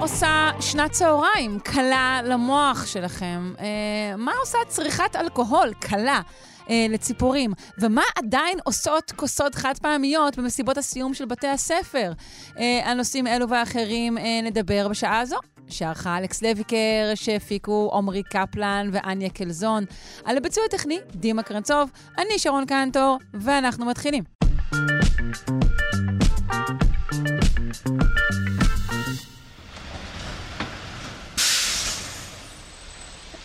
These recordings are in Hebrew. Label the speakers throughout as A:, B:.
A: עושה שנת צהריים קלה למוח שלכם? אה, מה עושה צריכת אלכוהול קלה? אה, לציפורים. ומה עדיין עושות כוסות חד פעמיות במסיבות הסיום של בתי הספר? אה, על נושאים אלו ואחרים אה, נדבר בשעה הזו. שערכה אלכס לויקר, שהפיקו עמרי קפלן ואניה קלזון. על הביצוע הטכני, דימה קרנצוב, אני שרון קנטור, ואנחנו מתחילים.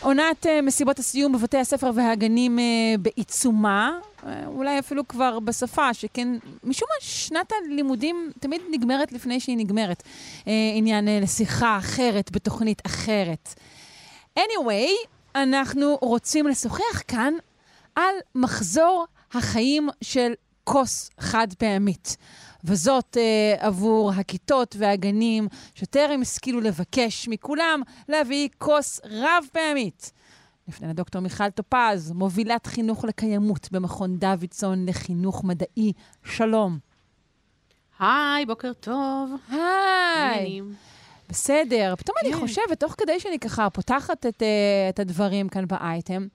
A: עונת uh, מסיבות הסיום בבתי הספר והגנים uh, בעיצומה, uh, אולי אפילו כבר בשפה, שכן משום מה שנת הלימודים תמיד נגמרת לפני שהיא נגמרת. עניין לשיחה אחרת בתוכנית אחרת. anyway, אנחנו רוצים לשוחח כאן על מחזור החיים של כוס חד פעמית. וזאת אה, עבור הכיתות והגנים שטרם השכילו לבקש מכולם להביא כוס רב פעמית. לפני לדוקטור מיכל טופז, מובילת חינוך לקיימות במכון דוידסון לחינוך מדעי. שלום.
B: היי, בוקר טוב.
A: היי. בסדר. פתאום אני חושבת, תוך כדי שאני ככה פותחת את, uh, את הדברים כאן באייטם,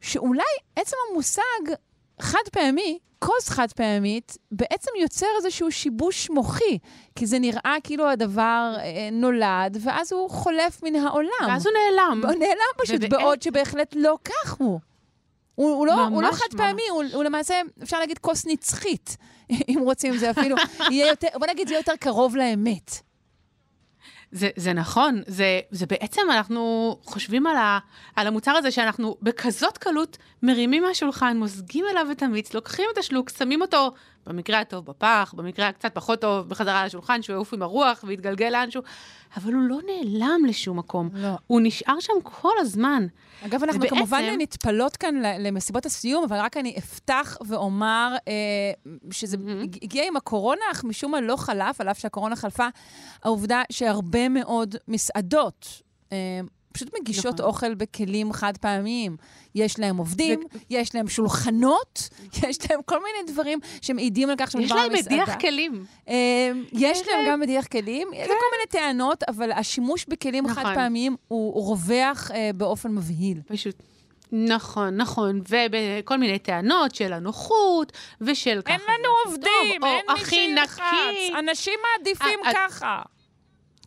A: שאולי עצם המושג חד פעמי, כוס חד פעמית, בעצם יוצר איזשהו שיבוש מוחי, כי זה נראה כאילו הדבר אה, נולד, ואז הוא חולף מן העולם.
B: ואז הוא נעלם.
A: הוא נעלם פשוט, ובא... בעוד שבהחלט לא כך הוא. הוא, הוא, לא, הוא לא חד ממש. פעמי, הוא, הוא למעשה, אפשר להגיד כוס נצחית, אם רוצים, זה אפילו יהיה יותר, בוא נגיד, זה יהיה יותר קרוב לאמת.
B: זה, זה נכון, זה, זה בעצם אנחנו חושבים על, ה, על המוצר הזה שאנחנו בכזאת קלות מרימים מהשולחן, מוזגים אליו את המיץ, לוקחים את השלוק, שמים אותו במקרה הטוב בפח, במקרה הקצת פחות טוב בחזרה לשולחן, שהוא יעוף עם הרוח ויתגלגל לאנשהו, אבל הוא לא נעלם לשום מקום. לא. הוא נשאר שם כל הזמן.
A: אגב, אנחנו ובעצם... כמובן נטפלות כאן למסיבות הסיום, אבל רק אני אפתח ואומר אה, שזה mm-hmm. הגיע עם הקורונה, אך משום מה לא חלף, על אף שהקורונה חלפה, העובדה שהרבה מאוד מסעדות אה, פשוט מגישות נכון. אוכל בכלים חד פעמיים. יש להם עובדים, ו... יש להם שולחנות, יש להם כל מיני דברים שמעידים על כך
B: שמדובר על מסעדה. יש להם מדיח כלים.
A: Uh, יש, להם גם מדיח כלים. כן. זה כל מיני טענות, אבל השימוש בכלים נכון. חד פעמיים הוא, רווח uh, באופן מבהיל.
B: פשוט. נכון, נכון, ובכל מיני טענות של הנוחות, ושל ככה.
A: אין לנו עובדים, טוב, אין מי שילחץ, אנשים מעדיפים ככה.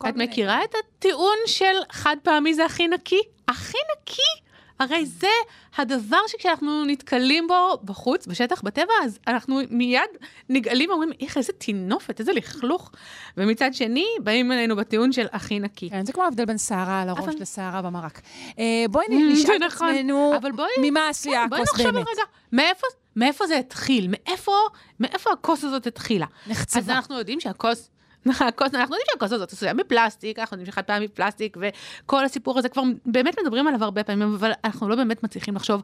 B: את מכירה את הטיעון של חד פעמי זה הכי נקי? הכי נקי? הרי זה הדבר שכשאנחנו נתקלים בו בחוץ, בשטח, בטבע, אז אנחנו מיד נגאלים ואומרים, איך, איזה טינופת, איזה לכלוך. ומצד שני, באים אלינו בטיעון של הכי נקי.
A: כן, זה כמו ההבדל בין שערה על הראש אבל... לשערה במרק. אה, בואי נשאל את נכון. עצמנו, ממה עשויה
B: כן,
A: הכוס באמת.
B: בואי נחשוב רגע, מאיפה, מאיפה זה התחיל? מאיפה, מאיפה הכוס הזאת התחילה?
A: נחצבה.
B: אז אנחנו יודעים שהכוס... הכוס, אנחנו יודעים שהכוס הזאת עשויה מפלסטיק, אנחנו יודעים שחד פעמי פלסטיק, וכל הסיפור הזה כבר באמת מדברים עליו הרבה פעמים, אבל אנחנו לא באמת מצליחים לחשוב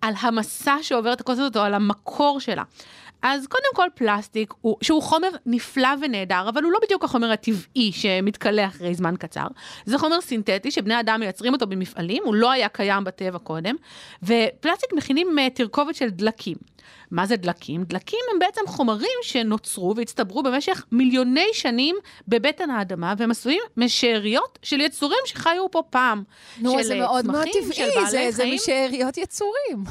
B: על המסע שעובר את הכוס הזאת או על המקור שלה. אז קודם כל פלסטיק, הוא, שהוא חומר נפלא ונהדר, אבל הוא לא בדיוק החומר הטבעי שמתכלה אחרי זמן קצר. זה חומר סינתטי שבני אדם מייצרים אותו במפעלים, הוא לא היה קיים בטבע קודם, ופלסטיק מכינים אה, תרכובת של דלקים. מה זה דלקים? דלקים הם בעצם חומרים שנוצרו והצטברו במשך מיליוני שנים בבטן האדמה, והם עשויים משאריות של יצורים שחיו פה פעם.
A: נו, זה מאוד מאוד טבעי, זה, זה משאריות יצורים.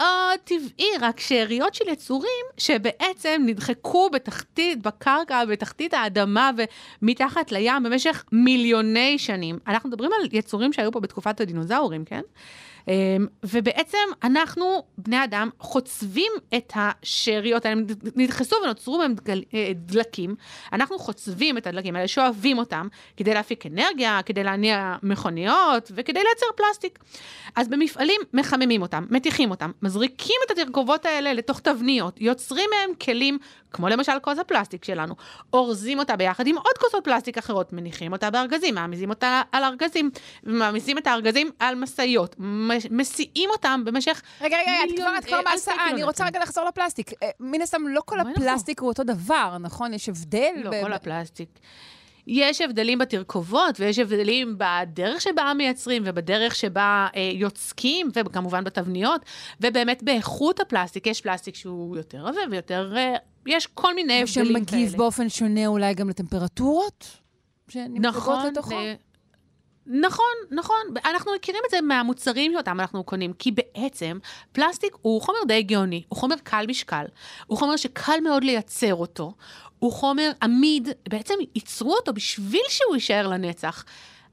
B: מאוד טבעי, רק שאריות של יצורים שבעצם נדחקו בתחתית, בקרקע, בתחתית האדמה ומתחת לים במשך מיליוני שנים. אנחנו מדברים על יצורים שהיו פה בתקופת הדינוזאורים, כן? אמ, ובעצם אנחנו, בני אדם, חוצבים את השאריות האלה, נדחסו ונוצרו בהם אה, דלקים. אנחנו חוצבים את הדלקים האלה, שואבים אותם, כדי להפיק אנרגיה, כדי להניע מכוניות וכדי לייצר פלסטיק. אז במפעלים מחממים אותם, מתיחים אותם, מזריקים את התרכובות האלה לתוך תבניות, יוצרים מהם כלים כמו למשל כוס הפלסטיק שלנו, אורזים אותה ביחד עם עוד כוסות פלסטיק אחרות, מניחים אותה בארגזים, מעמיסים אותה על ארגזים, ומעמיסים את הארגזים על משאיות, מסיעים אותם במשך
A: רגע, רגע, את כבר, את כבר
B: אה,
A: בהסעה, אני
B: קילומטרים.
A: רוצה רגע לחזור לפלסטיק. אה, מן הסתם, לא כל. הפלסטיק הוא אותו דבר, נכון? יש הבדל?
B: לא, כל הפלסטיק. יש הבדלים בתרכובות, ויש הבדלים בדרך שבה מייצרים, ובדרך שבה אה, יוצקים, וכמובן בתבניות, ובאמת באיכות הפלסטיק. יש פלסטיק שהוא יותר עבה ויותר... אה, יש כל מיני הבדלים כאלה.
A: ושמגיב באופן שונה אולי גם לטמפרטורות?
B: נכון,
A: לתוכו?
B: אה, נכון, נכון. אנחנו מכירים את זה מהמוצרים שאותם אנחנו קונים, כי בעצם פלסטיק הוא חומר די גאוני, הוא חומר קל משקל, הוא חומר שקל מאוד לייצר אותו, הוא חומר עמיד, בעצם ייצרו אותו בשביל שהוא יישאר לנצח,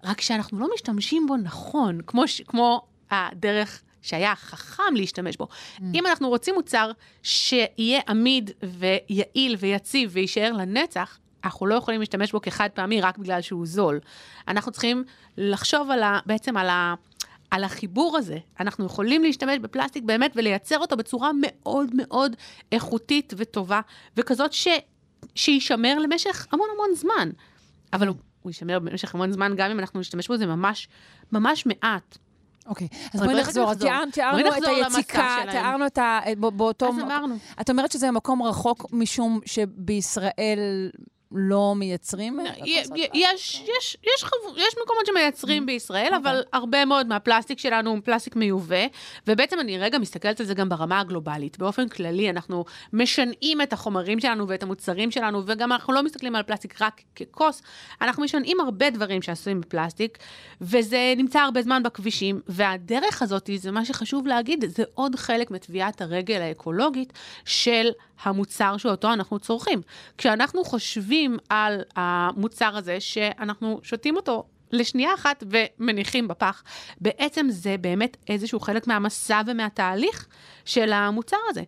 B: רק שאנחנו לא משתמשים בו נכון, כמו, ש- כמו הדרך שהיה חכם להשתמש בו. Mm. אם אנחנו רוצים מוצר שיהיה עמיד ויעיל ויציב ויישאר לנצח, אנחנו לא יכולים להשתמש בו כחד פעמי רק בגלל שהוא זול. אנחנו צריכים לחשוב על ה, בעצם על, ה, על החיבור הזה. אנחנו יכולים להשתמש בפלסטיק באמת ולייצר אותו בצורה מאוד מאוד איכותית וטובה, וכזאת ש, שישמר למשך המון המון זמן. אבל הוא, הוא יישמר במשך המון זמן, גם אם אנחנו נשתמש בו, זה ממש, ממש מעט.
A: אוקיי, אז בואי נחזור. אז. תיארנו- את היציקה. תיארנו את ה... בא- באותו...
B: אז אמרנו.
A: את אומרת שזה מקום רחוק משום שבישראל לא מייצרים? הכוסות
B: יש, מקומות שמייצרים בישראל,
A: אוקיי.
B: אבל הרבה מאוד מהפלסטיק שלנו הוא פלסטיק מיובא, ובעצם אני רגע מסתכלת על זה גם ברמה הגלובלית. באופן כללי, אנחנו משנעים את החומרים שלנו ואת המוצרים שלנו, וגם אנחנו לא מסתכלים על פלסטיק רק ככוס, אנחנו משנעים הרבה דברים שעשויים בפלסטיק, וזה נמצא הרבה זמן בכבישים, והדרך הזאת, זה מה שחשוב להגיד, זה עוד חלק מטביעת הרגל האקולוגית של המוצר שאותו אנחנו צורכים. כשאנחנו חושבים על המוצר הזה, שאנחנו שותים אותו לשנייה אחת ומניחים בפח, בעצם זה באמת איזשהו חלק מהמסע ומהתהליך של המוצר הזה.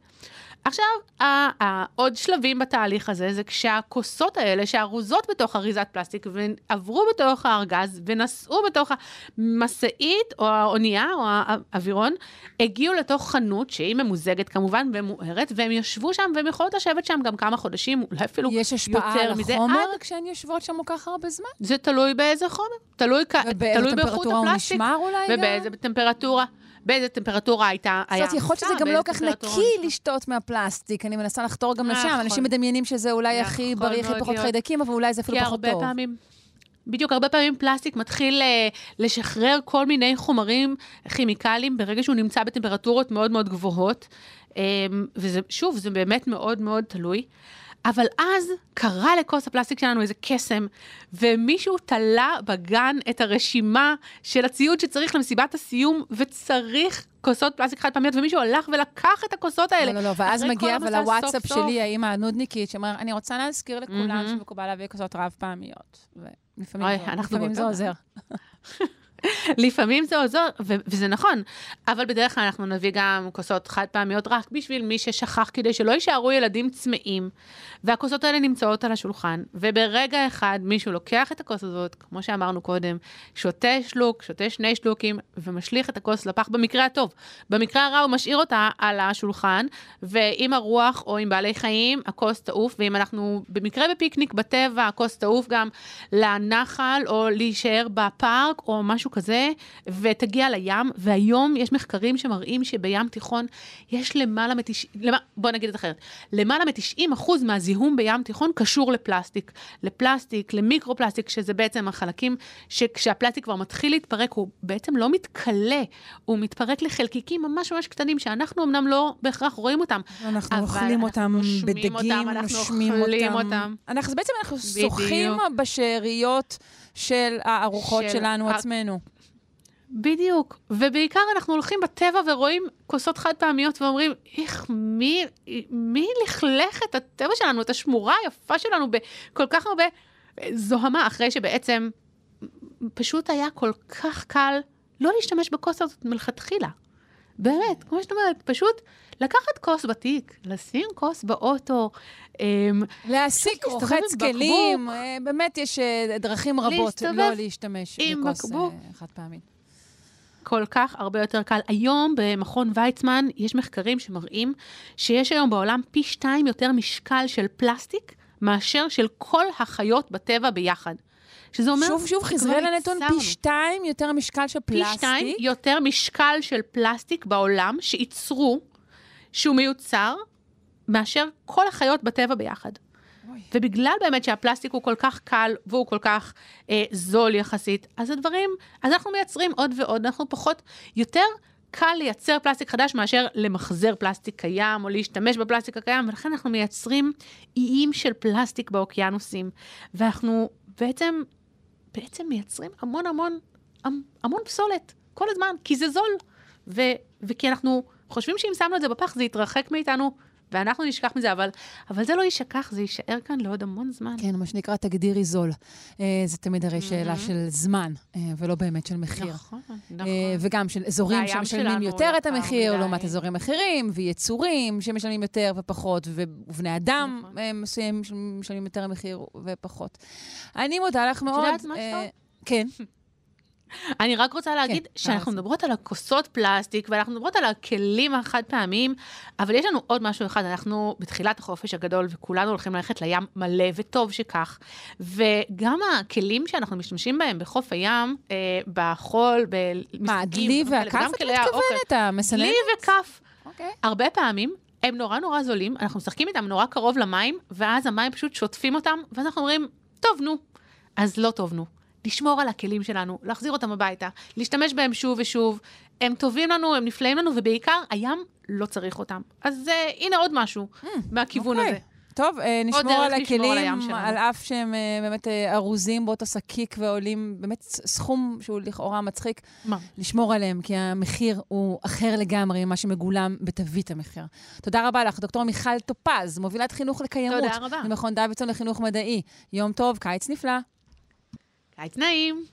B: עכשיו, ה- ה- עוד שלבים בתהליך הזה, זה כשהכוסות האלה, שארוזות בתוך אריזת פלסטיק, ועברו בתוך הארגז, ונסעו בתוך המשאית, או האונייה, או האווירון, הגיעו לתוך חנות, שהיא ממוזגת כמובן, ומוארת, והם ישבו שם, והם יכולות לשבת שם גם כמה חודשים, אולי אפילו
A: יש השפעה
B: יותר
A: על
B: מזה.
A: החומר
B: עד-
A: כשהן יושבות שם כל כך הרבה זמן?
B: זה תלוי באיזה חומר, תלוי,
A: ובאיזה
B: תלוי באיכות
A: טמפרטורה הוא
B: הפלסטיק.
A: נשמר אולי גם?
B: ובאיזה טמפרטורה. באיזה טמפרטורה הייתה,
A: זאת אומרת, יכול להיות שזה גם לא כל כך נקי. לשתות מהפלסטיק. אני מנסה לחתור גם לשם.
B: נכון.
A: אנשים מדמיינים שזה אולי הכי
B: יכול
A: בריא, הכי פחות. חיידקים, אבל אולי זה אפילו
B: כי
A: פחות
B: הרבה
A: טוב.
B: פעמים, בדיוק, הרבה פעמים פלסטיק מתחיל אה, לשחרר כל מיני חומרים כימיקליים ברגע שהוא נמצא בטמפרטורות מאוד מאוד גבוהות. אה, וזה, שוב, זה באמת מאוד מאוד תלוי. אבל אז קרה לכוס הפלסטיק שלנו איזה קסם, ומישהו תלה בגן את הרשימה של הציוד שצריך למסיבת הסיום, וצריך כוסות פלסטיק חד פעמיות, ומישהו הלך ולקח את הכוסות האלה.
A: לא, לא, לא, ואז מגיע אבל הוואטסאפ. שלי, האמא הנודניקית, שאומר, אני רוצה להזכיר לכולם. שמקובל להביא כוסות רב פעמיות. ולפעמים
B: אוי,
A: זה-
B: אנחנו
A: לפעמים זה עוזר.
B: לפעמים זה עוזר, ו- וזה נכון, אבל בדרך כלל אנחנו נביא גם כוסות חד פעמיות רק בשביל מי ששכח, כדי שלא יישארו ילדים צמאים, והכוסות האלה נמצאות על השולחן, וברגע אחד מישהו לוקח את הכוס הזאת, כמו שאמרנו קודם, שותה שלוק, שותה שני שלוקים, ומשליך את הכוס לפח במקרה הטוב. במקרה הרע הוא משאיר אותה על השולחן, ועם הרוח או עם בעלי חיים, הכוס תעוף, ואם אנחנו במקרה בפיקניק בטבע, הכוס תעוף גם לנחל, או להישאר בפארק, או משהו כזה, ותגיע לים, והיום יש מחקרים שמראים שבים תיכון יש למעלה מ-90, בוא נגיד את אחרת, למעלה מ-90 אחוז מהזיהום בים תיכון קשור לפלסטיק. לפלסטיק, למיקרו-פלסטיק, שזה בעצם החלקים שכשהפלסטיק כבר מתחיל להתפרק, הוא בעצם לא מתכלה, הוא מתפרק לחלקיקים ממש ממש קטנים, שאנחנו אמנם לא בהכרח רואים אותם.
A: אנחנו אוכלים
B: אנחנו
A: אותם
B: נושמים
A: בדגים,
B: אותם, אנחנו
A: נושמים
B: אוכלים
A: אותם.
B: אותם.
A: אנחנו, בעצם אנחנו. שוחים בשאריות של הארוחות
B: של
A: שלנו
B: ה-
A: עצמנו.
B: בדיוק, ובעיקר אנחנו הולכים בטבע ורואים כוסות חד פעמיות ואומרים, איך, מי, מי לכלך את הטבע שלנו, את השמורה היפה שלנו בכל כך הרבה זוהמה, אחרי שבעצם פשוט היה כל כך קל לא להשתמש בכוס הזאת מלכתחילה. באמת, כמו שאת אומרת, פשוט לקחת כוס בתיק, לשים כוס באוטו, אמ,
A: להעסיק
B: להסתובב
A: רוחץ כלים. אה, באמת יש אה, דרכים רבות לא להשתמש בכוס. אה, חד פעמית.
B: כל כך הרבה יותר קל. היום במכון ויצמן יש מחקרים שמראים שיש היום בעולם פי שתיים יותר משקל של פלסטיק מאשר של כל החיות בטבע ביחד. שזה אומר...
A: שוב, שוב, חזרי לנתון. פי שתיים יותר משקל של
B: פי
A: פלסטיק.
B: שתיים יותר משקל של פלסטיק בעולם שייצרו, שהוא מיוצר, מאשר כל החיות בטבע ביחד. ובגלל באמת שהפלסטיק הוא כל כך קל והוא כל כך אה, זול יחסית, אז הדברים, אז אנחנו מייצרים עוד ועוד, אנחנו פחות, יותר קל לייצר פלסטיק חדש מאשר למחזר פלסטיק קיים או להשתמש בפלסטיק הקיים, ולכן אנחנו מייצרים איים של פלסטיק באוקיינוסים, ואנחנו בעצם, בעצם מייצרים המון המון, המ- המון פסולת, כל הזמן, כי זה זול, ו, וכי אנחנו חושבים שאם שמנו את זה בפח זה יתרחק מאיתנו. ואנחנו נשכח מזה, אבל, אבל זה לא יישכח, זה יישאר כאן לעוד המון זמן.
A: כן, מה שנקרא תגדירי זול. אה, זה תמיד הרי שאלה של זמן, אה, ולא באמת של מחיר.
B: נכון,
A: אה,
B: נכון.
A: וגם של אזורים שמשלמים יותר את
B: יקר
A: המחיר. לעומת אזורים אחרים, ויצורים שמשלמים יותר ופחות, ובני אדם
B: נכון.
A: אה, מסוימים שמשלמים יותר מחיר ופחות. אני מודה לך מאוד.
B: יודעת משהו?
A: אה, כן.
B: אני רק רוצה להגיד
A: כן,
B: שאנחנו
A: אז.
B: מדברות על הכוסות פלסטיק, ואנחנו מדברות על הכלים החד פעמיים, אבל יש לנו עוד משהו אחד, אנחנו בתחילת החופש הגדול, וכולנו הולכים ללכת לים מלא, וטוב שכך. וגם הכלים שאנחנו משתמשים בהם בחוף הים, אה, בחול, במשחקים,
A: מה, דלי
B: וגם
A: והכף את. מתכוונת? המסננת?
B: דלי וכף.
A: אוקיי.
B: הרבה פעמים הם נורא נורא זולים, אנחנו משחקים איתם נורא קרוב למים, ואז המים פשוט שוטפים אותם, ואז אנחנו אומרים, טוב, נו. אז לא טוב, נו. לשמור על הכלים שלנו, להחזיר אותם הביתה, להשתמש בהם שוב ושוב. הם טובים לנו, הם נפלאים לנו, ובעיקר, הים לא צריך אותם. אז uh, הנה עוד משהו מהכיוון
A: אוקיי.
B: הזה.
A: טוב, אה, נשמור על
B: על
A: הכלים,
B: שלנו.
A: על אף שהם אה, באמת ארוזים באותו שקיק ועולים באמת סכום שהוא לכאורה מצחיק,
B: מה?
A: לשמור עליהם, כי המחיר הוא אחר לגמרי ממה שמגולם בתווית המחיר. תודה רבה לך, דוקטור מיכל טופז, מובילת חינוך לקיימות.
B: תודה רבה.
A: ממכון דוידסון לחינוך מדעי. יום טוב, קיץ נפלא.
B: קיץ נעים.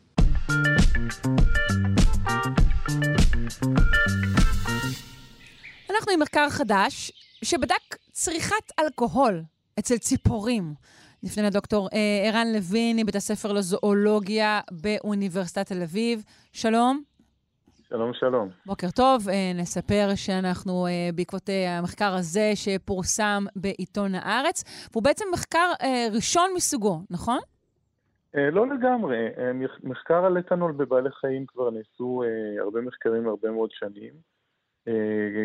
A: אנחנו עם מחקר חדש שבדק צריכת אלכוהול אצל ציפורים. נפנה לדוקטור אה, ערן לוין מבית הספר לזואולוגיה באוניברסיטת תל אביב. שלום.
C: שלום, שלום.
A: בוקר טוב, אה, נספר שאנחנו אה, בעקבות אה, המחקר הזה שפורסם בעיתון הארץ, והוא בעצם מחקר אה, ראשון מסוגו, נכון?
C: אה, לא לגמרי. אה, מח- מחקר על אתנול בבעלי חיים כבר נעשו אה, הרבה מחקרים הרבה מאוד שנים.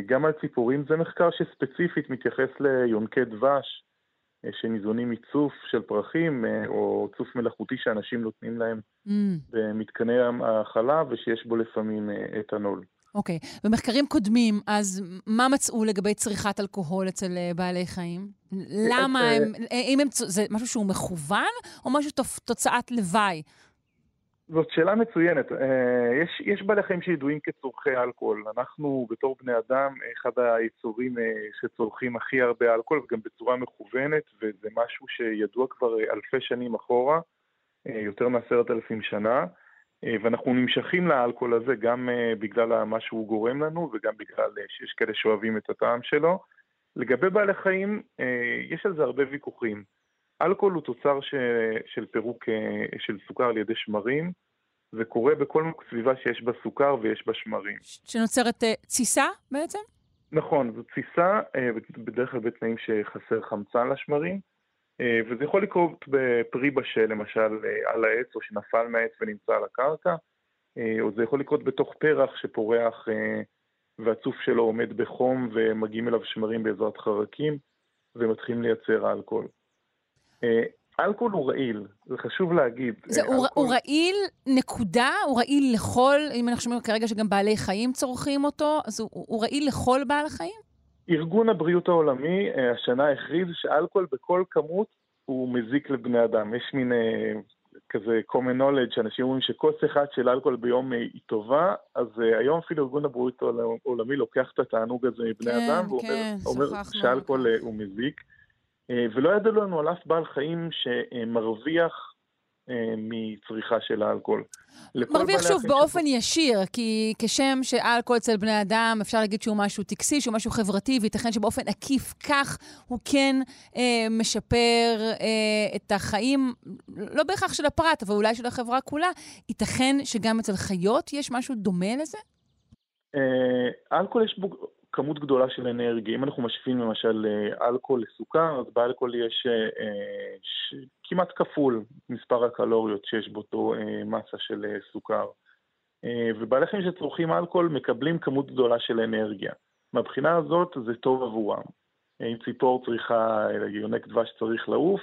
C: גם על ציפורים זה מחקר שספציפית מתייחס ליונקי דבש שניזונים מצוף של פרחים או צוף מלאכותי שאנשים נותנים להם
A: Mm,
C: במתקני האכלה ושיש בו לפעמים אתנול.
A: אוקיי. במחקרים קודמים, אז מה מצאו לגבי צריכת אלכוהול אצל אה, בעלי חיים? למה
C: אה,
A: הם, אה, אם הם, זה משהו שהוא מכוון, או משהו תופ- תוצאת לוואי?
C: זאת שאלה מצוינת. יש, יש בעלי חיים שידועים כצורכי אלכוהול. אנחנו בתור בני אדם, אחד היצורים שצורכים הכי הרבה אלכוהול, וגם בצורה מכוונת, וזה משהו שידוע כבר אלפי שנים אחורה, יותר מעשרת אלפים שנה, ואנחנו נמשכים לאלכוהול הזה גם אה, בגלל מה שהוא גורם לנו, וגם בגלל אה, שיש כאלה שאוהבים את הטעם שלו. לגבי בעלי חיים, אה, יש על זה הרבה ויכוחים. אלכוהול הוא תוצר ש... של פירוק אה, של סוכר על ידי שמרים, וקורה בכל סביבה שיש בה סוכר ויש בה שמרים.
A: שנוצרת אה, תסיסה בעצם?
C: נכון, זו תסיסה, אה, בדרך כלל בתנאים שחסר חמצן לשמרים, אה, וזה יכול לקרות בפרי בשל, למשל אה, על העץ, או שנפל מהעץ ונמצא על הקרקע, אה, או זה יכול לקרות בתוך פרח שפורח אה, והצוף שלו עומד בחום ומגיעים אליו שמרים בעזרת חרקים, ומתחילים לייצר אלכוהול. אה, אלכוהול הוא רעיל, זה חשוב להגיד.
A: זה,
C: אה, אלכוהול-
A: הוא רעיל, נקודה? הוא רעיל לכל, אם אנחנו שומעים כרגע שגם בעלי חיים צורכים אותו, אז הוא, הוא רעיל לכל בעל החיים?
C: ארגון הבריאות העולמי אה, השנה הכריז שאלכוהול בכל כמות הוא מזיק לבני אדם. יש מין אה, כזה common knowledge, שאנשים אומרים שכוס אחת של אלכוהול ביום אה, היא טובה, אז היום אפילו ארגון הבריאות העולמי לוקח את התענוג הזה מבני
A: כן,
C: אדם, ואומר
A: כן,
C: אומר שאלכוהול הוא מזיק. ולא ידע לנו על אף בעל חיים שמרוויח מצריכה של האלכוהול.
A: מרוויח שוב באופן ישיר, כי כשם שאלכוהול אצל בני אדם, אפשר להגיד שהוא משהו טקסי, שהוא משהו חברתי, וייתכן שבאופן עקיף כך הוא כן אה, משפר אה, את החיים, לא בהכרח של הפרט, אבל אולי של החברה כולה. ייתכן שגם אצל חיות יש משהו דומה לזה?
C: אה, אלכוהול יש בו כמות גדולה של אנרגיה. אם אנחנו משווים למשל אה, אלכוהול לסוכר, אז באלכוהול יש אה, ש... כמעט כפול מספר הקלוריות שיש באותו מסה של סוכר. ובעלי חיים שצורכים אלכוהול מקבלים כמות גדולה של אנרגיה. מהבחינה הזאת זה טוב עבורם. אם ציפור צריכה, יונק דבש צריך לעוף,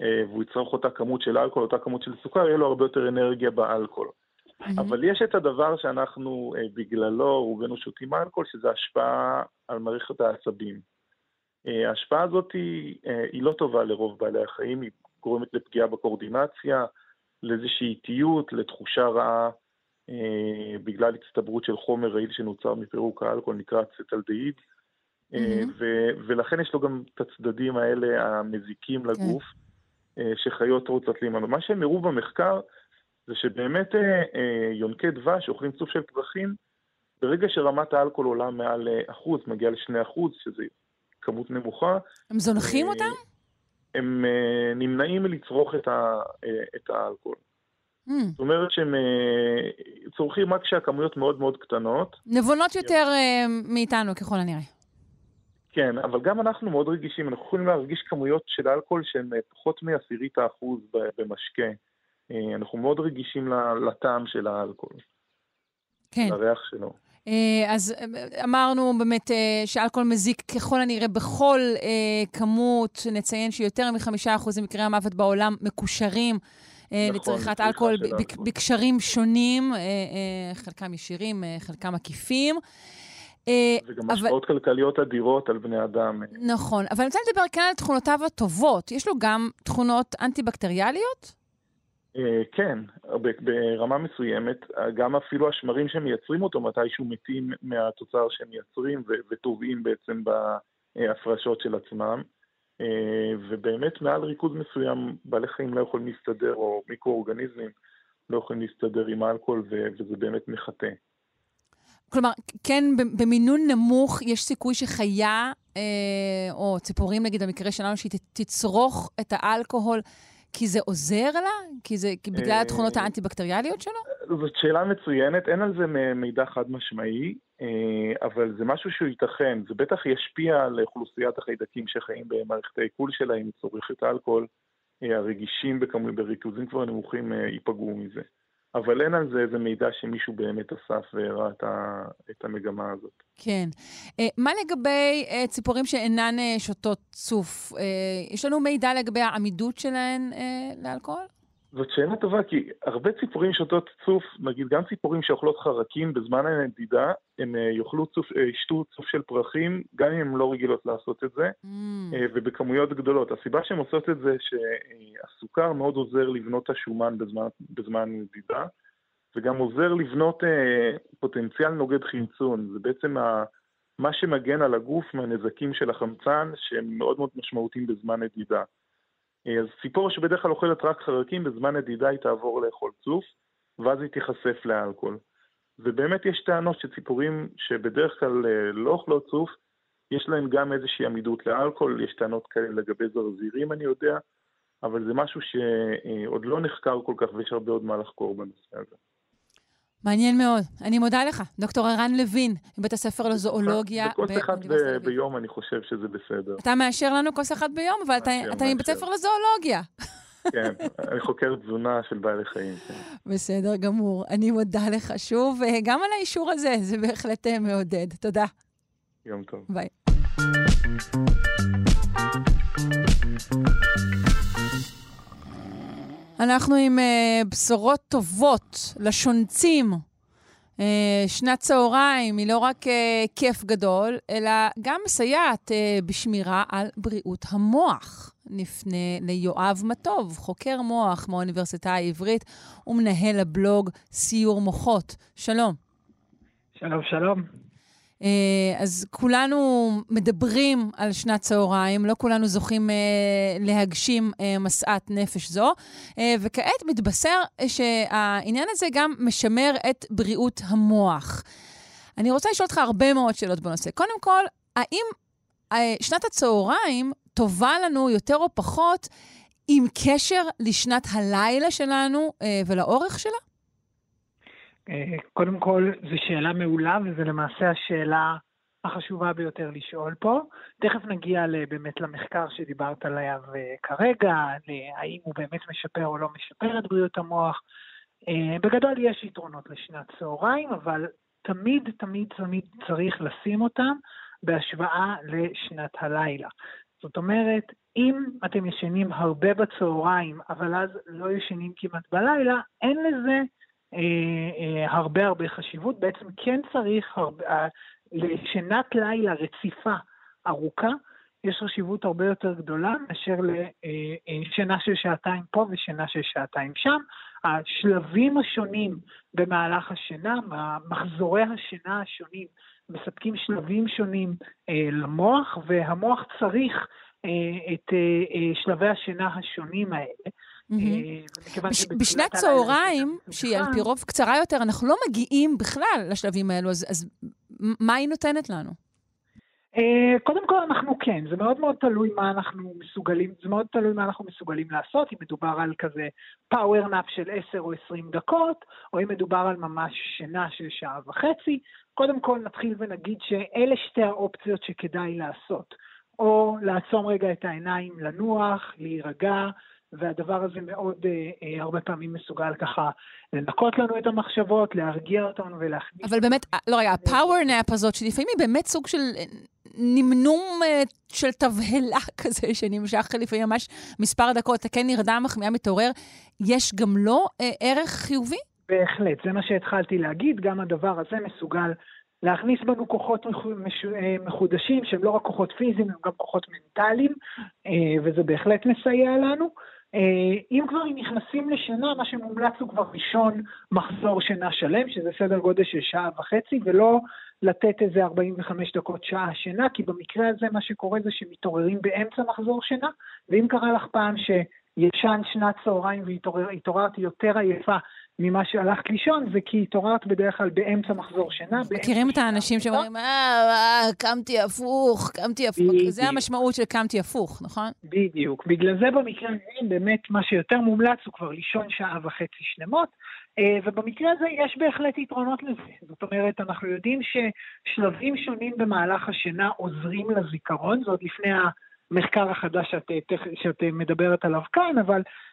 C: והוא יצרוך אותה כמות של אלכוהול, אותה כמות של סוכר, יהיה לו הרבה יותר אנרגיה באלכוהול. Mm-hmm. אבל יש את הדבר שאנחנו אה, בגללו, רובנו שותים אלכוהול, שזה השפעה על מערכת העצבים. אה, ההשפעה הזאת היא, אה, היא לא טובה לרוב בעלי החיים, היא גורמת לפגיעה בקורדינציה, לאיזושהי איטיות, לתחושה רעה בגלל הצטברות של חומר רעיל שנוצר מפירוק האלכוהול, נקרא צטלדהיד, mm-hmm. ולכן יש לו גם את הצדדים האלה המזיקים לגוף, okay. כן. שחיות רוצות להימנע. מה שהם הראו במחקר, זה שבאמת אה, אה, יונקי דבש, אוכלים צוף של פרחים, ברגע שרמת האלכוהול עולה מעל אה, אחוז, מגיעה לשני אחוז, שזה כמות נמוכה.
A: הם זונחים אה, אותם?
C: הם אה, נמנעים מלצרוך את, ה, אה, את האלכוהול. Mm. זאת אומרת שהם אה, צורכים רק כשהכמויות מאוד מאוד קטנות.
A: נבונות יותר אה, מאיתנו, ככל הנראה.
C: כן, אבל גם אנחנו מאוד רגישים, אנחנו יכולים להרגיש כמויות של אלכוהול שהן פחות מעשירית האחוז במשקה. אה, אנחנו מאוד רגישים לטעם של האלכוהול.
A: כן.
C: לריח שלו.
A: אה, אז אה, אמרנו באמת שאלכוהול מזיק ככל הנראה בכל כמות, נציין שיותר מחמישה אחוז ממקרי המוות בעולם מקושרים נכון, לצריכת אלכוהול בקשרים שונים, חלקם ישירים, חלקם עקיפים.
C: וגם השפעות אבל... כלכליות אדירות על בני אדם.
A: נכון, אבל אני רוצה לדבר כאן על תכונותיו הטובות. יש לו גם תכונות אנטי-בקטריאליות?
C: אה, כן, ברמה מסוימת, גם אפילו השמרים שמייצרים אותו מתישהו מתים מהתוצר שהם מייצרים וטובעים בעצם בהפרשות של עצמם. אה, ובאמת מעל ריכוז מסוים בעלי חיים לא יכולים להסתדר, או מיקרואורגניזמים לא יכולים להסתדר עם אלכוהול, וזה באמת מחטא.
A: כלומר, כן, במינון נמוך יש סיכוי שחיה, אה, או ציפורים נגיד במקרה שלנו, שהיא תצרוך את האלכוהול כי זה עוזר לה? כי זה כי בגלל אה, התכונות האנטי-בקטריאליות שלו?
C: זאת שאלה מצוינת, אין על זה מידע חד משמעי, אה, אבל זה משהו שהוא ייתכן. זה בטח ישפיע על אוכלוסיית החיידקים שחיים במערכת העיכול שלהם, אם צורכת אלכוהול. אה, הרגישים בריכוזים כבר נמוכים ייפגעו מזה. אבל אין על זה איזה מידע שמישהו באמת אסף והראה את, את המגמה הזאת.
A: כן. Uh, מה לגבי uh, ציפורים שאינן uh, שותות צוף? יש לנו מידע לגבי העמידות שלהן לאלכוהול?
C: זאת שאלה טובה, כי הרבה ציפורים שותות צוף, נגיד גם ציפורים שאוכלות חרקים בזמן הנדידה, הן יאכלו צוף, ישתו צוף של פרחים, גם אם הן לא רגילות לעשות את זה, mm. ובכמויות גדולות. הסיבה שהן עושות את זה, שהסוכר מאוד עוזר לבנות את השומן בזמן, בזמן נדידה, וגם עוזר לבנות אה, פוטנציאל נוגד חמצון. זה בעצם ה, מה שמגן על הגוף מהנזקים של החמצן, שהם מאוד מאוד משמעותיים בזמן נדידה. אה, אז ציפור שבדרך כלל אוכלת רק חרקים, בזמן נדידה היא תעבור לאכול צוף, ואז היא תיחשף לאלכוהול. ובאמת יש טענות שציפורים שבדרך כלל אה, לא אוכלות צוף, יש להן גם איזושהי עמידות לאלכוהול, יש טענות כאלה לגבי זרזירים, אני יודע, אבל זה משהו שעוד לא נחקר כל כך ויש הרבה עוד מה לחקור בנושא הזה.
A: מעניין מאוד. אני מודה לך, דוקטור ערן לוין, מבית הספר לזואולוגיה
C: באוניברסיטת תל אביב. כוס אחד ביום, אני חושב שזה בסדר.
A: אתה מאשר לנו כוס אחד ביום, אבל אתה, מבית ספר לזואולוגיה.
C: כן, אני חוקר תזונה של בעלי חיים. כן.
A: בסדר גמור. אני מודה לך שוב, גם על האישור הזה, זה בהחלט אה, מעודד. תודה.
C: יום טוב.
A: ביי. אנחנו עם uh, בשורות טובות לשונצים. Uh, שנת צהריים היא לא רק uh, כיף גדול, אלא גם מסייעת uh, בשמירה על בריאות המוח. נפנה ליואב מטוב, חוקר מוח מהאוניברסיטה העברית ומנהל הבלוג סיור מוחות. שלום.
D: שלום, שלום.
A: אה, אז כולנו מדברים על שנת צהריים, לא כולנו זוכים אה, להגשים אה, משאת נפש זו, וכעת מתבשר שהעניין הזה גם משמר את בריאות המוח. אני רוצה לשאול אותך הרבה מאוד שאלות בנושא. קודם כל, האם שנת הצהריים טובה לנו יותר או פחות עם קשר לשנת הלילה שלנו ולאורך שלה?
D: אה, קודם כל, זו שאלה מעולה, וזו למעשה השאלה החשובה ביותר לשאול פה. תכף נגיע באמת למחקר שדיברת עליו אה, כרגע, האם הוא באמת משפר או לא משפר את בריאות המוח. אה, בגדול יש יתרונות לשנת צהריים, אבל תמיד, תמיד, תמיד צריך לשים אותם בהשוואה לשנת הלילה. זאת אומרת, אם אתם ישנים הרבה בצהריים, אבל אז לא ישנים כמעט בלילה, אין לזה הרבה הרבה חשיבות. בעצם כן צריך הרבה, אה, לשנת לילה רציפה ארוכה, יש חשיבות הרבה יותר גדולה מאשר לשינה של שעתיים פה ושינה של שעתיים שם. השלבים השונים במהלך השינה, מחזורי השינה השונים, מספקים שלבים שונים אה, למוח, והמוח צריך אה, את אה, שלבי השינה השונים האלה.
A: בשנת צהריים, שהיא על פי רוב קצרה יותר, אנחנו לא מגיעים בכלל לשלבים האלו, אז מה היא נותנת לנו?
D: Uh, קודם כל אנחנו כן, זה מאוד מאוד תלוי מה אנחנו מסוגלים, זה מאוד תלוי מה אנחנו מסוגלים לעשות, אם מדובר על כזה פאוור נאפ של 10 או 20 דקות, או אם מדובר על ממש שינה של שעה וחצי. קודם כל נתחיל ונגיד שאלה שתי האופציות שכדאי לעשות. או לעצום רגע את העיניים, לנוח, להירגע, והדבר הזה מאוד אה, אה, הרבה פעמים מסוגל ככה לנקות לנו את המחשבות, להרגיע אותנו ולהכניס...
A: אבל באמת, אה, לא רגע, הפאוור נאפ הזאת, שלפעמים היא באמת סוג של אה, נמנום אה, של תבהלה כזה, שנמשך לפעמים ממש מספר דקות, אתה כן נרדם, מחמיאה מתעורר, יש גם לו אה, ערך חיובי?
D: בהחלט, זה מה שהתחלתי להגיד, גם הדבר הזה מסוגל להכניס בנו כוחות אה, מחודשים, שהם לא רק כוחות פיזיים, הם גם כוחות מנטליים, וזה בהחלט מסייע לנו. אה, אם כבר נכנסים לשינה, מה שמומלץ הוא כבר ראשון מחזור שינה שלם, שזה סדר גודל של שעה וחצי, ולא לתת איזה 45 דקות שעה שינה, כי במקרה הזה מה שקורה זה שמתעוררים באמצע מחזור שינה, ואם קרה לך פעם שישן שנת צהריים והתעוררת יותר עייפה ממה שהלכת לישון, זה כי התעוררת בדרך כלל באמצע מחזור שינה.
A: מכירים את האנשים שאומרים, אה, אה, קמתי הפוך, קמתי הפוך. זה המשמעות של קמתי הפוך, נכון?
D: בדיוק. בגלל זה במקרה הזה, באמת, מה שיותר מומלץ הוא כבר לישון שעה וחצי שלמות, אה, ובמקרה הזה יש בהחלט יתרונות לזה. זאת אומרת, אנחנו יודעים ששלבים שונים במהלך השינה עוזרים לזיכרון, זה עוד לפני המחקר החדש שאת, שאת מדברת עליו כאן, אבל אה, אה,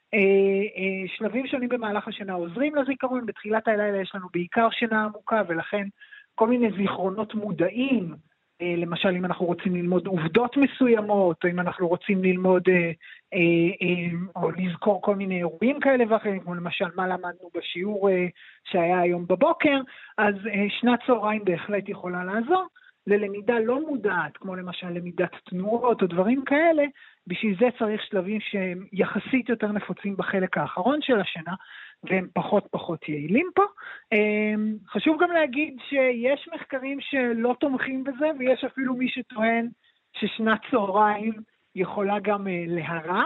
D: שלבים שונים במהלך השינה עוזרים לזיכרון, בתחילת הלילה יש לנו בעיקר שינה עמוקה, ולכן כל מיני זיכרונות מודעים, אה, למשל אם אנחנו רוצים ללמוד עובדות מסוימות, או אם אנחנו רוצים ללמוד או לזכור כל מיני אירועים כאלה ואחרים, כמו למשל מה למדנו בשיעור שהיה היום בבוקר, אז שנת צהריים בהחלט יכולה לעזור. ללמידה לא מודעת, כמו למשל למידת תנועות או דברים כאלה, בשביל זה צריך שלבים שהם יחסית יותר נפוצים בחלק האחרון של השינה, והם פחות פחות יעילים פה. אמ, חשוב גם להגיד שיש מחקרים שלא תומכים בזה, ויש אפילו מי שטוען ששנת צהריים יכולה גם אה, להרע.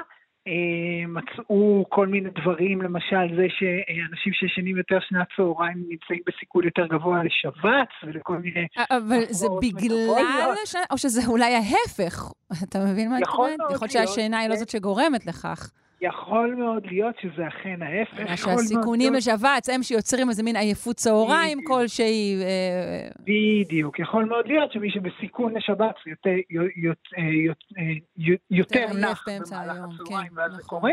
D: אה, מצאו כל מיני דברים, למשל זה שאנשים שישנים יותר שנת צהריים נמצאים בסיכוי יותר גבוה לשבץ ולכל מיני...
A: אבל זה בגלל, ש... או שזה אולי ההפך? אתה מבין מה את אומרת? יכול להיות שהשינה היא לא זאת שגורמת לכך.
D: יכול מאוד להיות שזה אכן ההפך.
A: שהסיכונים לשבץ הם שיוצרים איזה מין עייפות צהריים כלשהי.
D: אה, בדיוק. יכול מאוד להיות שמי שבסיכון לשבץ יותר נח במהלך הצהריים, ואז זה נכון. קורה.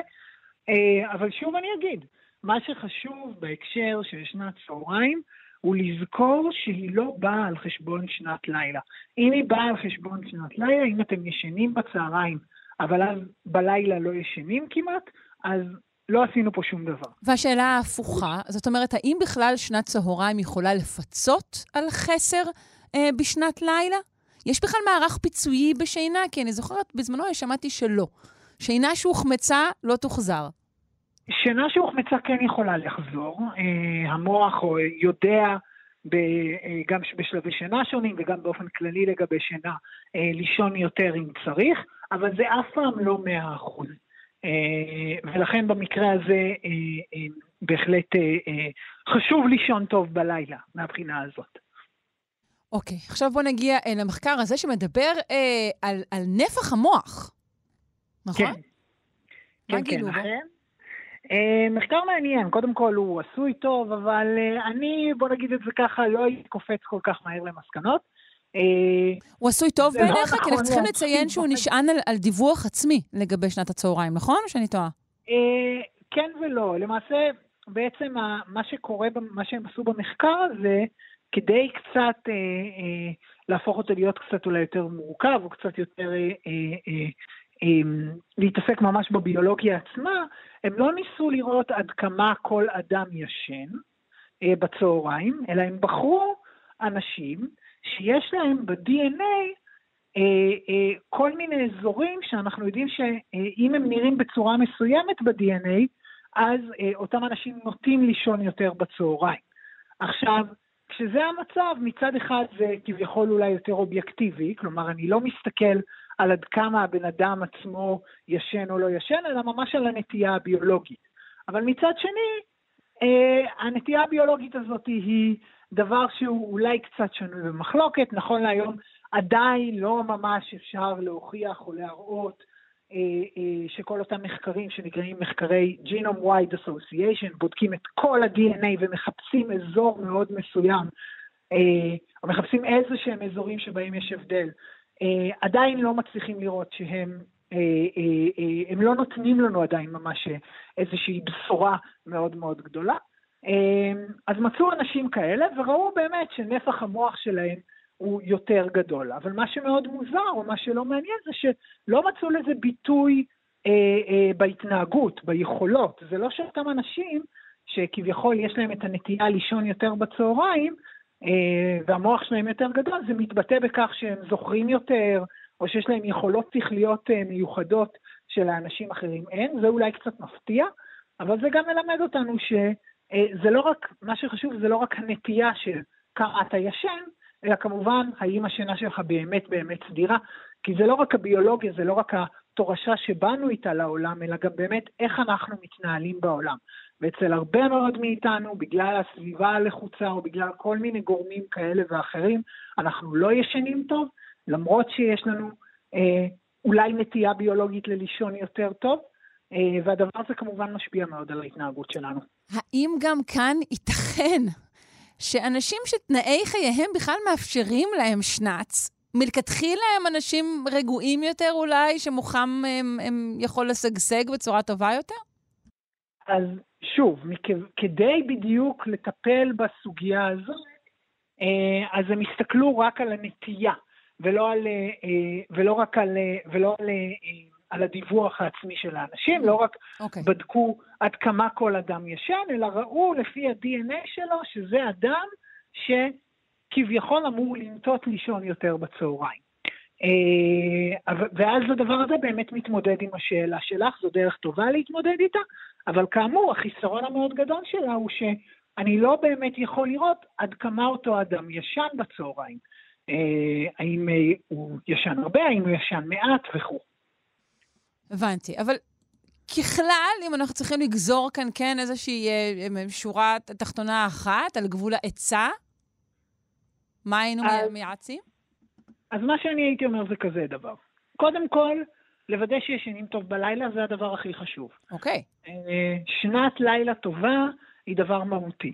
D: אה, אבל שוב אני אגיד, מה שחשוב בהקשר של שנת צהריים, הוא לזכור שהיא לא באה על חשבון שנת לילה. אם היא באה על חשבון שנת לילה, אם אתם ישנים בצהריים, אבל אז בלילה לא ישנים כמעט, אז לא עשינו פה שום דבר.
A: והשאלה ההפוכה, זאת אומרת, האם בכלל שנת צהריים יכולה לפצות על חסר אה, בשנת לילה? יש בכלל מערך פיצויי בשינה? כי אני זוכרת, בזמנו שמעתי שלא. שינה שהוחמצה לא תוחזר.
D: שינה שהוחמצה כן יכולה לחזור. אה, המוח יודע אה, גם בשלבי שינה שונים וגם באופן כללי לגבי שינה, אה, לישון יותר אם צריך, אבל זה אף פעם לא מאה אחוז. אה, ולכן במקרה הזה בהחלט חשוב לישון טוב בלילה מהבחינה הזאת.
A: אוקיי, okay, עכשיו בוא נגיע למחקר הזה שמדבר אה, על, על נפח המוח, נכון?
D: כן. כן, כן, אכן. אה, מחקר מעניין, קודם כל הוא עשוי טוב, אבל אה, אני, בוא נגיד את זה ככה, לא הייתי קופץ כל כך מהר למסקנות. אה,
A: הוא עשוי טוב
D: לא
A: בעיניך? כי
D: נכון
A: אנחנו צריכים
D: להתחיל
A: לציין שהוא נשען על, על דיווח עצמי לגבי שנת הצהריים, נכון? או שאני טועה?
D: אה, כן ולא. למעשה, בעצם מה שקורה, מה שהם עשו במחקר הזה, כדי קצת אה, אה, להפוך אותו להיות קצת אולי יותר מורכב, או קצת יותר אה, אה, אה, אה, להתעסק ממש בביולוגיה עצמה, הם לא ניסו לראות עד כמה כל אדם ישן אה, בצהריים, אלא הם בחרו אנשים שיש להם ב-DNA אה, אה, כל מיני אזורים שאנחנו יודעים שאם הם נראים בצורה מסוימת ב-DNA, אז אה, אותם אנשים נוטים לישון יותר בצהריים. עכשיו, כשזה המצב, מצד אחד זה כביכול אולי יותר אובייקטיבי, כלומר, אני לא מסתכל על עד כמה הבן אדם עצמו ישן או לא ישן, אלא ממש על הנטייה הביולוגית. אבל מצד שני, הנטייה הביולוגית הזאת היא דבר שהוא אולי קצת שנוי במחלוקת, נכון להיום עדיין לא ממש אפשר להוכיח או להראות אה, אה, שכל אותם מחקרים שנקראים מחקרי Genome Wide Association, בודקים את כל ה-DNA ומחפשים אזור מאוד מסוים, אה, או מחפשים איזה שהם אזורים שבהם יש הבדל, אה, עדיין לא מצליחים לראות שהם, אה, אה, אה, הם לא נותנים לנו עדיין ממש איזושהי בשורה מאוד מאוד גדולה. אה, אז מצאו אנשים כאלה וראו באמת שנפח המוח שלהם הוא יותר גדול. אבל מה שמאוד מוזר, או מה שלא מעניין, זה שלא מצאו לזה ביטוי אה, אה, בהתנהגות, ביכולות. זה לא שאותם אנשים שכביכול יש להם את הנטייה לישון יותר בצהריים, אה, והמוח שלהם יותר גדול, זה מתבטא בכך שהם זוכרים יותר, או שיש להם יכולות שכליות אה, מיוחדות שלאנשים אחרים אין. זה אולי קצת מפתיע, אבל זה גם מלמד אותנו שזה לא רק, מה שחשוב זה לא רק הנטייה של כמה אתה ישן, אלא כמובן, האם השינה שלך באמת באמת סדירה? כי זה לא רק הביולוגיה, זה לא רק התורשה שבאנו איתה לעולם, אלא גם באמת איך אנחנו מתנהלים בעולם. ואצל הרבה מאוד מאיתנו, בגלל הסביבה הלחוצה או בגלל כל מיני גורמים כאלה ואחרים, אנחנו לא ישנים טוב, למרות שיש לנו אה, אולי נטייה ביולוגית ללישון יותר טוב, אה, והדבר הזה כמובן משפיע מאוד על ההתנהגות שלנו.
A: האם גם כאן ייתכן שאנשים שתנאי חייהם בכלל מאפשרים להם שנץ, מלכתחילה הם אנשים רגועים יותר אולי, שמוחם הם, הם יכול לשגשג בצורה טובה יותר?
D: אז שוב, כדי בדיוק לטפל בסוגיה הזאת, אז הם הסתכלו רק על הנטייה, ולא, על, ולא רק על, ולא על, על הדיווח העצמי של האנשים, לא רק okay.
A: אוקיי.
D: בדקו עד כמה כל אדם ישן, אלא ראו לפי ה-DNA שלו שזה אדם שכביכול אמור לנטות לישון יותר בצהריים. ואז הדבר הזה באמת מתמודד עם השאלה שלך, זו דרך טובה להתמודד איתה, אבל כאמור, החיסרון המאוד גדול שלה הוא שאני לא באמת יכול לראות עד כמה אותו אדם ישן בצהריים. האם הוא ישן הרבה, האם הוא ישן מעט וכו'.
A: הבנתי, אבל ככלל, אם אנחנו צריכים לגזור כאן, כן, איזושהי אה, שורה תחתונה אחת על גבול העצה, מה היינו אז, מייעצים?
D: אז מה שאני הייתי אומר זה כזה דבר. קודם כל, לוודא שישנים טוב בלילה זה הדבר הכי חשוב.
A: אוקיי.
D: Okay. שנת לילה טובה היא דבר מהותי.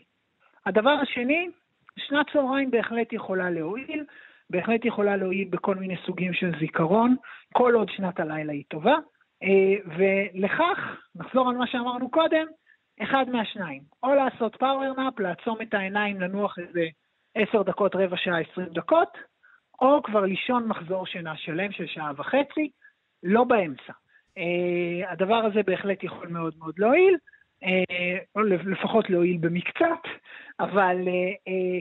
D: הדבר השני, שנת צהריים בהחלט יכולה להועיל, בהחלט יכולה להועיל בכל מיני סוגים של זיכרון, כל עוד שנת הלילה היא טובה. ולכך, נחזור על מה שאמרנו קודם, אחד מהשניים. או לעשות פאוור נאפ, לעצום את העיניים, לנוח איזה עשר דקות, רבע שעה, עשרים דקות, או כבר לישון מחזור שינה שלם של שעה וחצי, לא באמצע. Uh, הדבר הזה בהחלט יכול מאוד מאוד להועיל, או uh, לפחות להועיל במקצת, אבל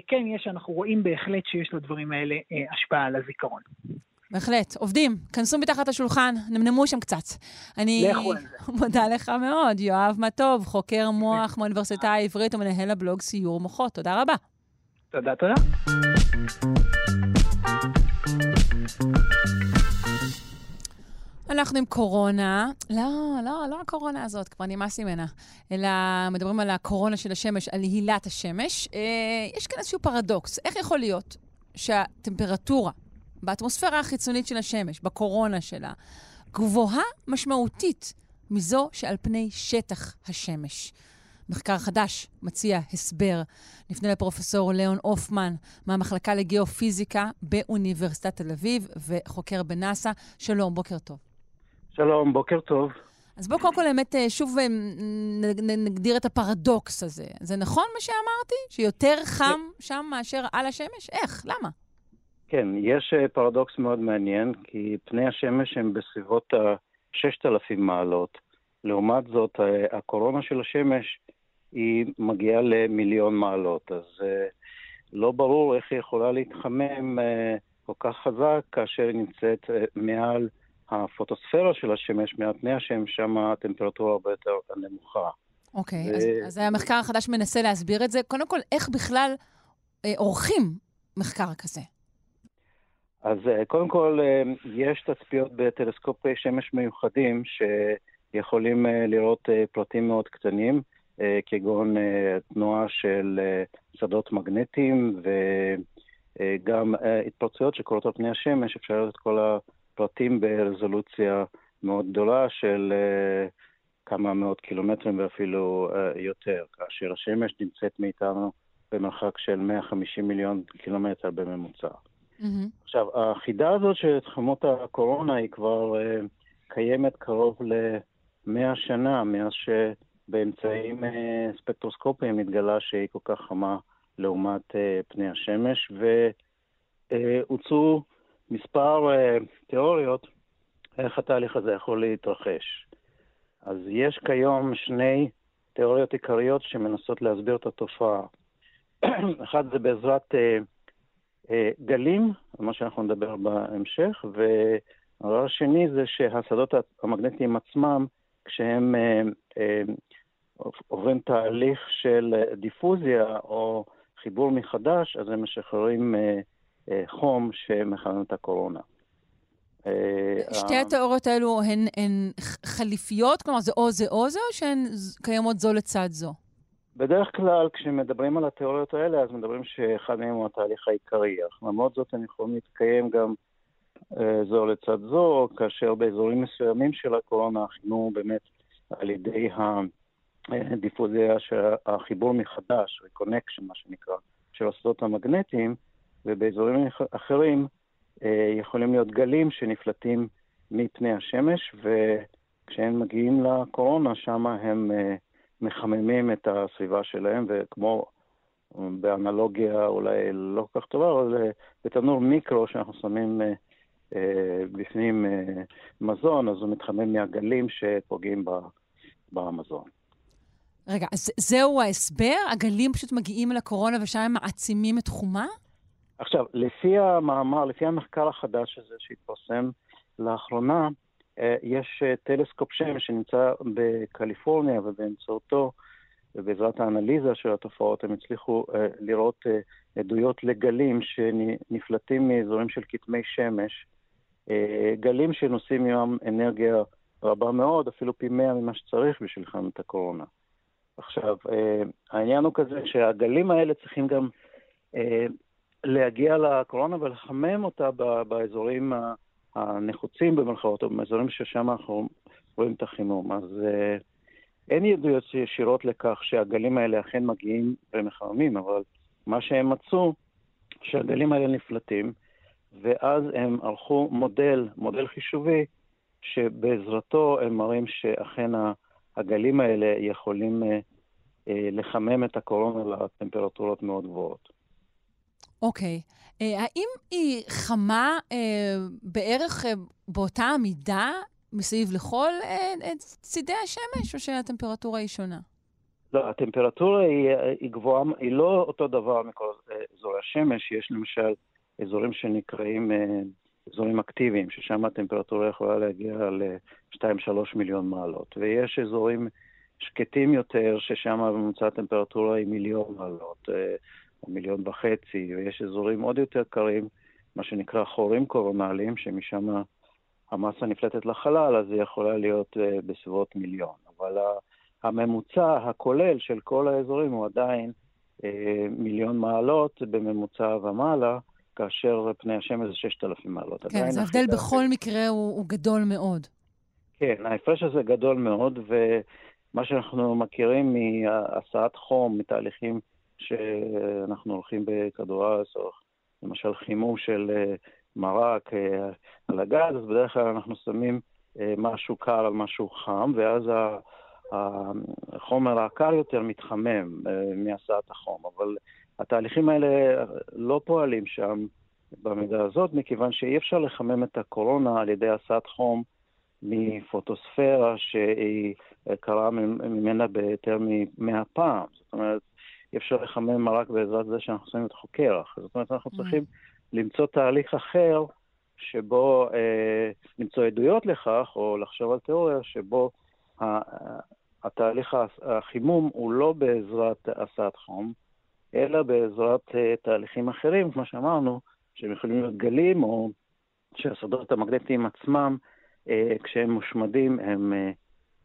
D: כן, יש, אנחנו רואים בהחלט שיש לדברים האלה השפעה על הזיכרון.
A: בהחלט. עובדים, כנסו מתחת השולחן, נמנמו שם קצת. אני מודה לך מאוד, יואב מה טוב, חוקר מוח מהאוניברסיטה העברית ומנהל הבלוג סיור מוחות. תודה רבה.
D: תודה, תודה.
A: אנחנו עם קורונה, לא, לא, לא הקורונה הזאת, כבר נמאס ממנה, אלא מדברים על הקורונה של השמש, על הילת השמש. אה, יש כאן איזשהו פרדוקס. איך יכול להיות שהטמפרטורה באטמוספירה החיצונית של השמש, בקורונה שלה, גבוהה משמעותית מזו שעל פני שטח השמש. מחקר חדש מציע הסבר. נפנה לפרופסור ליאון הופמן מהמחלקה לגיאופיזיקה באוניברסיטת תל אביב וחוקר בנאס"א. שלום, בוקר טוב.
E: שלום, בוקר טוב.
A: אז בואו קודם כל באמת אה, שוב אה, נגדיר את הפרדוקס הזה. זה נכון מה שאמרתי? שיותר חם שם מאשר על השמש? איך? למה?
E: כן, יש אה, פרדוקס מאוד מעניין, כי פני השמש הם בסביבות ה-6,000 מעלות. לעומת זאת, הקורונה של השמש היא מגיעה למיליון מעלות, אז לא ברור איך היא יכולה להתחמם כל כך חזק כאשר היא נמצאת מעל הפוטוספירה של השמש, מעל פני השמש, שם הטמפרטורה הרבה יותר נמוכה.
A: אוקיי, okay, ו... אז, אז המחקר החדש מנסה להסביר את זה. קודם כל, איך בכלל אה, עורכים מחקר כזה?
E: אז אה, קודם כל, אה, יש תצפיות בטלסקופי שמש מיוחדים שיכולים אה, לראות פרטים מאוד קטנים, כגון תנועה של שדות מגנטיים וגם התפרצויות שקורות על פני השמש, אפשר לראות את כל ה... פרטים ברזולוציה מאוד גדולה של כמה מאות קילומטרים ואפילו יותר, כאשר השמש נמצאת מאיתנו במרחק של 150 מיליון קילומטר בממוצע. Mm-hmm. עכשיו, החידה הזאת של תחמות הקורונה היא כבר uh, קיימת קרוב ל-100 שנה, מאז שבאמצעים uh, ספקטרוסקופיים התגלה שהיא כל כך חמה לעומת uh, פני השמש, והוצאו מספר uh, תיאוריות איך התהליך הזה יכול להתרחש. אז יש כיום שני תיאוריות עיקריות שמנסות להסביר את התופעה. אחד זה בעזרת uh, uh, גלים, מה שאנחנו נדבר בהמשך, והדבר השני זה שהשדות המגנטיים עצמם, כשהם uh, uh, עוברים תהליך של דיפוזיה או חיבור מחדש, אז הם משחררים אה, חום שמכנה את הקורונה.
A: אה, שתי התיאוריות האלו הן, הן חליפיות? כלומר, זה או זה או זה, או שהן קיימות זו לצד זו?
E: בדרך כלל, כשמדברים על התיאוריות האלה, אז מדברים שאחד מהם הוא התהליך העיקרי. אך למרות זאת, הם יכולים להתקיים גם אה, זו לצד זו, כאשר באזורים מסוימים של הקורונה היינו באמת על ידי הדיפוזיה, החיבור מחדש, reconnection, מה שנקרא, של השדות המגנטיים, ובאזורים אחרים אה, יכולים להיות גלים שנפלטים מפני השמש, וכשהם מגיעים לקורונה, שם הם אה, מחממים את הסביבה שלהם, וכמו באנלוגיה אולי לא כל כך טובה, אבל אה, בתנור מיקרו שאנחנו שמים בפנים מזון, אז הוא מתחמם מהגלים שפוגעים במזון.
A: רגע, אז זהו ההסבר? הגלים פשוט מגיעים לקורונה ושם הם מעצימים את חומה?
E: עכשיו, לפי המאמר, לפי המחקר החדש הזה שהתפרסם לאחרונה, אה, יש אה, טלסקופ שמש שנמצא בקליפורניה, ובאמצעותו, ובעזרת האנליזה של התופעות, הם הצליחו אה, לראות עדויות לגלים שנפלטים מאזורים של כתמי שמש, גלים שנושאים עימם אנרגיה רבה מאוד, אפילו פי מאה ממה שצריך בשביל את הקורונה. עכשיו, העניין הוא כזה שהגלים האלה צריכים גם להגיע לקורונה ולחמם אותה באזורים הנחוצים במרכאות, או באזורים ששם אנחנו רואים את החימום. אז אה, אין עדויות ישירות לכך שהגלים האלה אכן מגיעים ומחממים, אבל מה שהם מצאו, שהגלים האלה נפלטים, ואז הם ערכו מודל, מודל חישובי, שבעזרתו הם מראים שאכן הגלים האלה יכולים אה, אה, לחמם את הקורונה לטמפרטורות מאוד גבוהות.
A: אוקיי. Okay. אה, האם היא חמה uh, בערך uh, באותה המידה מסביב לכל uh, צידי השמש, או שהטמפרטורה היא שונה?
E: לא, הטמפרטורה היא, היא גבוהה, היא לא אותו דבר מכל אזורי השמש. יש למשל אזורים שנקראים אזורים אקטיביים, ששם הטמפרטורה יכולה להגיע ל-2-3 מיליון מעלות. ויש אזורים שקטים יותר, ששם ממוצע הטמפרטורה היא מיליון מעלות. או מיליון וחצי, ויש אזורים עוד יותר קרים, מה שנקרא חורים קורונליים, שמשם המסה נפלטת לחלל, אז היא יכולה להיות uh, בסביבות מיליון. אבל הממוצע הכולל של כל האזורים הוא עדיין uh, מיליון מעלות בממוצע ומעלה, כאשר פני השמש זה 6,000 מעלות.
A: כן, אז ההבדל בכל מקרה הוא, הוא גדול מאוד.
E: כן, ההפרש הזה גדול מאוד, ומה שאנחנו מכירים מהסעת חום, מתהליכים שאנחנו הולכים בכדור הארץ, או למשל חימום של אה, מרק אה, על הגז, אז בדרך כלל אנחנו שמים אה, משהו קר על משהו חם, ואז החומר הקר יותר מתחמם מהסעת החום. אבל התהליכים האלה לא פועלים שם במידה הזאת, מכיוון שאי אפשר לחמם את הקורונה על ידי הסעת חום מפוטוספירה שהיא קרה ממנה ביותר מ-100 פעם. זאת אומרת, אי אפשר לחמם רק בעזרת זה שאנחנו שמים את קרח. זאת אומרת, אנחנו mm. צריכים למצוא תהליך אחר שבו, אה, למצוא עדויות לכך, או לחשוב על תיאוריה שבו התהליך החימום הוא לא בעזרת הסעת חום, אלא בעזרת אה, תהליכים אחרים, כמו שאמרנו, שהם יכולים להיות גלים, או שהשדות המגנטיים עצמם, אה, כשהם מושמדים, הם אה,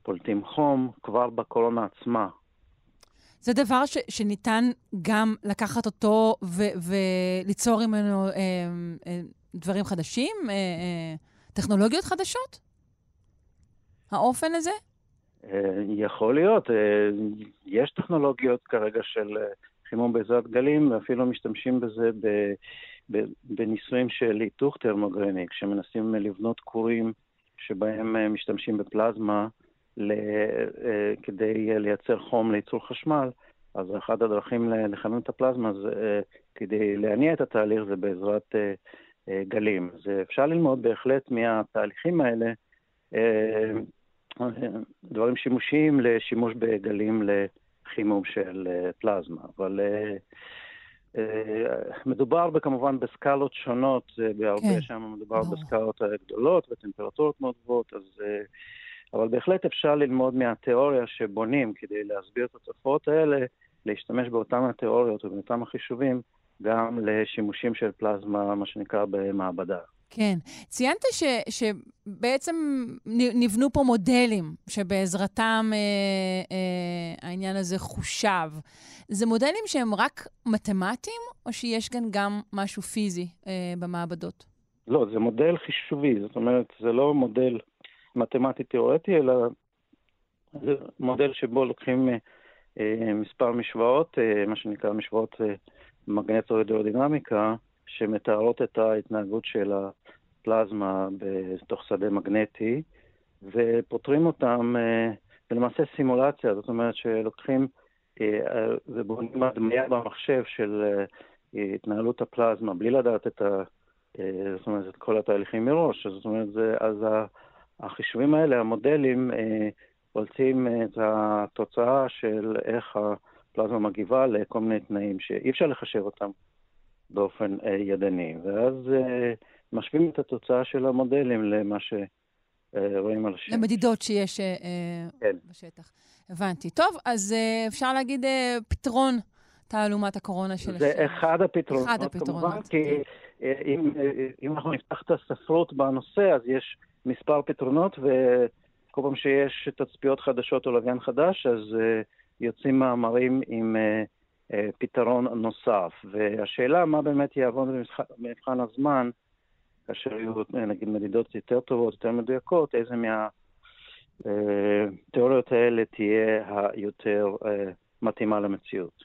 E: פולטים חום כבר בקורונה עצמה.
A: זה דבר ש, שניתן גם לקחת אותו ו, וליצור ממנו אה, אה, דברים חדשים, אה, אה, טכנולוגיות חדשות? האופן הזה?
E: אה, יכול להיות. אה, יש טכנולוגיות כרגע של אה, חימום בעזרת גלים, ואפילו משתמשים בזה ב, ב, בניסויים של היתוך תרמוגרני, כשמנסים לבנות כורים שבהם משתמשים בפלזמה ל, כדי לייצר חום לייצור חשמל. אז אחת הדרכים לחמם את הפלזמה זה, כדי להניע את התהליך זה בעזרת גלים. אז אפשר ללמוד בהחלט מהתהליכים האלה דברים שימושיים לשימוש בגלים לחימום של אה, פלזמה. אבל אה, אה, מדובר כמובן בסקלות שונות, בהרבה כן. שם מדובר. בסקלות גדולות וטמפרטורות מאוד גבוהות, אז... אבל בהחלט אפשר ללמוד מהתיאוריה שבונים כדי להסביר את התופעות האלה, להשתמש באותן התיאוריות ובאותם החישובים גם לשימושים של פלזמה, מה שנקרא, במעבדה.
A: כן. ציינת ש, שבעצם נבנו פה מודלים שבעזרתם אה, אה, העניין הזה חושב. זה מודלים שהם רק מתמטיים, או שיש כאן גם משהו פיזי אה, במעבדות?
E: לא, זה מודל חישובי. זאת אומרת, זה לא מודל מתמטי-תיאורטי, אלא זה מודל שבו לוקחים אה, אה, מספר משוואות, אה, מה שנקרא משוואות מגנטו-הידרודינמיקה, שמתארות את ההתנהגות של הפלזמה בתוך שדה מגנטי, ופותרים אותם ולמעשה סימולציה, זאת אומרת שלוקחים ובונים הדמיה במחשב של התנהלות הפלזמה בלי לדעת את, ה, זאת אומרת, את כל התהליכים מראש. זאת אומרת, זה, אז החישובים האלה, המודלים, רוצים את התוצאה של איך הפלזמה מגיבה לכל מיני תנאים שאי אפשר לחשב אותם באופן אה, ידני, ואז אה, משווים את התוצאה של המודלים למה שרואים על השמש.
A: למדידות שיש אה, כן. בשטח. הבנתי. טוב, אז אה, אפשר להגיד אה, פתרון תעלומת הקורונה של השמש.
E: זה אחד הפתרונות,
A: אחד הפתרונות. כמובן,
E: כי אה, אם, אה, אם אנחנו נפתח את הספרות בנושא, אז יש מספר פתרונות, וכל פעם שיש תצפיות חדשות או לוויין חדש, אז אה, יוצאים מאמרים עם... אה, אה, פתרון נוסף. והשאלה מה באמת יעבוד במבחן הזמן, כאשר יהיו נגיד מדידות יותר טובות, יותר מדויקות, איזה מהתיאוריות אה, האלה תהיה היותר אה, מתאימה למציאות.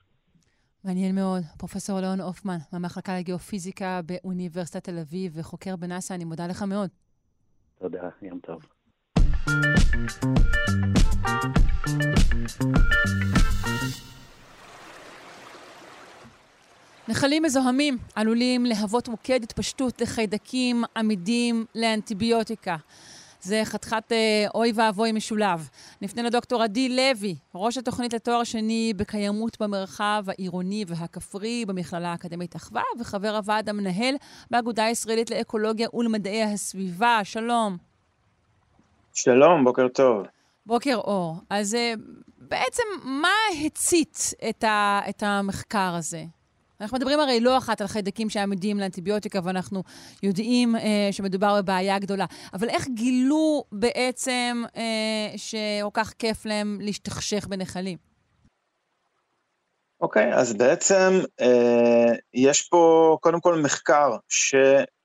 A: מעניין מאוד. פרופסור ליאון הופמן, מהמחלקה לגיאופיזיקה באוניברסיטת תל אביב וחוקר בנאס"א, אני מודה לך מאוד.
E: תודה, יום טוב.
A: נחלים מזוהמים עלולים להוות מוקד התפשטות לחיידקים עמידים לאנטיביוטיקה. זה חתיכת אה, אוי ואבוי משולב. נפנה לדוקטור עדי לוי, ראש התוכנית לתואר שני בקיימות במרחב העירוני והכפרי במכללה האקדמית אחווה, וחבר הוועד המנהל באגודה הישראלית לאקולוגיה ולמדעי הסביבה. שלום.
F: שלום, בוקר טוב.
A: בוקר אור. אז אה, בעצם מה הצית את, ה, את המחקר הזה? אנחנו מדברים הרי לא אחת על חיידקים שעמידים לאנטיביוטיקה, ואנחנו יודעים אה, שמדובר בבעיה גדולה. אבל איך גילו בעצם אה, שכל כך כיף להם להשתכשך בנחלים?
F: אוקיי, okay, אז בעצם אה, יש פה קודם כל מחקר ש...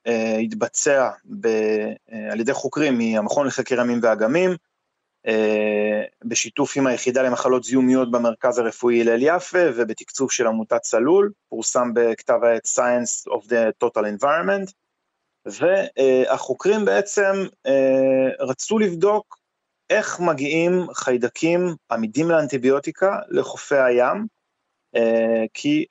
F: אה, ב, אה, על ידי חוקרים מהמכון לחקר ימים ואגמים, בשיתוף עם היחידה למחלות זיהומיות במרכז הרפואי הלל יפה ובתקצוב של עמותת צלול, פורסם בכתב העת Science of the Total Environment, והחוקרים בעצם אה, רצו לבדוק איך מגיעים חיידקים עמידים לאנטיביוטיקה לחופי הים, אה, כי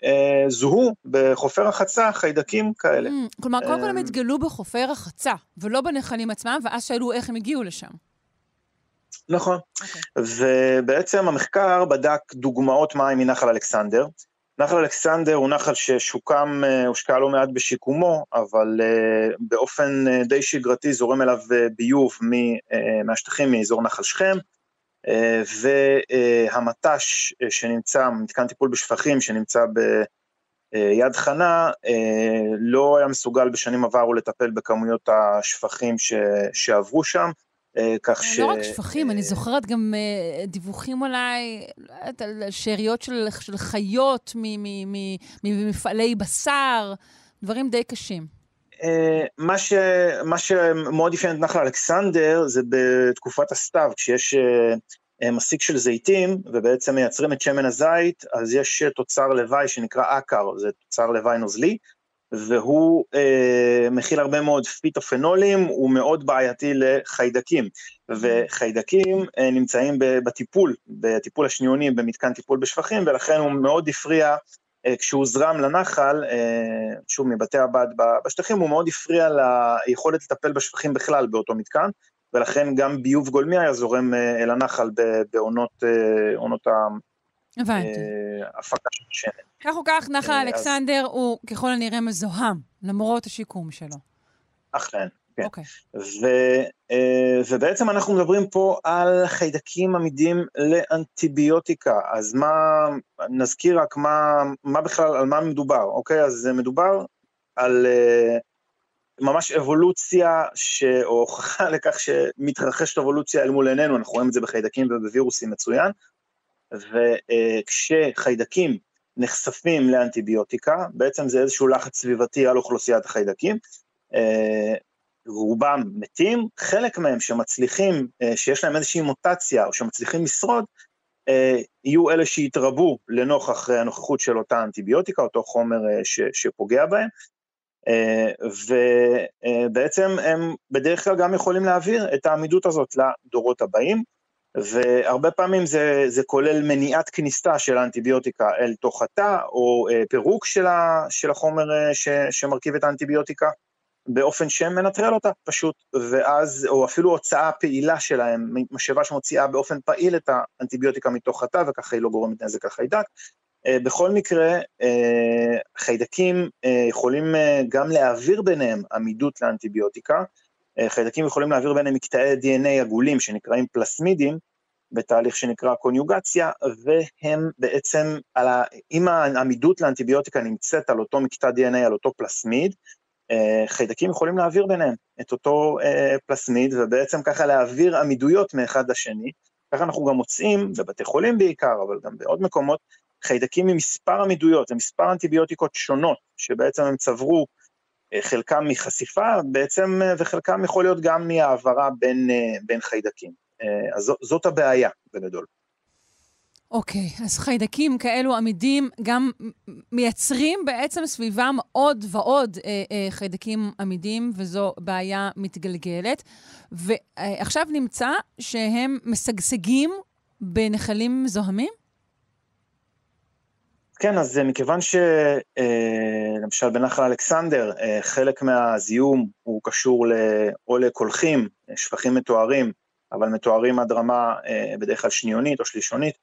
F: זוהו בחופי רחצה חיידקים כאלה.
A: Mm, כלומר, קודם כל הם התגלו בחופי רחצה, ולא בנחלים עצמם, ואז שאלו איך הם הגיעו לשם.
F: נכון. Okay. אוקיי. ובעצם המחקר בדק דוגמאות מים מנחל אלכסנדר. נחל אלכסנדר הוא נחל ששוקם, אה, הושקע לא מעט בשיקומו, אבל uh, באופן uh, די שגרתי זורם אליו ביוב מהשטחים מאזור נחל שכם, והמט"ש שנמצא, מתקן טיפול בשפכים שנמצא ביד חנה, לא היה מסוגל בשנים עברו לטפל בכמויות השפכים ש, שעברו שם,
A: אה, כך ש... לא רק שפכים, אני זוכרת גם אה, דיווחים אולי על שאריות של, של חיות ממפעלי בשר, דברים די קשים.
F: אה, מה, ש, מה שמאוד אפיין את נחל אלכסנדר זה בתקופת הסתיו, כשיש מסיק של זיתים ובעצם מייצרים את שמן הזית, אז יש תוצר לוואי שנקרא אקר, זה תוצר לוואי נוזלי, והוא אה, מכיל הרבה מאוד פיטופנולים, הוא מאוד בעייתי לחיידקים, וחיידקים אה, נמצאים בטיפול, בטיפול השניוני במתקן טיפול בשפכים, ולכן הוא מאוד הפריע אה, כשהוא זרם לנחל, אה, שוב מבתי הבד בשטחים, הוא מאוד הפריע ליכולת לטפל בשפכים בכלל באותו מתקן, ולכן גם ביוב גולמי היה זורם אה, אל הנחל בעונות אה,
A: הבנתי.
F: אה, הפקה של שמן.
A: כך או כך, נחל אה, אלכסנדר הוא ככל הנראה מזוהם, למרות השיקום שלו.
F: אכן, כן.
A: אוקיי.
F: אה, ובעצם אנחנו מדברים פה על חיידקים עמידים לאנטיביוטיקה, אז מה, נזכיר רק מה, מה בכלל, על מה מדובר, אוקיי? אז מדובר על ממש אבולוציה, ש... או הוכחה לכך שמתרחשת אבולוציה אל מול עינינו, אנחנו רואים את זה בחיידקים ובווירוסים מצוין, וכשחיידקים נחשפים לאנטיביוטיקה, בעצם זה איזשהו לחץ סביבתי על אוכלוסיית החיידקים, אה, רובם מתים, חלק מהם שמצליחים, אה, שיש להם איזושהי מוטציה או שמצליחים לשרוד, אה, יהיו אלה שיתרבו לנוכח הנוכחות של אותה אנטיביוטיקה, אותו חומר שפוגע בהם, ובעצם הם בדרך כלל גם יכולים להעביר את העמידות הזאת לדורות הבאים. והרבה פעמים זה, זה כולל מניעת כניסתה של האנטיביוטיקה אל תוך התא, או אה, פירוק של, ה, של החומר אה, ש, שמרכיב את האנטיביוטיקה, באופן שמנטרל אותה פשוט, ואז, או אפילו הוצאה פעילה שלהם, משאבה שמוציאה באופן פעיל את האנטיביוטיקה מתוך התא, וככה היא לא גורמת נזק לחיידק. אה, בכל מקרה, אה, חיידקים אה, יכולים אה, גם להעביר ביניהם עמידות לאנטיביוטיקה, חיידקים יכולים להעביר ביניהם מקטעי DNA עגולים שנקראים פלסמידים, בתהליך שנקרא קוניוגציה, והם בעצם, ה... אם העמידות לאנטיביוטיקה נמצאת על אותו מקטע DNA, על אותו פלסמיד, אה, חיידקים יכולים להעביר ביניהם את אותו אה, פלסמיד, ובעצם ככה להעביר עמידויות מאחד לשני. ככה אנחנו גם מוצאים, בבתי חולים בעיקר, אבל גם בעוד מקומות, חיידקים עם מספר עמידויות ומספר אנטיביוטיקות שונות, שבעצם הם צברו אה, חלקם מחשיפה בעצם, וחלקם יכול להיות גם מהעברה בין, בין חיידקים. אה, אז זאת הבעיה בגדול.
A: אוקיי, okay, אז חיידקים כאלו עמידים גם מייצרים בעצם סביבם עוד ועוד אה, אה, חיידקים עמידים, וזו בעיה מתגלגלת. ועכשיו נמצא שהם משגשגים בנחלים זוהמים?
F: כן, אז מכיוון שלמשל אה, בנחל אלכסנדר, אה, חלק מהזיהום הוא קשור או לקולחים, שפכים מתוארים, אבל מתוארים עד רמה אה, בדרך כלל שניונית או שלישונית,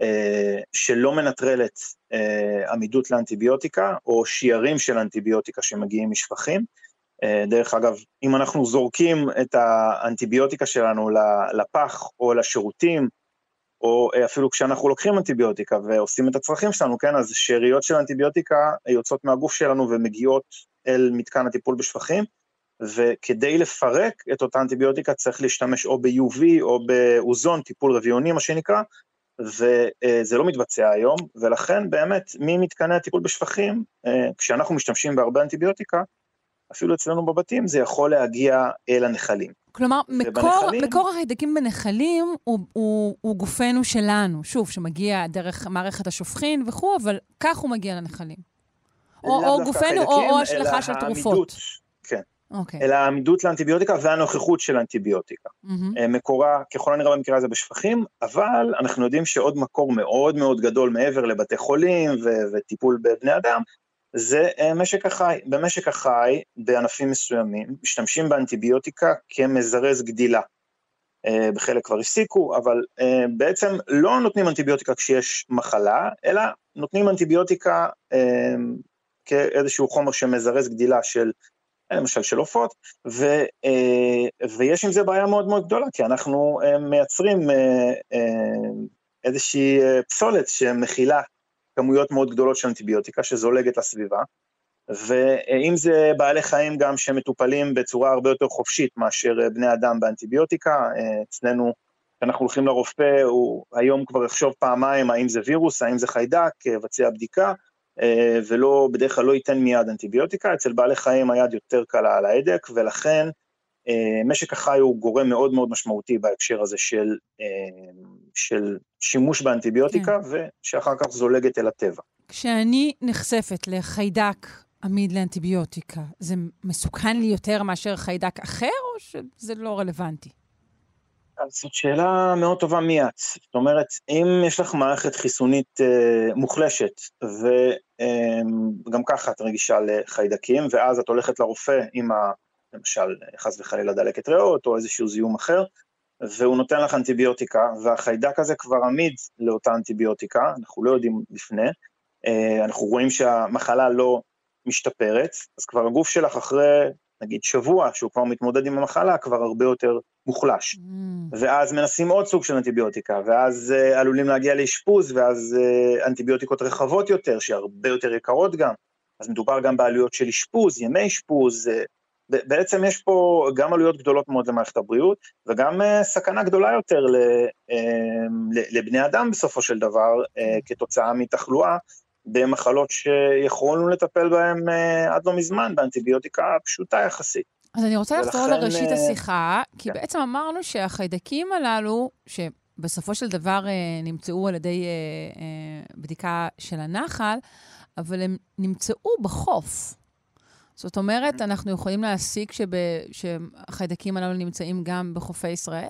F: אה, שלא מנטרלת אה, עמידות לאנטיביוטיקה, או שיירים של אנטיביוטיקה שמגיעים משפכים. אה, דרך אגב, אם אנחנו זורקים את האנטיביוטיקה שלנו לפח או לשירותים, או אה, אפילו כשאנחנו לוקחים אנטיביוטיקה ועושים את הצרכים שלנו, כן, אז שאריות של אנטיביוטיקה יוצאות מהגוף שלנו ומגיעות אל מתקן הטיפול בשפכים, וכדי לפרק את אותה אנטיביוטיקה צריך להשתמש או ב-UV או באוזון, טיפול רביוני מה שנקרא, וזה לא מתבצע היום, ולכן באמת ממתקני הטיפול בשפכים, כשאנחנו משתמשים בהרבה אנטיביוטיקה, אפילו אצלנו בבתים, זה יכול להגיע אל הנחלים.
A: כלומר, מקור, ובנחלים... מקור החיידקים בנחלים הוא, הוא, הוא גופנו שלנו, שוב, שמגיע דרך מערכת השופכין וכו', אבל כך הוא מגיע לנחלים. או, או גופנו או, או השלכה של תרופות.
F: כן. Okay. אוקיי. אלא העמידות לאנטיביוטיקה והנוכחות של אנטיביוטיקה. Mm-hmm. מקורה, ככל הנראה במקרה הזה בשפכים, אבל אנחנו יודעים שעוד מקור מאוד מאוד גדול מעבר לבתי חולים ו- וטיפול בבני אדם, זה אה, משק החי. במשק החי, בענפים מסוימים, משתמשים באנטיביוטיקה כמזרז גדילה. אה, בחלק כבר הפסיקו, אבל בעצם לא נותנים אנטיביוטיקה כשיש מחלה, אלא נותנים אנטיביוטיקה כאיזשהו חומר שמזרז גדילה של למשל של עופות, אה, ויש עם זה בעיה מאוד מאוד גדולה, כי אנחנו אה, מייצרים אה, איזושהי פסולת שמכילה כמויות מאוד גדולות של אנטיביוטיקה שזולגת לסביבה, ואם זה בעלי חיים גם שמטופלים בצורה הרבה יותר חופשית מאשר בני אדם באנטיביוטיקה, אצלנו כשאנחנו הולכים לרופא, הוא היום כבר יחשוב פעמיים האם זה וירוס, האם זה חיידק, יבצע בדיקה, ולא, בדרך כלל לא ייתן מיד אנטיביוטיקה, אצל בעלי חיים היד יותר קלה על ההדק, ולכן אה, משק החי הוא גורם מאוד מאוד משמעותי בהקשר הזה של, אה, של שימוש באנטיביוטיקה, כן. ושאחר כך זולגת אל הטבע.
A: כשאני נחשפת לחיידק עמיד לאנטיביוטיקה, זה מסוכן לי יותר מאשר חיידק אחר, או שזה לא רלוונטי?
F: אז זאת שאלה מאוד טובה מי את. זאת אומרת, אם יש לך מערכת חיסונית אה, מוחלשת, וגם אה, ככה את רגישה לחיידקים, ואז את הולכת לרופא עם, ה, למשל, חס וחלילה דלקת ריאות, או איזשהו זיהום אחר, והוא נותן לך אנטיביוטיקה, והחיידק הזה כבר עמיד לאותה אנטיביוטיקה, אנחנו לא יודעים לפני, אה, אנחנו רואים שהמחלה לא משתפרת, אז כבר הגוף שלך אחרי נגיד שבוע שהוא כבר מתמודד עם המחלה, כבר הרבה יותר מוחלש. Mm. ואז מנסים עוד סוג של אנטיביוטיקה, ואז uh, עלולים להגיע לאשפוז, ואז uh, אנטיביוטיקות רחבות יותר, שהרבה יותר יקרות גם. אז מדובר גם בעלויות של אשפוז, ימי אשפוז, uh, בעצם יש פה גם עלויות גדולות מאוד למערכת הבריאות, וגם uh, סכנה גדולה יותר ל, uh, לבני אדם בסופו של דבר, uh, כתוצאה מתחלואה במחלות שיכולנו לטפל בהן עד לא מזמן, באנטיביוטיקה פשוטה יחסית.
A: אז אני רוצה לחזור לראשית השיחה, כי כן. בעצם אמרנו שהחיידקים הללו, שבסופו של דבר נמצאו על ידי בדיקה של הנחל, אבל הם נמצאו בחוף. זאת אומרת, אנחנו יכולים להסיק שהחיידקים הללו נמצאים גם בחופי ישראל?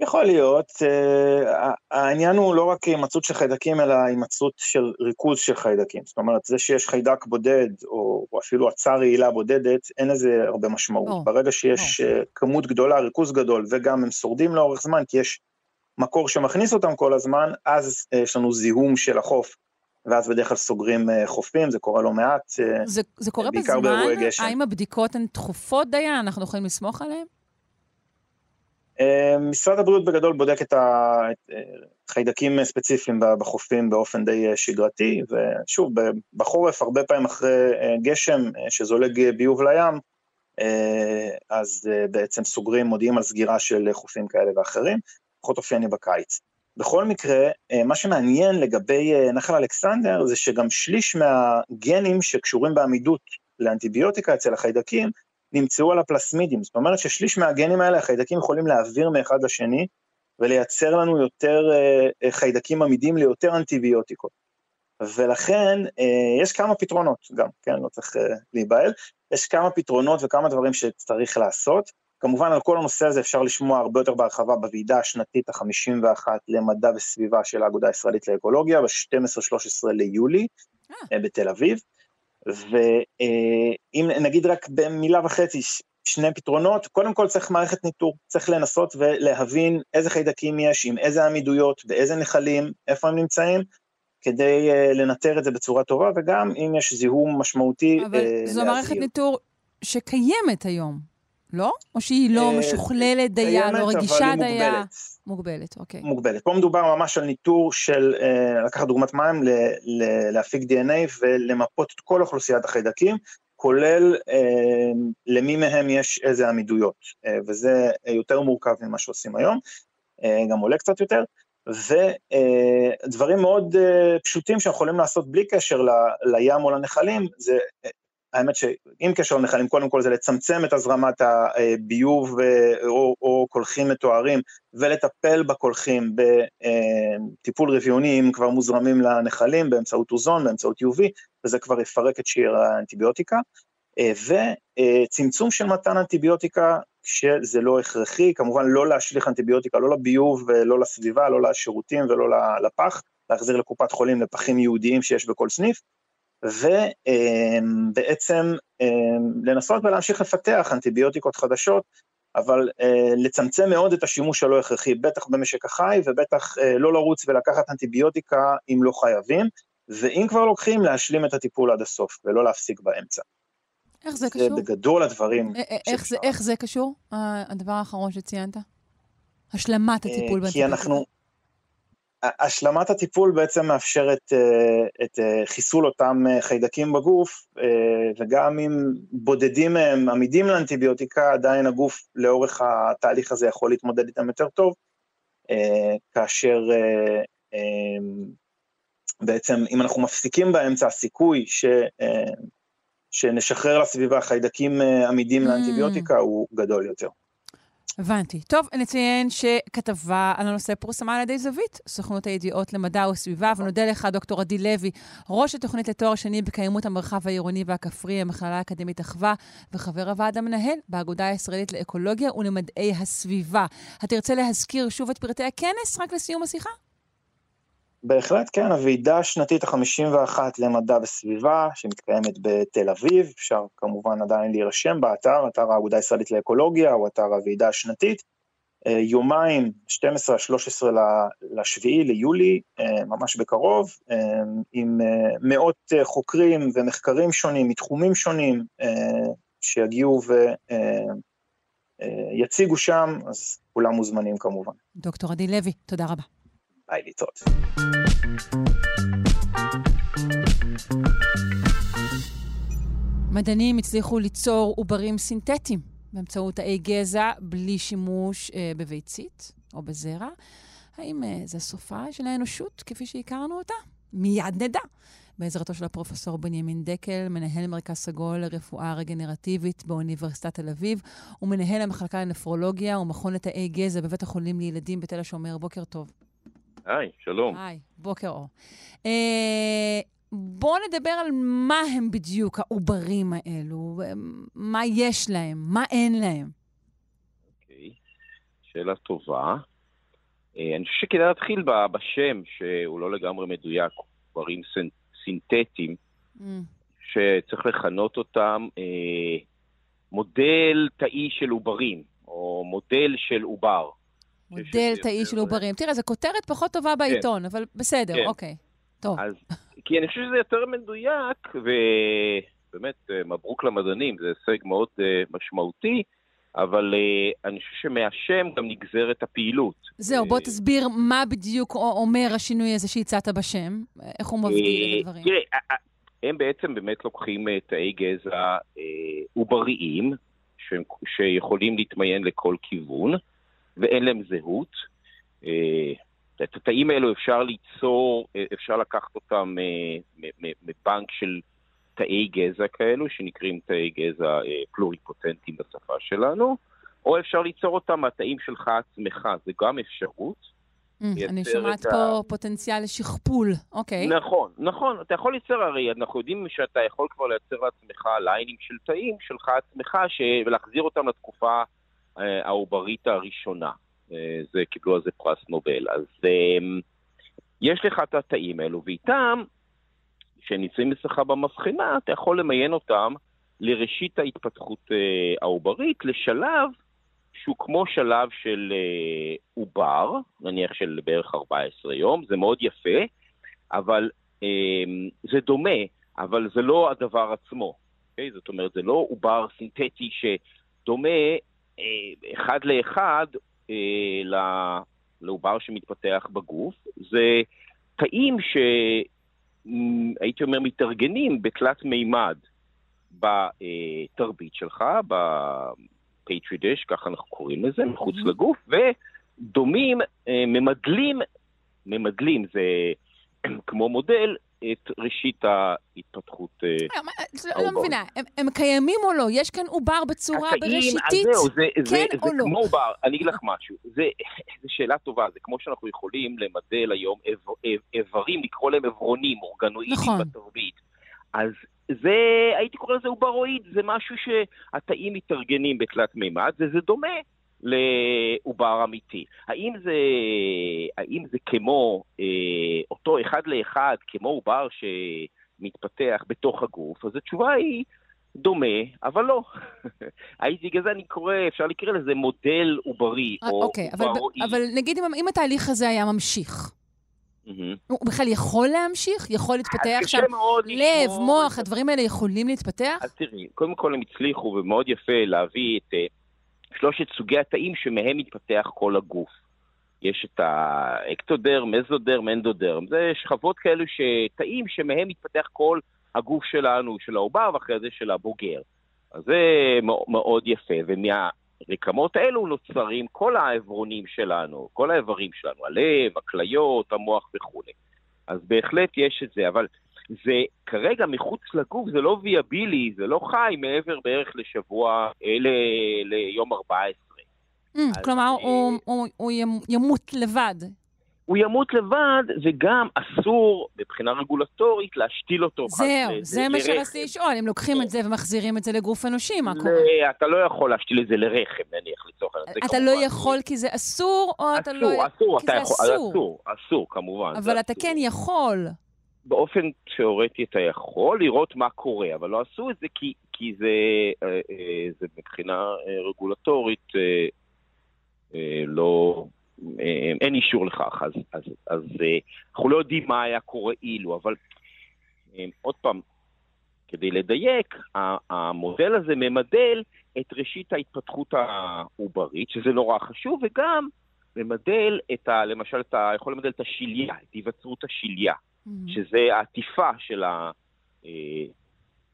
F: יכול להיות, uh, העניין הוא לא רק הימצאות של חיידקים, אלא הימצאות של ריכוז של חיידקים. זאת אומרת, זה שיש חיידק בודד, או, או אפילו עצה רעילה בודדת, אין לזה הרבה משמעות. Oh. ברגע שיש oh. כמות גדולה, ריכוז גדול, וגם הם שורדים לאורך זמן, כי יש מקור שמכניס אותם כל הזמן, אז uh, יש לנו זיהום של החוף. ואז בדרך כלל סוגרים חופים, זה קורה לא מעט,
A: זה, זה קורה בזמן? האם הבדיקות הן תכופות דיין? אנחנו יכולים לסמוך עליהן?
F: אה, משרד הבריאות בגדול בודק את החיידקים אה, ספציפיים בחופים באופן די אה, שגרתי, ושוב, בחורף, הרבה פעמים אחרי גשם שזולג ביוב לים, אז בעצם סוגרים, מודיעים על סגירה של חופים כאלה ואחרים, פחות אופייני בקיץ. בכל מקרה, מה שמעניין לגבי נחל אלכסנדר זה שגם שליש מהגנים שקשורים בעמידות לאנטיביוטיקה אצל החיידקים, נמצאו על הפלסמידים. זאת אומרת ששליש מהגנים האלה, החיידקים יכולים להעביר מאחד לשני, ולייצר לנו יותר uh, חיידקים עמידים ליותר אנטיביוטיקות. ולכן יש כמה פתרונות גם, כן, לא צריך להיבהל, יש כמה פתרונות וכמה דברים שצריך לעשות. כמובן על כל הנושא הזה אפשר לשמוע הרבה יותר בהרחבה בוועידה השנתית ה-51 למדע וסביבה של האגודה הישראלית לאקולוגיה, ב-12-13 ליולי אה. בתל אביב. ואם נגיד רק במילה וחצי, שני פתרונות, קודם כל צריך מערכת ניטור, צריך לנסות ולהבין איזה חיידקים יש, עם איזה עמידויות, באיזה נחלים, איפה הם נמצאים, כדי uh, לנטר את זה בצורה טובה, וגם אם יש זיהום משמעותי,
A: אבל uh, זו מערכת ניטור שקיימת היום. לא? או שהיא לא אה, משוכללת דייה, לא רגישה דייה? מוגבלת, אוקיי.
F: מוגבלת. פה מדובר ממש על ניטור של, אה, לקחת דוגמת מים, להפיק DNA ולמפות את כל אוכלוסיית החיידקים, כולל אה, למי מהם יש איזה עמידויות, וזה יותר מורכב ממה שעושים היום, גם עולה קצת יותר. ודברים מאוד פשוטים שאנחנו יכולים לעשות בלי קשר לים או לנחלים, זה האמת שעם קשר לנחלים, קודם כל זה לצמצם את הזרמת הביוב או, או קולחים מתוארים, ולטפל בקולחים בטיפול רביוני, אם כבר מוזרמים לנחלים, באמצעות אוזון, באמצעות UV, וזה כבר יפרק את שיר האנטיביוטיקה. וצמצום של מתן אנטיביוטיקה שזה לא הכרחי, כמובן לא להשליך אנטיביוטיקה לא לביוב ולא לסביבה, לא לשירותים ולא לפח, להחזיר לקופת חולים לפחים ייעודיים שיש בכל סניף, ובעצם לנסות ולהמשיך לפתח אנטיביוטיקות חדשות, אבל לצמצם מאוד את השימוש הלא הכרחי, בטח במשק החי, ובטח לא לרוץ ולקחת אנטיביוטיקה אם לא חייבים, ואם כבר לוקחים, להשלים את הטיפול עד הסוף, ולא להפסיק באמצע.
A: איך זה קשור?
F: זה בגדול הדברים
A: איך זה, איך זה קשור, הדבר האחרון שציינת? השלמת הטיפול באנטיביוטיקה.
F: כי אנחנו... השלמת הטיפול בעצם מאפשרת את חיסול אותם חיידקים בגוף, וגם אם בודדים מהם עמידים לאנטיביוטיקה, עדיין הגוף לאורך התהליך הזה יכול להתמודד איתם יותר טוב, כאשר בעצם אם אנחנו מפסיקים באמצע הסיכוי ש... שנשחרר לסביבה חיידקים עמידים mm. לאנטיביוטיקה הוא גדול יותר.
A: הבנתי. טוב, נציין שכתבה על הנושא פורסמה על ידי זווית, סוכנות הידיעות למדע וסביבה, ונודה לך, דוקטור עדי לוי, ראש התוכנית לתואר שני בקיימות המרחב העירוני והכפרי, המכללה האקדמית אחווה, וחבר הוועד המנהל באגודה הישראלית לאקולוגיה ולמדעי הסביבה. התרצה להזכיר שוב את פרטי הכנס, רק לסיום השיחה?
F: בהחלט כן, הוועידה השנתית ה-51 למדע וסביבה, שמתקיימת בתל אביב, אפשר כמובן עדיין להירשם באתר, אתר האגודה הישראלית לאקולוגיה, או אתר הוועידה השנתית. יומיים, 12-13 לשביעי ליולי, ממש בקרוב, עם מאות חוקרים ומחקרים שונים, מתחומים שונים, שיגיעו ויציגו שם, אז כולם מוזמנים כמובן.
A: דוקטור עדי לוי, תודה רבה.
F: ביי, להתראות.
A: מדענים הצליחו ליצור עוברים סינתטיים באמצעות תאי גזע בלי שימוש אה, בביצית או בזרע. האם אה, זה סופה של האנושות כפי שהכרנו אותה? מיד נדע. בעזרתו של הפרופסור בנימין דקל, מנהל מרכז סגול לרפואה רגנרטיבית באוניברסיטת תל אביב, ומנהל המחלקה לנפרולוגיה ומכון לתאי גזע בבית החולים לילדים בתל השומר. בוקר טוב.
G: היי, שלום.
A: היי, בוקר אור. אה, בואו נדבר על מה הם בדיוק העוברים האלו, מה יש להם, מה אין להם.
G: אוקיי, שאלה טובה. אה, אני חושב שכדאי להתחיל בשם, שהוא לא לגמרי מדויק, עוברים סינתטיים, mm. שצריך לכנות אותם אה, מודל תאי של עוברים, או מודל של עובר.
A: מודל תאי של עוברים. תראה, זו כותרת פחות טובה כן. בעיתון, אבל בסדר, כן. אוקיי. טוב.
G: אז, כי אני חושב שזה יותר מדויק, ובאמת, אה, מברוק למדענים, זה הישג מאוד uh, משמעותי, אבל uh, אני חושב שמהשם גם נגזרת הפעילות.
A: זהו, בוא תסביר מה בדיוק אומר השינוי הזה שהצעת בשם, איך הוא מבדיל את הדברים.
G: תראה, הם בעצם באמת לוקחים תאי גזע עובריים, שיכולים להתמיין לכל כיוון, ואין להם זהות. אה, את התאים האלו אפשר ליצור, אה, אפשר לקחת אותם אה, מבנק של תאי גזע כאלו, שנקראים תאי גזע פלוריפוטנטיים בשפה שלנו, או אפשר ליצור אותם מהתאים שלך עצמך, זה גם אפשרות.
A: אני שומעת פה פוטנציאל לשכפול, אוקיי.
G: נכון, נכון. אתה יכול לייצר, הרי אנחנו יודעים שאתה יכול כבר לייצר לעצמך ליינים של תאים שלך עצמך, ולהחזיר אותם לתקופה העוברית הראשונה. אה, זה קיבלו על זה פרס נובל. אז אמ, יש לך את התאים האלו, ואיתם, כשנמצאים אצלך במבחנה, אתה יכול למיין אותם לראשית ההתפתחות אה, העוברית, לשלב שהוא כמו שלב של אה, עובר, נניח של בערך 14 יום, זה מאוד יפה, אבל אמ, זה דומה, אבל זה לא הדבר עצמו. Okay? אוקיי? זאת אומרת, זה לא עובר סינתטי שדומה אחד לאחד אה, לעובר שמתפתח בגוף, זה תאים שהייתי אומר מתארגנים בתלת מימד בתרבית שלך, ב petri dish, ככה אנחנו קוראים לזה, מחוץ לגוף, ודומים, אה, ממדלים, ממדלים זה כמו מודל, את ראשית ההתפתחות אה,
A: לא, מה, לא-. מבינה, הם- קיימים או לא? יש כאן עובר בצורה בראשיתית?
G: זה, זה,
A: כן
G: זה
A: או לא?
G: כמו עובר, אני אגיד לך משהו, זה, זו שאלה טובה, זה כמו שאנחנו יכולים למדל היום איב, איב, איברים, לקרוא להם עברונים, אורגנואידים
A: נכון.
G: בתרבית. אז זה, הייתי קורא לזה עוברואיד, זה משהו שהתאים מתארגנים בתלת מימד, וזה דומה לעובר אמיתי. האם זה, האם זה כמו אה, אותו אחד לאחד, כמו עובר שמתפתח בתוך הגוף? אז התשובה היא דומה, אבל לא. בגלל זה אני קורא, אפשר לקרוא לזה מודל עוברי,
A: אה,
G: או
A: אוקיי, אבל-. אבל נגיד אם- אם התהליך הזה היה ממשיך,
G: מהמם.
A: הוא בכלל יכול להמשיך? יכול להתפתח שם? לב,
G: לשמור-
A: מוח, הדברים האלה יכולים להתפתח?
G: אז תראי, קודם כל הם הצליחו, ומאוד יפה להביא את אה, שלושת סוגי התאים שמהם מתפתח כל הגוף. יש את האקטודר, מזודר, מנדודר. זה שכבות כאלו שתאים שמהם מתפתח כל הגוף שלנו, של העובר, ואחרי זה של הבוגר. אז זה מאו- מאוד יפה, ומהרקמות האלו נוצרים כל העברונים שלנו, כל האיברים שלנו, הלב, הכליות, המוח וכולי. אז בהחלט יש את זה, אבל זה כרגע מחוץ לגוף, זה לא ויאבילי, זה לא חי מעבר בערך לשבוע, אה, ל- ליום 14.
A: Mm, כלומר, הוא- הוא- הוא ימ- ימות לבד.
G: הוא ימות לבד, וגם אסור מבחינה רגולטורית להשתיל אותו.
A: זהו,
G: חס-
A: זה מה. שרציתי לשאול, אם לוקחים את זה ומחזירים את זה לגוף אנושי, מה קורה?
G: אתה לא יכול להשתיל את זה לרחם, נניח, לצורך העניין. זה
A: אתה לא יכול כי זה אסור, או אתה לא...
G: אסור, אסור,
A: כי זה אסור.
G: אסור, אסור, כמובן. זה
A: אבל אתה. כן יכול.
G: באופן תיאורטי אתה יכול לראות מה קורה, אבל לא עשו את זה כי, כי זה, אה, אה, זה מבחינה אה, רגולטורית לא, אין אישור לכך, אז, אז, אז אנחנו לא יודעים מה היה קורה אילו, אבל עוד פעם, כדי לדייק, המודל הזה ממדל את ראשית ההתפתחות העוברית, שזה נורא חשוב, וגם ממדל את ה... למשל, את ה... יכול למדל את השליה, את היווצרות השליה. שזה העטיפה של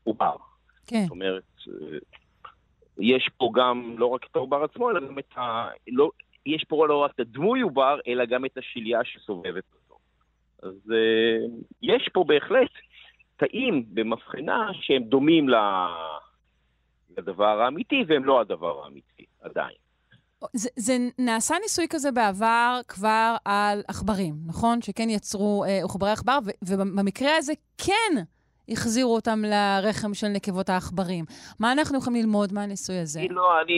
G: העובר.
A: כן.
G: זאת אומרת, אה, יש פה גם לא רק את העובר עצמו, אלא גם את ה... לא, יש פה לא רק את הדמוי עובר, אלא גם את השליה שסובבת אותו. אז אה, יש פה בהחלט תאים במבחנה שהם דומים ל- לדבר האמיתי, והם לא הדבר האמיתי, עדיין.
A: זה, זה נעשה ניסוי כזה בעבר כבר על עכברים, נכון? שכן יצרו אה, עכברי עכבר, ו- ובמקרה הזה כן החזירו אותם לרחם של נקבות העכברים. מה אנחנו יכולים ללמוד מהניסוי הזה?
G: אני לא, אני,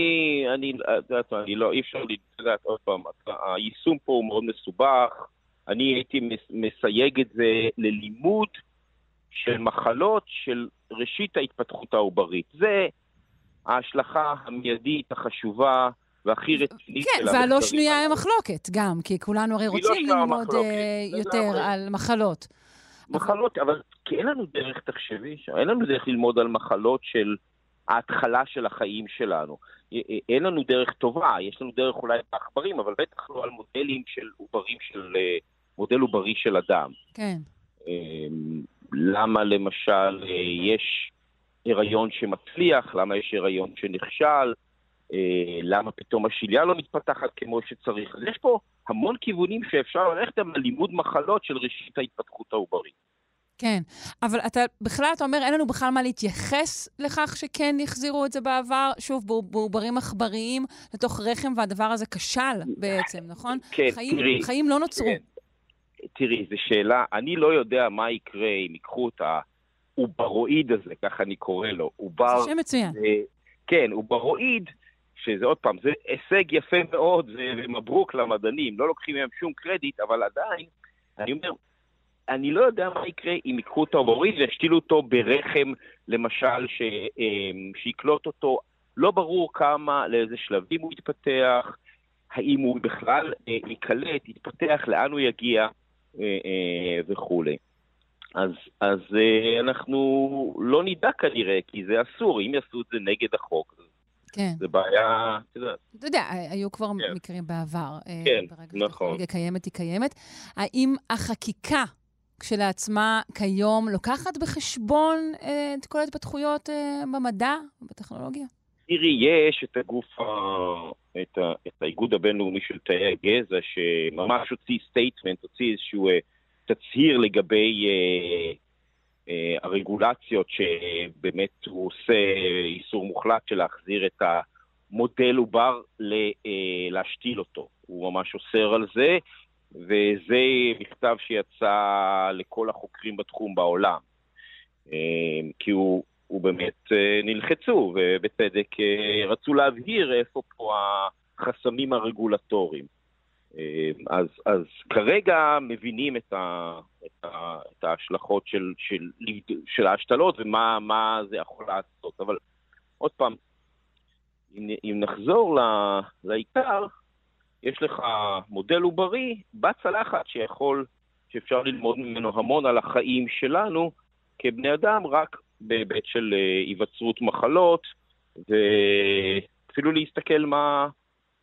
G: אני, את יודעת מה, אני לא, אי אפשר לדעת עוד פעם, היישום פה הוא מאוד מסובך, אני הייתי מס- מסייג את זה ללימוד של מחלות של ראשית ההתפתחות העוברית. זה ההשלכה המיידית, החשובה והכי רצינית
A: כן,
G: של
A: והלא
G: המחקרים
A: שנויה
G: הללו.
A: הם מחלוקת גם, כי כולנו הרי
G: לא
A: רוצים
G: שנויה
A: ללמוד אה. יותר על מחלות.
G: מחלות, אבל כי אין לנו דרך, תחשבי, אין לנו דרך ללמוד על מחלות של ההתחלה של החיים שלנו. אין לנו דרך טובה, יש לנו דרך אולי בעכברים, אבל בטח לא על מודלים של עוברים של, אה, מודל עוברי של אדם.
A: כן.
G: אמ, למה למשל אה, יש הריון שמצליח, למה יש הריון שנכשל, למה פתאום השליה לא מתפתחת כמו שצריך. אז יש פה המון כיוונים שאפשר ללכת גם ללימוד מחלות של ראשית ההתפתחות העוברית.
A: כן, אבל אתה בכלל, אתה אומר, אין לנו בכלל מה להתייחס לכך שכן החזירו את זה בעבר, שוב, בעו- בעוברים עכבריים לתוך רחם, והדבר הזה כשל בעצם, נכון?
G: כן,
A: חיים,
G: תראי.
A: חיים לא נוצרו.
G: כן. תראי, זו שאלה, אני לא יודע מה יקרה אם ייקחו את העוברואיד הזה, ככה אני קורא לו. עובר...
A: זה שם מצוין.
G: זה- כן, עוברואיד, שזה עוד פעם, זה הישג יפה מאוד, ומברוק למדענים, לא לוקחים מהם שום קרדיט, אבל עדיין, אני אומר, אני לא יודע מה יקרה אם ייקחו את העוברואיד וישתילו אותו ברחם, למשל, ש, אמ, שיקלוט אותו, לא ברור כמה, לאיזה שלבים הוא יתפתח, האם הוא בכלל אה, ייקלט, יתפתח, לאן הוא יגיע אה, אה, וכולי. אז, אז אנחנו לא נדע כנראה, כי זה אסור, אם יעשו את זה נגד החוק,
A: כן.
G: זה בעיה, את יודעת.
A: אתה יודע, היו כבר
G: כן.
A: מקרים בעבר. אה,
G: כן,
A: ברגע
G: נכון.
A: שהטכנולוגיה קיימת, היא קיימת. האם החקיקה כשלעצמה כיום לוקחת בחשבון אה, את כל ההתפתחויות אה, במדע, בטכנולוגיה?
G: תראי, יש את הגוף, ה... את, ה... את האיגוד הבינלאומי של תאי הגזע, שממש הוציא statement, הוציא איזשהו תצהיר לגבי אה, הרגולציות, שבאמת הוא עושה איסור מוחלט של להחזיר את המודל עובר אה, להשתיל אותו. הוא ממש אוסר על זה, וזה מכתב שיצא לכל החוקרים בתחום בעולם. אה, כי הוא, הוא באמת אה, נלחצו, ובצדק אה, רצו להבהיר איפה פה החסמים הרגולטוריים. אז, אז כרגע מבינים את, ה, את, ה, את ההשלכות של, של, של ההשתלות ומה זה יכול לעשות. אבל עוד פעם, אם, אם נחזור לעיקר, יש לך מודל עוברי בצלחת שיכול, שאפשר ללמוד ממנו המון על החיים שלנו כבני אדם, רק בהיבט של אה, היווצרות מחלות, ואפילו להסתכל מה,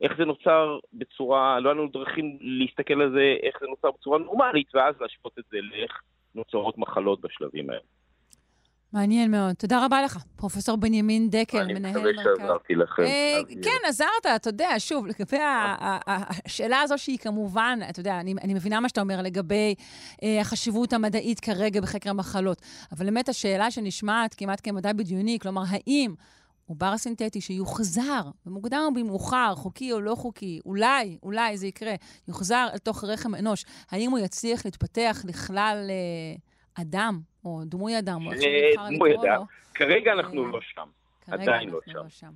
G: איך זה נוצר בצורה, לא היה לנו דרכים להסתכל על זה, איך זה נוצר בצורה נורמלית, ואז להשוות את זה לאיך נוצרות מחלות בשלבים האלה.
A: מעניין מאוד. תודה רבה לך, פרופ' בנימין דקל, מנהל מרכז...
G: אני מקווה שעזרתי לכם. אה,
A: כן, עזרת, אתה יודע, שוב, לגבי השאלה הזו שהיא כמובן, אתה יודע, אני, אני מבינה מה שאתה אומר לגבי אה, החשיבות המדעית כרגע בחקר המחלות, אבל באמת השאלה שנשמעת כמעט כמדע בדיוני, כלומר, האם עובר סינתטי שיוחזר, במוקדם או במאוחר, חוקי או לא חוקי, אולי, אולי זה יקרה, יוחזר אל תוך רחם אנוש, האם הוא יצליח להתפתח לכלל אה, אדם, או דמוי אדם, או איך שנבחר לקרוא לו?
G: כרגע אנחנו לא שם. עדיין לא, לא שם.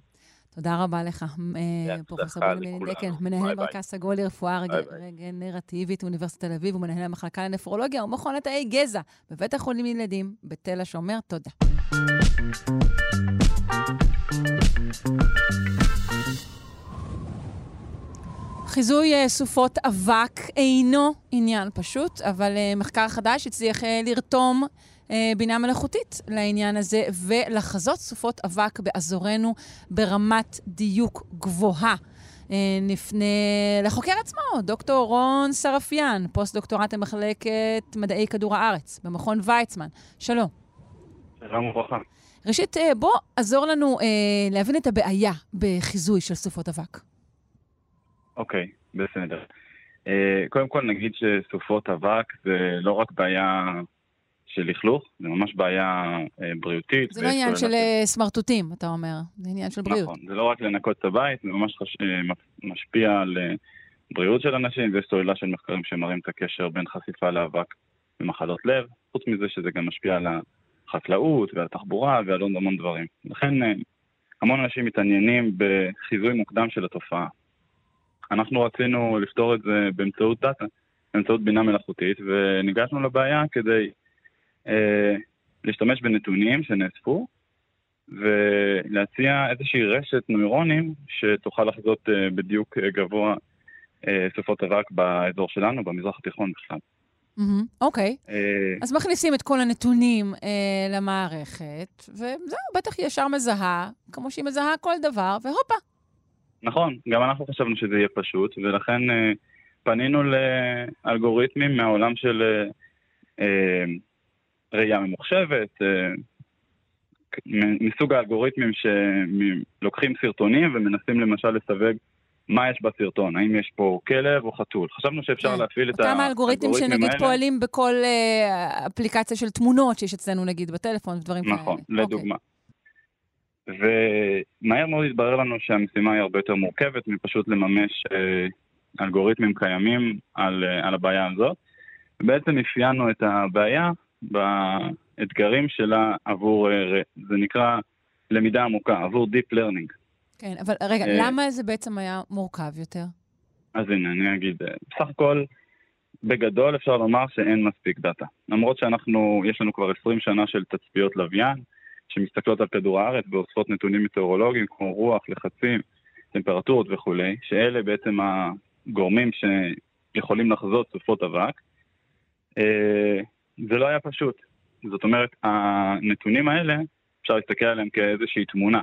A: תודה רבה לך, אה, פרופ' בנימין דקל, מנהל מרכז סגול לרפואה רגנרטיבית באוניברסיטת תל אביב ומנהל המחלקה לנפרולוגיה ומכון לתאי גזע בבית החולים לילדים בתל השומר. תודה. חיזוי אה, סופות אבק אינו עניין פשוט, אבל אה, מחקר חדש הצליח אה, לרתום בינה מלאכותית לעניין הזה ולחזות סופות אבק באזורנו ברמת דיוק גבוהה. נפנה לחוקר עצמו, דוקטור רון סרפיאן, פוסט-דוקטורט למחלקת מדעי כדור הארץ במכון ויצמן. שלום.
H: שלום וברכה.
A: ראשית, בוא עזור לנו אה, להבין את הבעיה בחיזוי של סופות אבק.
H: אוקיי, okay, בסדר. Uh, קודם כל נגיד שסופות אבק זה לא רק בעיה של לכלוך, זה ממש בעיה בריאותית.
A: זה לא עניין של לנקות... סמרטוטים, אתה אומר, זה עניין של בריאות.
H: נכון, זה לא רק לנקות את הבית, זה ממש חש... משפיע על בריאות של אנשים, ויש סוללה של מחקרים שמראים את הקשר בין חשיפה לאבק ומחלות לב, חוץ מזה שזה גם משפיע על החקלאות ועל התחבורה ועל עוד המון דברים. לכן uh, המון אנשים מתעניינים בחיזוי מוקדם של התופעה. אנחנו רצינו לפתור את זה באמצעות דאטה, באמצעות בינה מלאכותית, וניגשנו לבעיה כדי אה, להשתמש בנתונים שנאספו, ולהציע איזושהי רשת נוירונים שתוכל לחזות אה, בדיוק גבוה אה, סופות אבק באזור שלנו, במזרח התיכון בכלל.
A: אוקיי. Mm-hmm, okay. אה, אז מכניסים את כל הנתונים אה, למערכת, וזהו, בטח היא ישר מזהה, כמו שהיא מזהה כל דבר, והופה,
H: נכון, גם אנחנו חשבנו שזה יהיה פשוט, ולכן uh, פנינו לאלגוריתמים מהעולם של uh, ראייה ממוחשבת, uh, מסוג האלגוריתמים שלוקחים סרטונים ומנסים למשל לסווג מה יש בסרטון, האם יש פה כלב או חתול. חשבנו שאפשר כן. להפעיל את האלגוריתמים
A: האלה. אותם האלגוריתמים שנגיד. פועלים בכל uh, אפליקציה של תמונות שיש אצלנו נגיד בטלפון ודברים
H: כאלה. נכון, לדוגמה. Okay. ומהר מאוד התברר לנו שהמשימה היא הרבה יותר מורכבת מפשוט לממש אה, אלגוריתמים קיימים על, אה, על הבעיה הזאת. ובעצם אפיינו את הבעיה באתגרים שלה עבור, אה, זה נקרא למידה עמוקה, עבור Deep Learning.
A: כן, אבל רגע, אה, למה זה בעצם היה מורכב יותר?
H: אז הנה, אני אגיד, אה, בסך הכל, בגדול אפשר לומר שאין מספיק דאטה. למרות שאנחנו, יש לנו כבר 20 שנה של תצפיות לוויין, שמסתכלות על כדור הארץ ואוספות נתונים מטאורולוגיים כמו רוח, לחצים, טמפרטורות וכולי, שאלה בעצם הגורמים שיכולים לחזות סופות אבק. אה, זה לא היה פשוט. זאת אומרת, הנתונים האלה, אפשר להסתכל עליהם כאיזושהי תמונה.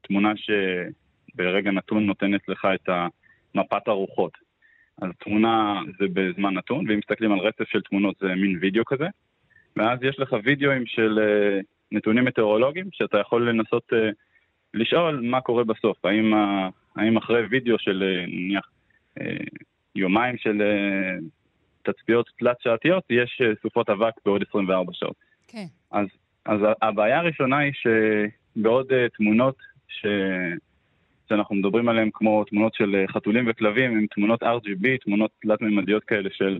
H: תמונה שברגע נתון נותנת לך את מפת הרוחות. אז תמונה זה בזמן נתון, ואם מסתכלים על רצף של תמונות זה מין וידאו כזה, ואז יש לך וידאוים של אה, נתונים מטאורולוגיים, שאתה יכול לנסות uh, לשאול מה קורה בסוף. האם, האם אחרי וידאו של uh, נניח יומיים של תצפיות תלת-שעתיות, יש אה, סופות אבק בעוד 24 שעות.
A: כן.
H: אז, אז הבעיה הראשונה היא שבעוד תמונות ש... שאנחנו מדברים עליהן, כמו תמונות של uh, חתולים וכלבים, הן תמונות RGB, תמונות תלת-ממדיות כאלה של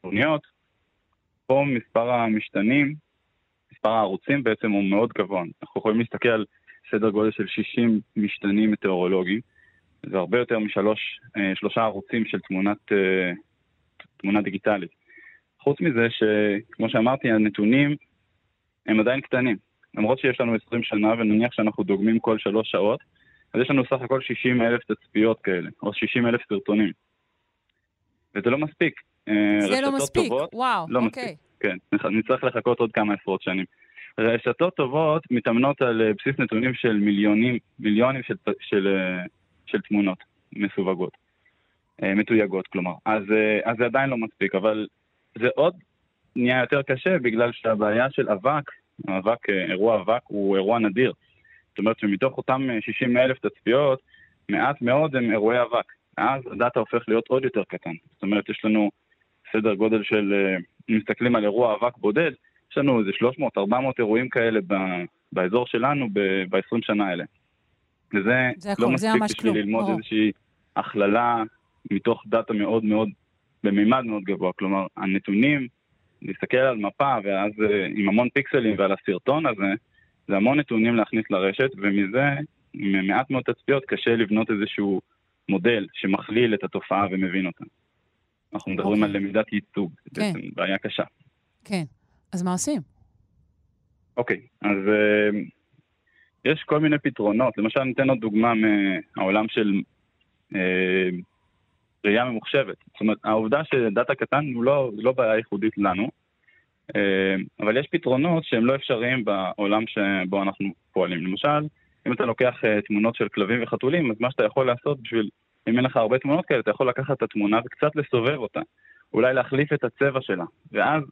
H: צבעוניות, פה מספר המשתנים, מספר הערוצים בעצם הוא מאוד גבוה. אנחנו יכולים להסתכל על סדר גודל של 60 משתנים מטאורולוגיים. זה הרבה יותר משלושה ערוצים של תמונת, תמונה דיגיטלית. חוץ מזה שכמו שאמרתי, הנתונים הם עדיין קטנים. למרות שיש לנו 20 שנה ונניח שאנחנו דוגמים כל שלוש שעות, אז יש לנו סך הכל 60 אלף תצפיות כאלה, או 60 אלף סרטונים. וזה לא מספיק.
A: אה, זה לא מספיק, טובות, וואו,
H: לא
A: אוקיי.
H: מספיק, כן, נצטרך לחכות עוד כמה עשרות שנים. רשתות טובות מתאמנות על אה, בסיס נתונים של מיליונים, מיליונים של, של, אה, של תמונות מסווגות, מתויגות כלומר. אז, אז זה עדיין לא מספיק, אבל זה עוד נהיה יותר קשה בגלל שהבעיה של אבק, אבק, אירוע אבק הוא אירוע נדיר. זאת אומרת שמתוך אותם 60 אלף תצפיות, מעט מאוד הם אירועי אבק. אז הדאטה הופך להיות עוד יותר קטן. זאת אומרת, יש לנו סדר גודל של, אם מסתכלים על אירוע אבק בודד, יש לנו איזה 300-400 אירועים כאלה ב, באזור שלנו ב-20 שנה האלה. וזה לא מספיק בשביל כלום. ללמוד או. איזושהי הכללה מתוך דאטה מאוד מאוד, במימד מאוד גבוה. כלומר, הנתונים, להסתכל על מפה ואז אה, עם המון פיקסלים ועל הסרטון הזה, זה המון נתונים להכניס לרשת, ומזה, מעט מאוד תצפיות, קשה לבנות איזשהו מודל שמכליל את התופעה ומבין אותה. אנחנו מדברים okay. אוקיי. על למידת ייצוג, כן. בעצם בעיה קשה.
A: כן, אז מה עושים?
H: אוקיי, okay, אז uh, יש כל מיני פתרונות. למשל, ניתן עוד דוגמה מהעולם של uh, ראייה ממוחשבת. זאת אומרת, העובדה שדאטה קטן הוא לא, לא בעיה ייחודית לנו, uh, אבל יש פתרונות שהם לא אפשריים בעולם שבו אנחנו פועלים. למשל, אם אתה לוקח uh, תמונות של כלבים וחתולים, אז מה שאתה יכול לעשות בשביל אם אין לך הרבה תמונות כאלה, אתה יכול לקחת את התמונה וקצת לסובב אותה. אולי להחליף את הצבע שלה. ואז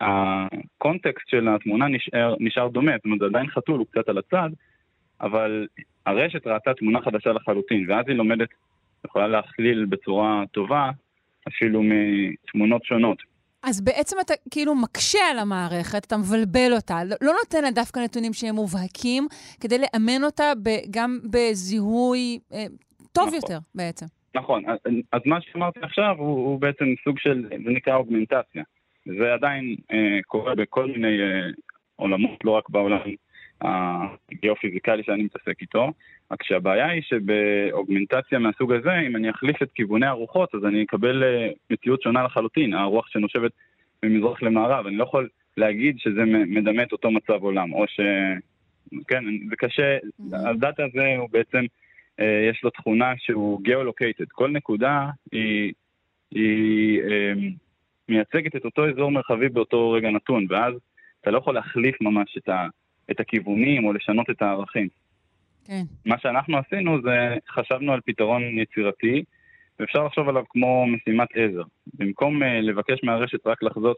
H: הקונטקסט של התמונה נשאר, נשאר דומה, זאת אומרת, זה עדיין חתול, הוא קצת על הצד, אבל הרשת ראתה תמונה חדשה לחלוטין, ואז היא לומדת, יכולה להכליל בצורה טובה, אפילו מתמונות שונות.
A: אז בעצם אתה כאילו מקשה על המערכת, אתה מבלבל אותה, לא, לא נותן לה דווקא נתונים שהם מובהקים, כדי לאמן אותה גם בזיהוי אה, טוב נכון. יותר בעצם.
H: נכון, אז, אז מה שאמרתי עכשיו הוא, הוא בעצם סוג של, זה נקרא אוגמנטציה. זה עדיין אה, קורה בכל מיני אה, עולמות, לא רק בעולם הגיאופיזיקלי שאני מתעסק איתו, רק שהבעיה היא שבאוגמנטציה מהסוג הזה, אם אני אחליף את כיווני הרוחות, אז אני אקבל אה, מציאות שונה לחלוטין, הרוח שנושבת ממזרח למערב, אני לא יכול להגיד שזה מדמה את אותו מצב עולם, או ש... כן, זה קשה, mm-hmm. הדאטה הזה הוא בעצם... אה, יש לו תכונה שהוא גיאולוקייטד. כל נקודה היא, היא אה, מייצגת את אותו אזור מרחבי באותו רגע נתון, ואז אתה לא יכול להחליף ממש את, ה, את הכיוונים או לשנות את הערכים.
A: כן.
H: מה שאנחנו עשינו זה חשבנו על פתרון יצירתי, ואפשר לחשוב עליו כמו משימת עזר. במקום uh, לבקש מהרשת רק לחזות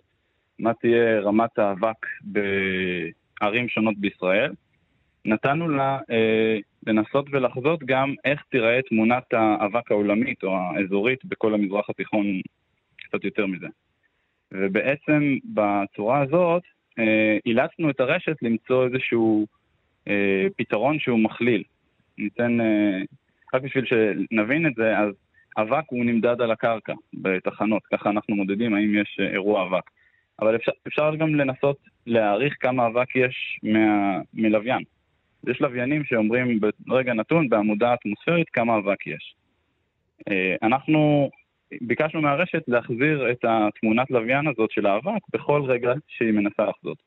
H: מה תהיה רמת האבק בערים שונות בישראל, נתנו לה אה, לנסות ולחזות גם איך תיראה תמונת האבק העולמית או האזורית בכל המזרח התיכון, קצת יותר מזה. ובעצם בצורה הזאת אילצנו את הרשת למצוא איזשהו אה, פתרון שהוא מכליל. ניתן, אה, רק בשביל שנבין את זה, אז אבק הוא נמדד על הקרקע בתחנות, ככה אנחנו מודדים האם יש אה, אירוע אבק. אבל אפשר, אפשר גם לנסות להעריך כמה אבק יש מה, מלוויין. יש לוויינים שאומרים ברגע נתון בעמודה אטמוספרית כמה אבק יש. אה, אנחנו ביקשנו מהרשת להחזיר את התמונת לוויין הזאת של האבק בכל רגע שהיא מנסה לחזות.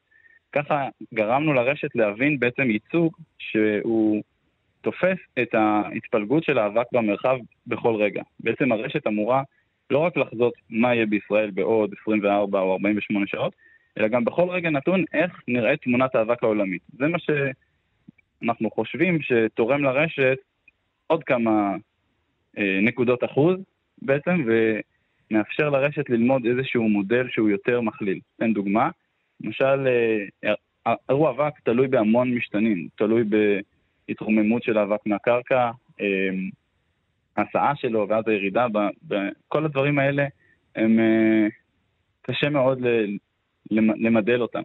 H: ככה גרמנו לרשת להבין בעצם ייצוג שהוא תופס את ההתפלגות של האבק במרחב בכל רגע. בעצם הרשת אמורה לא רק לחזות מה יהיה בישראל בעוד 24 או 48 שעות, אלא גם בכל רגע נתון איך נראית תמונת האבק העולמית. זה מה ש... אנחנו חושבים שתורם לרשת עוד כמה אה, נקודות אחוז בעצם, ומאפשר לרשת ללמוד איזשהו מודל שהוא יותר מכליל. אתן דוגמה, למשל, אה, אירוע אבק תלוי בהמון משתנים, תלוי בהתרוממות של האבק מהקרקע, אה, הסעה שלו ואז הירידה, כל הדברים האלה הם אה, קשה מאוד למדל אותם.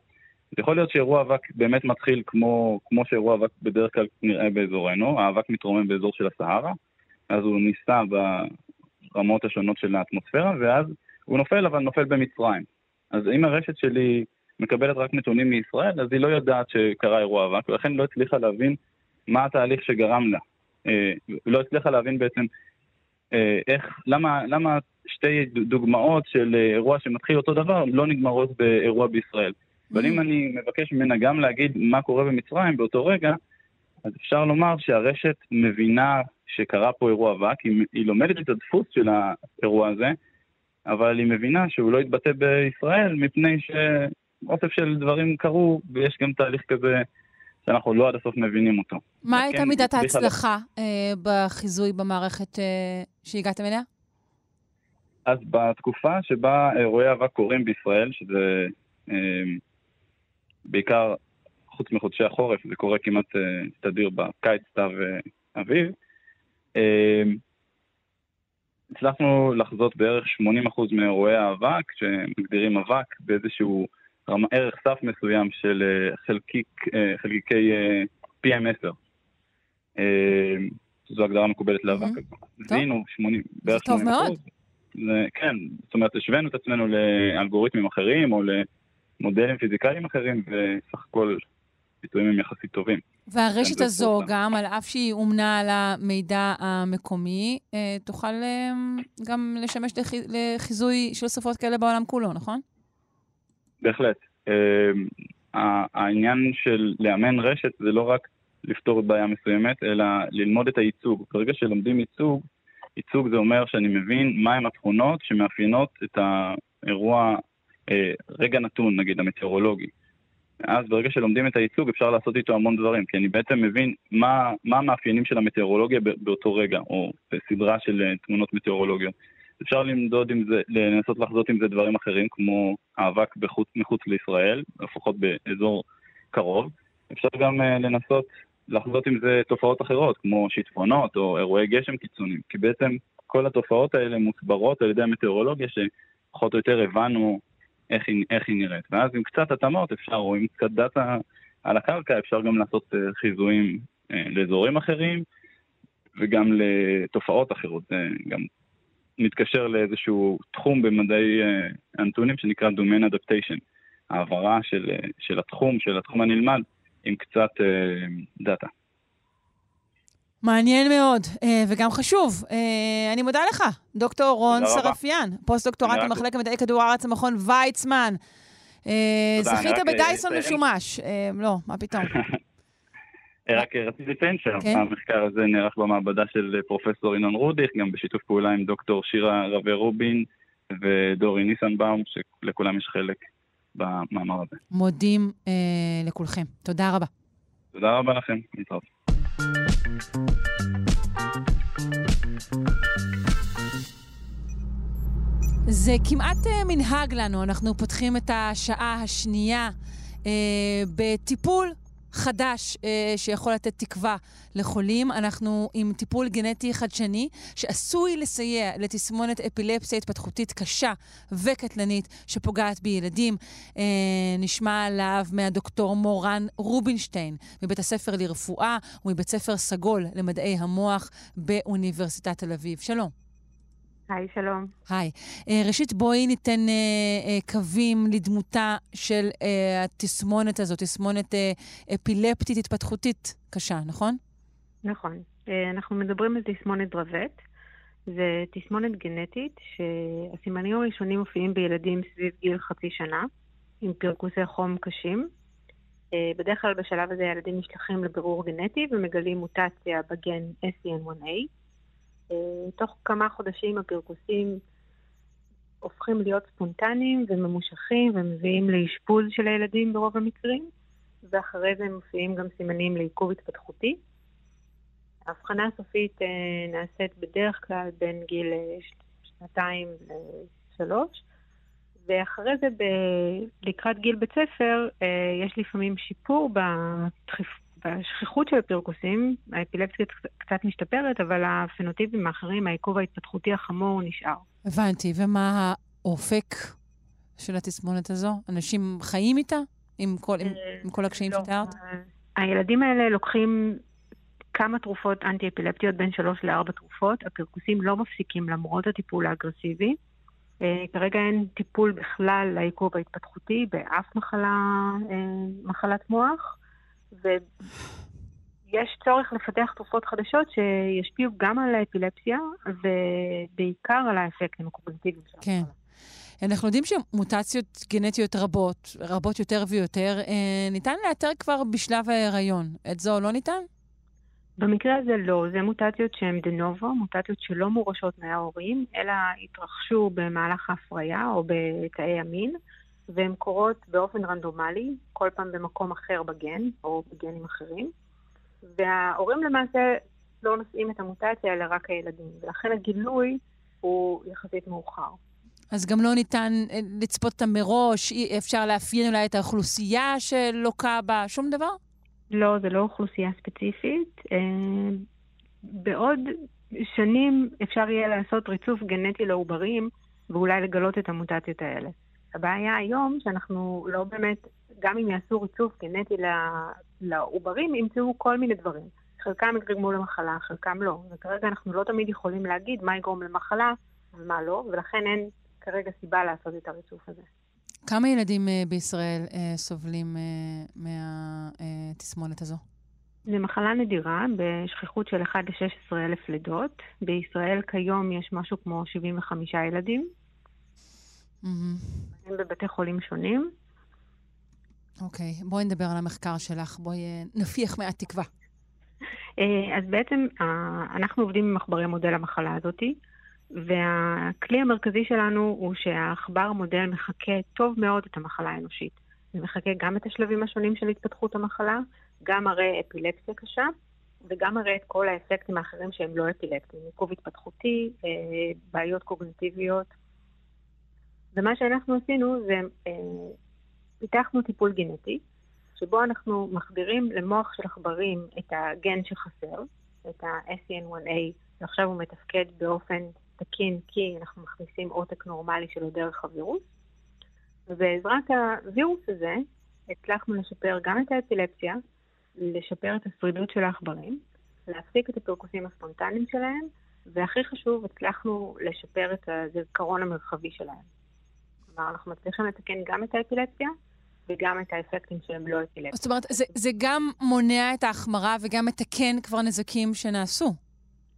H: אז יכול להיות שאירוע אבק באמת מתחיל כמו, כמו שאירוע אבק בדרך כלל נראה באזורנו, האבק מתרומם באזור של הסהרה, אז הוא נישא ברמות השונות של האטמוספירה, ואז הוא נופל, אבל נופל במצרים. אז אם הרשת שלי מקבלת רק נתונים מישראל, אז היא לא יודעת שקרה אירוע אבק, ולכן לא הצליחה להבין מה התהליך שגרם לה. אה, לא הצליחה להבין בעצם אה, איך, למה, למה שתי דוגמאות של אירוע שמתחיל אותו דבר לא נגמרות באירוע בישראל. אבל אם אני מבקש ממנה גם להגיד מה קורה במצרים באותו רגע, אז אפשר לומר שהרשת מבינה שקרה פה אירוע אבק, היא, היא לומדת את הדפוס של האירוע הזה, אבל היא מבינה שהוא לא יתבטא בישראל מפני שאוסף של דברים קרו, ויש גם תהליך כזה שאנחנו לא עד הסוף מבינים אותו.
A: מה הייתה כן, מידת ההצלחה אה, בחיזוי במערכת אה, שהגעתם אליה?
H: אז בתקופה שבה אירועי אבק קורים בישראל, שזה אה, בעיקר חוץ מחודשי החורף, זה קורה כמעט אה, תדיר בקיץ, סתיו ואביב, אה, הצלחנו לחזות בערך 80% מאירועי האבק, שמגדירים אבק באיזשהו רמה, ערך סף מסוים של אה, חלקיק, אה, חלקיקי אה, PM10. זו הגדרה מקובלת לאבק. זיהינו 80, בערך 80%.
A: זה טוב מאוד.
H: כן, זאת אומרת, השווינו את עצמנו לאלגוריתמים אחרים או למודלים פיזיקליים אחרים, וסך הכל ביטויים הם יחסית טובים.
A: והרשת הזו, גם על אף שהיא אומנה על המידע המקומי, תוכל גם לשמש לחיזוי של שפות כאלה בעולם כולו, נכון?
H: בהחלט. אמ, העניין של לאמן רשת זה לא רק לפתור בעיה מסוימת, אלא ללמוד את הייצוג. ברגע שלומדים ייצוג, ייצוג זה אומר שאני מבין מהם התכונות שמאפיינות את האירוע, אה, רגע נתון, נגיד, המטאורולוגי. אז ברגע שלומדים את הייצוג אפשר לעשות איתו המון דברים, כי אני בעצם מבין מה, מה המאפיינים של המטאורולוגיה באותו רגע, או בסדרה של אה, תמונות מטאורולוגיות. אפשר למדוד עם זה, לנסות לחזות עם זה דברים אחרים, כמו האבק בחוץ, מחוץ לישראל, לפחות באזור קרוב. אפשר גם uh, לנסות לחזות עם זה תופעות אחרות, כמו שיטפונות או אירועי גשם קיצוניים, כי בעצם כל התופעות האלה מוסברות על ידי המטאורולוגיה, שפחות או יותר הבנו איך היא, איך היא נראית. ואז עם קצת התאמות אפשר, או עם קצת דאטה על הקרקע, אפשר גם לעשות uh, חיזויים uh, לאזורים אחרים, וגם לתופעות אחרות, uh, גם מתקשר לאיזשהו תחום במדעי uh, הנתונים שנקרא Domain Adaptation, העברה של, של התחום, של התחום הנלמד, עם קצת דאטה.
A: מעניין מאוד, uh, וגם חשוב. Uh, אני מודה לך, דוקטור רון שרפיאן, פוסט-דוקטורט במחלקת מדעי כדור הארץ, המכון ויצמן. Uh, זכית בדייסון משומש. לא, מה פתאום.
H: רק רציתי לציין שהמחקר הזה נערך במעבדה של פרופסור ינון רודיך, גם בשיתוף פעולה עם דוקטור שירה רבי רובין ודורי ניסנבאום, שלכולם יש חלק במאמר הזה.
A: מודים אה, לכולכם. תודה רבה.
H: תודה רבה לכם, להתראות.
A: זה כמעט uh, מנהג לנו, אנחנו פותחים את השעה השנייה uh, בטיפול חדש אה, שיכול לתת תקווה לחולים. אנחנו עם טיפול גנטי חדשני שעשוי לסייע לתסמונת אפילפסיה התפתחותית קשה וקטלנית שפוגעת בילדים. אה, נשמע עליו מהדוקטור מורן רובינשטיין מבית הספר לרפואה ומבית ספר סגול למדעי המוח באוניברסיטת תל אביב. שלום.
I: היי, שלום.
A: היי. Uh, ראשית, בואי ניתן uh, uh, קווים לדמותה של התסמונת הזאת, תסמונת אפילפטית התפתחותית קשה, נכון?
I: נכון. אנחנו מדברים על תסמונת דרווט. זה תסמונת גנטית שהסימנים הראשונים מופיעים בילדים סביב גיל חצי שנה, עם פרכוסי חום קשים. בדרך כלל בשלב הזה הילדים נשלחים לבירור גנטי ומגלים מוטציה בגן SCN1A. אה, תוך כמה חודשים הפרכוסים הופכים להיות ספונטניים וממושכים ומביאים לאשפוז של הילדים ברוב המקרים, ואחרי זה מופיעים גם סימנים לעיכוב התפתחותי. ההבחנה הסופית אה, נעשית בדרך כלל בין גיל אה, שנתיים לשלוש, ואחרי זה ב... לקראת גיל בית ספר יש לפעמים שיפור בדחיפ... השכיחות של הפרכוסים, האפילפסיה קצת משתפרת, אבל הפנוטיפים האחרים, העיכוב ההתפתחותי החמור נשאר.
A: הבנתי, ומה אופק של התסמונת הזו? אנשים חיים איתה? עם כל, עם, עם כל הקשיים
I: לא.
A: שתיארת?
I: הילדים האלה לוקחים כמה תרופות אנטי-אפילפטיות, בין שלוש לארבע תרופות. הפרכוסים לא מפסיקים למרות הטיפול האגרסיבי. אה, כרגע אין טיפול בכלל לעיכוב ההתפתחותי באף מחלה, אה, מחלת מוח, ויש צורך לפתח תרופות חדשות שישפיעו גם על האפילפסיה ובעיקר על האפקטים הקוגניטיביים שלה.
A: כן. אנחנו יודעים שמוטציות גנטיות רבות, רבות יותר ויותר, אה, ניתן לאתר כבר בשלב ההיריון. את זו לא ניתן?
I: במקרה הזה לא, זה מוטציות שהן דה נובו, מוטציות שלא מורשות מההורים, אלא התרחשו במהלך ההפריה או בתאי המין, והן קורות באופן רנדומלי, כל פעם במקום אחר בגן, או בגנים אחרים. וההורים למעשה לא נושאים את המוטציה, אלא רק הילדים, ולכן הגילוי הוא יחסית מאוחר.
A: אז גם לא ניתן אה, לצפות אותה מראש, אי אפשר לאפיין אולי את האוכלוסייה שלוקה בה, שום דבר?
I: לא, זה לא אוכלוסייה ספציפית. אה, בעוד שנים אפשר יהיה לעשות ריצוף גנטי לעוברים ואולי לגלות את המוטציות האלה. הבעיה היום שאנחנו לא באמת, גם אם יעשו ריצוף גנטי לעוברים, ימצאו כל מיני דברים. חלקם יגרמו למחלה, חלקם לא. וכרגע אנחנו לא תמיד יכולים להגיד מה יגרום למחלה ומה לא, ולכן אין כרגע סיבה לעשות את הריצוף הזה.
A: כמה ילדים uh, בישראל uh, סובלים uh, מהתסמונת הזו?
I: זו מחלה נדירה בשכיחות של 1 ל-16 אלף לידות. בישראל כיום יש משהו כמו 75 ילדים. Mm-hmm. הם בבתי חולים שונים.
A: אוקיי, okay, בואי נדבר על המחקר שלך, בואי uh, נפיח מעט תקווה.
I: אז בעצם אנחנו עובדים עם מחברי מודל המחלה הזאתי. והכלי המרכזי שלנו הוא שהעכבר מודל מחקה טוב מאוד את המחלה האנושית. זה מחקה גם את השלבים השונים של התפתחות המחלה, גם מראה אפילפסיה קשה, וגם מראה את כל האפקטים האחרים שהם לא אפילפטיים, עיכוב התפתחותי, אה, בעיות קוגניטיביות. ומה שאנחנו עשינו זה אה, פיתחנו טיפול גנטי, שבו אנחנו מחדירים למוח של עכברים את הגן שחסר, את ה-SCN1A, ועכשיו הוא מתפקד באופן תקין כי אנחנו מכניסים עותק נורמלי שלו דרך הווירוס. ובעזרת הווירוס הזה הצלחנו לשפר גם את האפילפסיה, לשפר את השרידות של העכברים, להפסיק את הפרקוסים הספונטניים שלהם, והכי חשוב, הצלחנו לשפר את הזיכרון המרחבי שלהם. כלומר, אנחנו מצליחים לתקן גם את האפילפסיה וגם את האפקטים שהם לא אפילפסיה.
A: זאת אומרת, זה, זה גם מונע את ההחמרה וגם מתקן כבר נזקים שנעשו.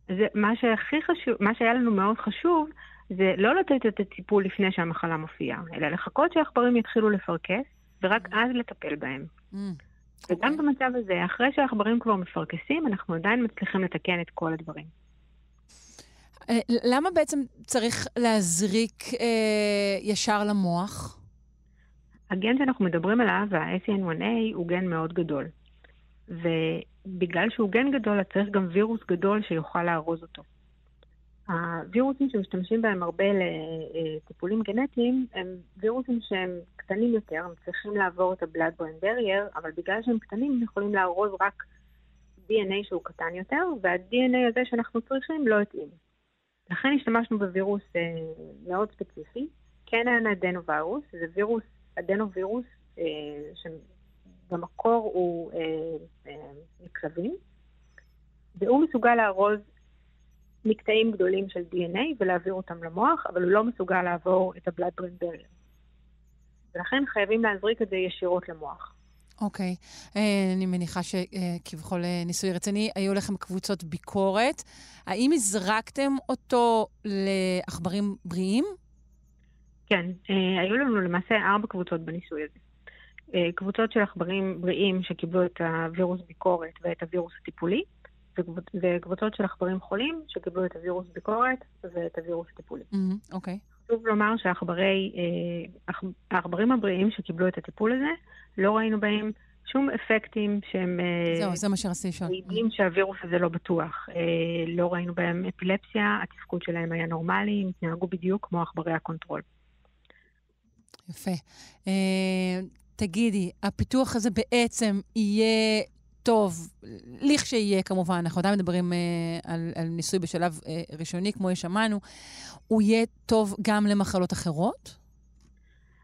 I: זה מה שהכי חשוב, מה שהיה לנו מאוד חשוב, זה לא לתת את הטיפול לפני שהמחלה מופיעה, אלא לחכות שהעכברים יתחילו לפרכס, ורק mm. אז לטפל בהם. Mm. וגם okay. אוקיי. במצב הזה, אחרי שהעכברים כבר מפרכסים, אנחנו עדיין מצליחים לתקן את כל הדברים.
A: אה, למה בעצם צריך להזריק אה, ישר למוח?
I: הגן שאנחנו מדברים עליו, ה-SCN1A, הוא גן מאוד גדול. ובגלל שהוא גן גדול, אז צריך גם וירוס גדול שיוכל לארוז אותו. הווירוסים שמשתמשים בהם הרבה לטיפולים גנטיים הם וירוסים שהם קטנים יותר, הם צריכים לעבור את ה-blood brain אבל בגלל שהם קטנים הם יכולים לארוז רק DNA שהוא קטן יותר, וה-DNA הזה שאנחנו צריכים לא התאים. לכן השתמשנו בווירוס אה, מאוד ספציפי, כן היה אדנווירוס, זה וירוס, אדנווירוס אה, במקור הוא אה, אה, מכלבים, והוא מסוגל לארוז מקטעים גדולים של DNA ולהעביר אותם למוח, אבל הוא לא מסוגל לעבור את ה-blood. ולכן חייבים להזריק את זה ישירות למוח.
A: אוקיי. Okay. אה, אני מניחה שכביכול אה, ניסוי רציני, היו לכם קבוצות ביקורת. האם הזרקתם אותו לעכברים בריאים?
I: כן, אה, היו לנו למעשה ארבע קבוצות בניסוי הזה. קבוצות של עכברים בריאים שקיבלו את הווירוס ביקורת ואת הווירוס הטיפולי, וקבוצות של עכברים חולים שקיבלו את הווירוס ביקורת ואת הווירוס הטיפולי.
A: אוקיי.
I: Mm-hmm, okay. חשוב לומר שהעכברים אה, הבריאים שקיבלו את הטיפול הזה, לא ראינו בהם שום אפקטים שהם...
A: אה, זהו, זה מה שרציתי לשאול.
I: מעידים שהווירוס הזה לא בטוח. לא ראינו בהם אפילפסיה, התפקוד שלהם היה נורמלי, הם התנהגו בדיוק כמו עכברי ה control.
A: יפה. תגידי, הפיתוח הזה בעצם יהיה טוב, לכשיהיה כמובן, אנחנו עדיין מדברים אה, על, על ניסוי בשלב אה, ראשוני, כמו ששמענו, הוא יהיה טוב גם למחלות אחרות?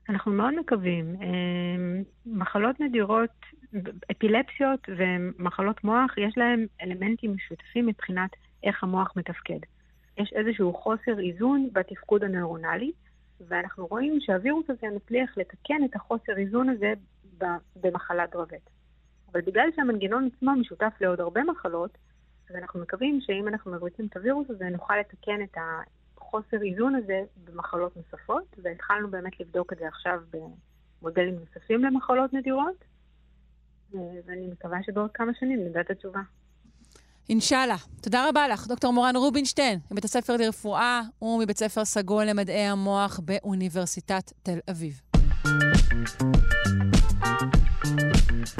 I: אנחנו מאוד מקווים. אה, מחלות נדירות, אפילפסיות ומחלות מוח, יש להם אלמנטים משותפים מבחינת איך המוח מתפקד. יש איזשהו חוסר איזון בתפקוד הנוירונלי, ואנחנו רואים שהווירוס הזה מצליח לתקן את החוסר איזון הזה במחלת דרווט. אבל בגלל שהמנגנון עצמו משותף לעוד הרבה מחלות, אז אנחנו מקווים שאם אנחנו מבריצים את הווירוס הזה, נוכל לתקן את החוסר איזון הזה במחלות נוספות, והתחלנו באמת לבדוק את זה עכשיו במודלים נוספים למחלות נדירות, ואני מקווה שבעוד כמה שנים נדע את התשובה.
A: אינשאללה. תודה רבה לך, דוקטור מורן רובינשטיין, מבית הספר לרפואה ומבית ספר סגול למדעי המוח באוניברסיטת תל אביב. כל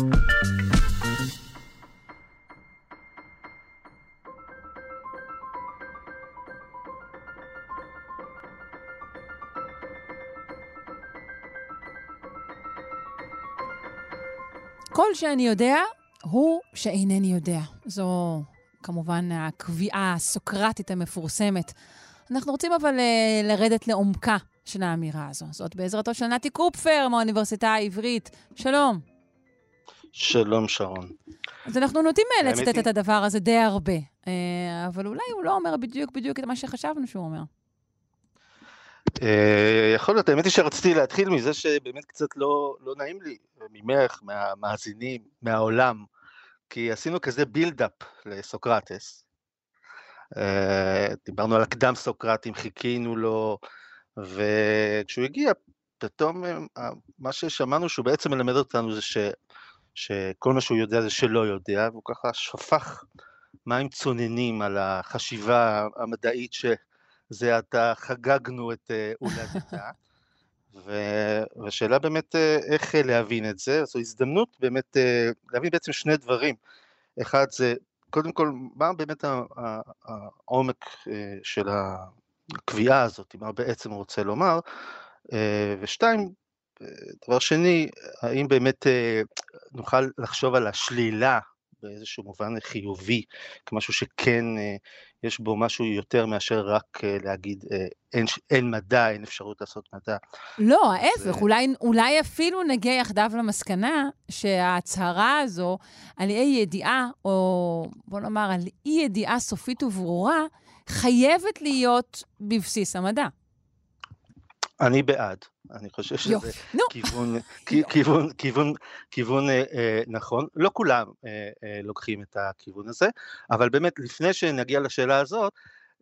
A: שאני יודע הוא שאינני יודע. זו כמובן הקביעה הסוקרטית המפורסמת. אנחנו רוצים אבל uh, לרדת לעומקה של האמירה הזו. זאת בעזרתו של נתי קופפר מהאוניברסיטה העברית. שלום.
J: שלום, שרון.
A: אז אנחנו נוטים אה, לצטט את הדבר הזה די הרבה, uh, אבל אולי הוא לא אומר בדיוק בדיוק את מה שחשבנו שהוא אומר.
J: יכול להיות, האמת היא שרציתי להתחיל מזה שבאמת קצת לא, לא נעים לי, ממך, מהמאזינים, מהעולם, כי עשינו כזה בילדאפ לסוקרטס. אה, דיברנו על הקדם סוקרטים, חיכינו לו, וכשהוא הגיע, פתאום אה, מה ששמענו שהוא בעצם מלמד אותנו זה ש, שכל מה שהוא יודע זה שלא יודע, והוא ככה שפך מים צוננים על החשיבה המדעית שזה עתה חגגנו את אה, הולדתה. והשאלה באמת אה, איך אה, להבין את זה, זו הזדמנות באמת להבין בעצם שני דברים. אחד זה, קודם כל, מה באמת העומק של הקביעה הזאת, מה בעצם הוא רוצה לומר, ושתיים, דבר שני, האם באמת נוכל לחשוב על השלילה באיזשהו מובן חיובי, כמשהו שכן אה, יש בו משהו יותר מאשר רק אה, להגיד אה, אין, אין מדע, אין אפשרות לעשות מדע.
A: לא, ההפך, זה... אולי, אולי אפילו נגיע יחדיו למסקנה שההצהרה הזו על אי ידיעה, או בוא נאמר על אי ידיעה סופית וברורה, חייבת להיות בבסיס המדע.
J: אני בעד. אני חושב שזה כיוון, כיוון, כיוון, כיוון אה, אה, נכון. לא כולם אה, אה, לוקחים את הכיוון הזה, אבל באמת לפני שנגיע לשאלה הזאת,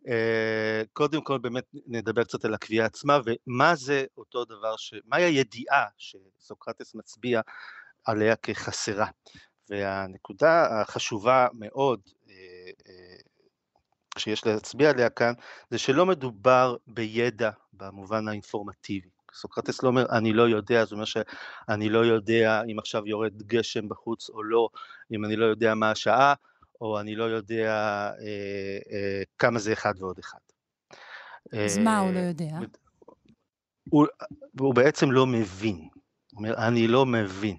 J: אה, קודם כל באמת נדבר קצת על הקביעה עצמה ומה זה אותו דבר, ש... מהי הידיעה שסוקרטס מצביע עליה כחסרה. והנקודה החשובה מאוד אה, אה, שיש להצביע עליה כאן, זה שלא מדובר בידע במובן האינפורמטיבי. סוקרטס לא אומר אני לא יודע, זה אומר שאני לא יודע אם עכשיו יורד גשם בחוץ או לא, אם אני לא יודע מה השעה, או אני לא יודע אה, אה, כמה זה אחד ועוד אחד.
A: אז אה, מה הוא לא יודע?
J: הוא, הוא בעצם לא מבין. הוא אומר, אני לא מבין.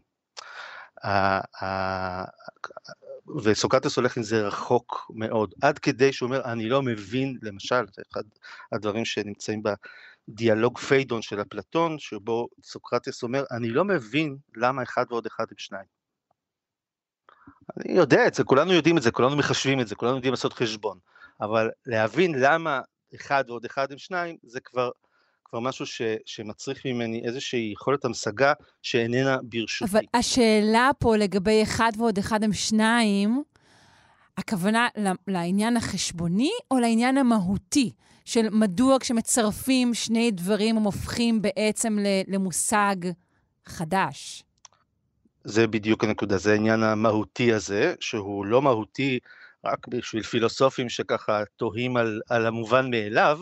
J: וסוקרטס הולך עם זה רחוק מאוד, עד כדי שהוא אומר, אני לא מבין, למשל, זה אחד הדברים שנמצאים בדיאלוג פיידון של אפלטון, שבו סוקרטס אומר, אני לא מבין למה אחד ועוד אחד הם שניים. אני יודע את זה, כולנו יודעים את זה, כולנו מחשבים את זה, כולנו יודעים לעשות חשבון, אבל להבין למה אחד ועוד אחד הם שניים, זה כבר כבר משהו ש, שמצריך ממני איזושהי יכולת המשגה שאיננה ברשותי.
A: אבל השאלה פה לגבי אחד ועוד אחד הם שניים, הכוונה לעניין החשבוני או לעניין המהותי? של מדוע כשמצרפים שני דברים הם הופכים בעצם למושג חדש?
J: זה בדיוק הנקודה, זה העניין המהותי הזה, שהוא לא מהותי רק בשביל פילוסופים שככה תוהים על, על המובן מאליו,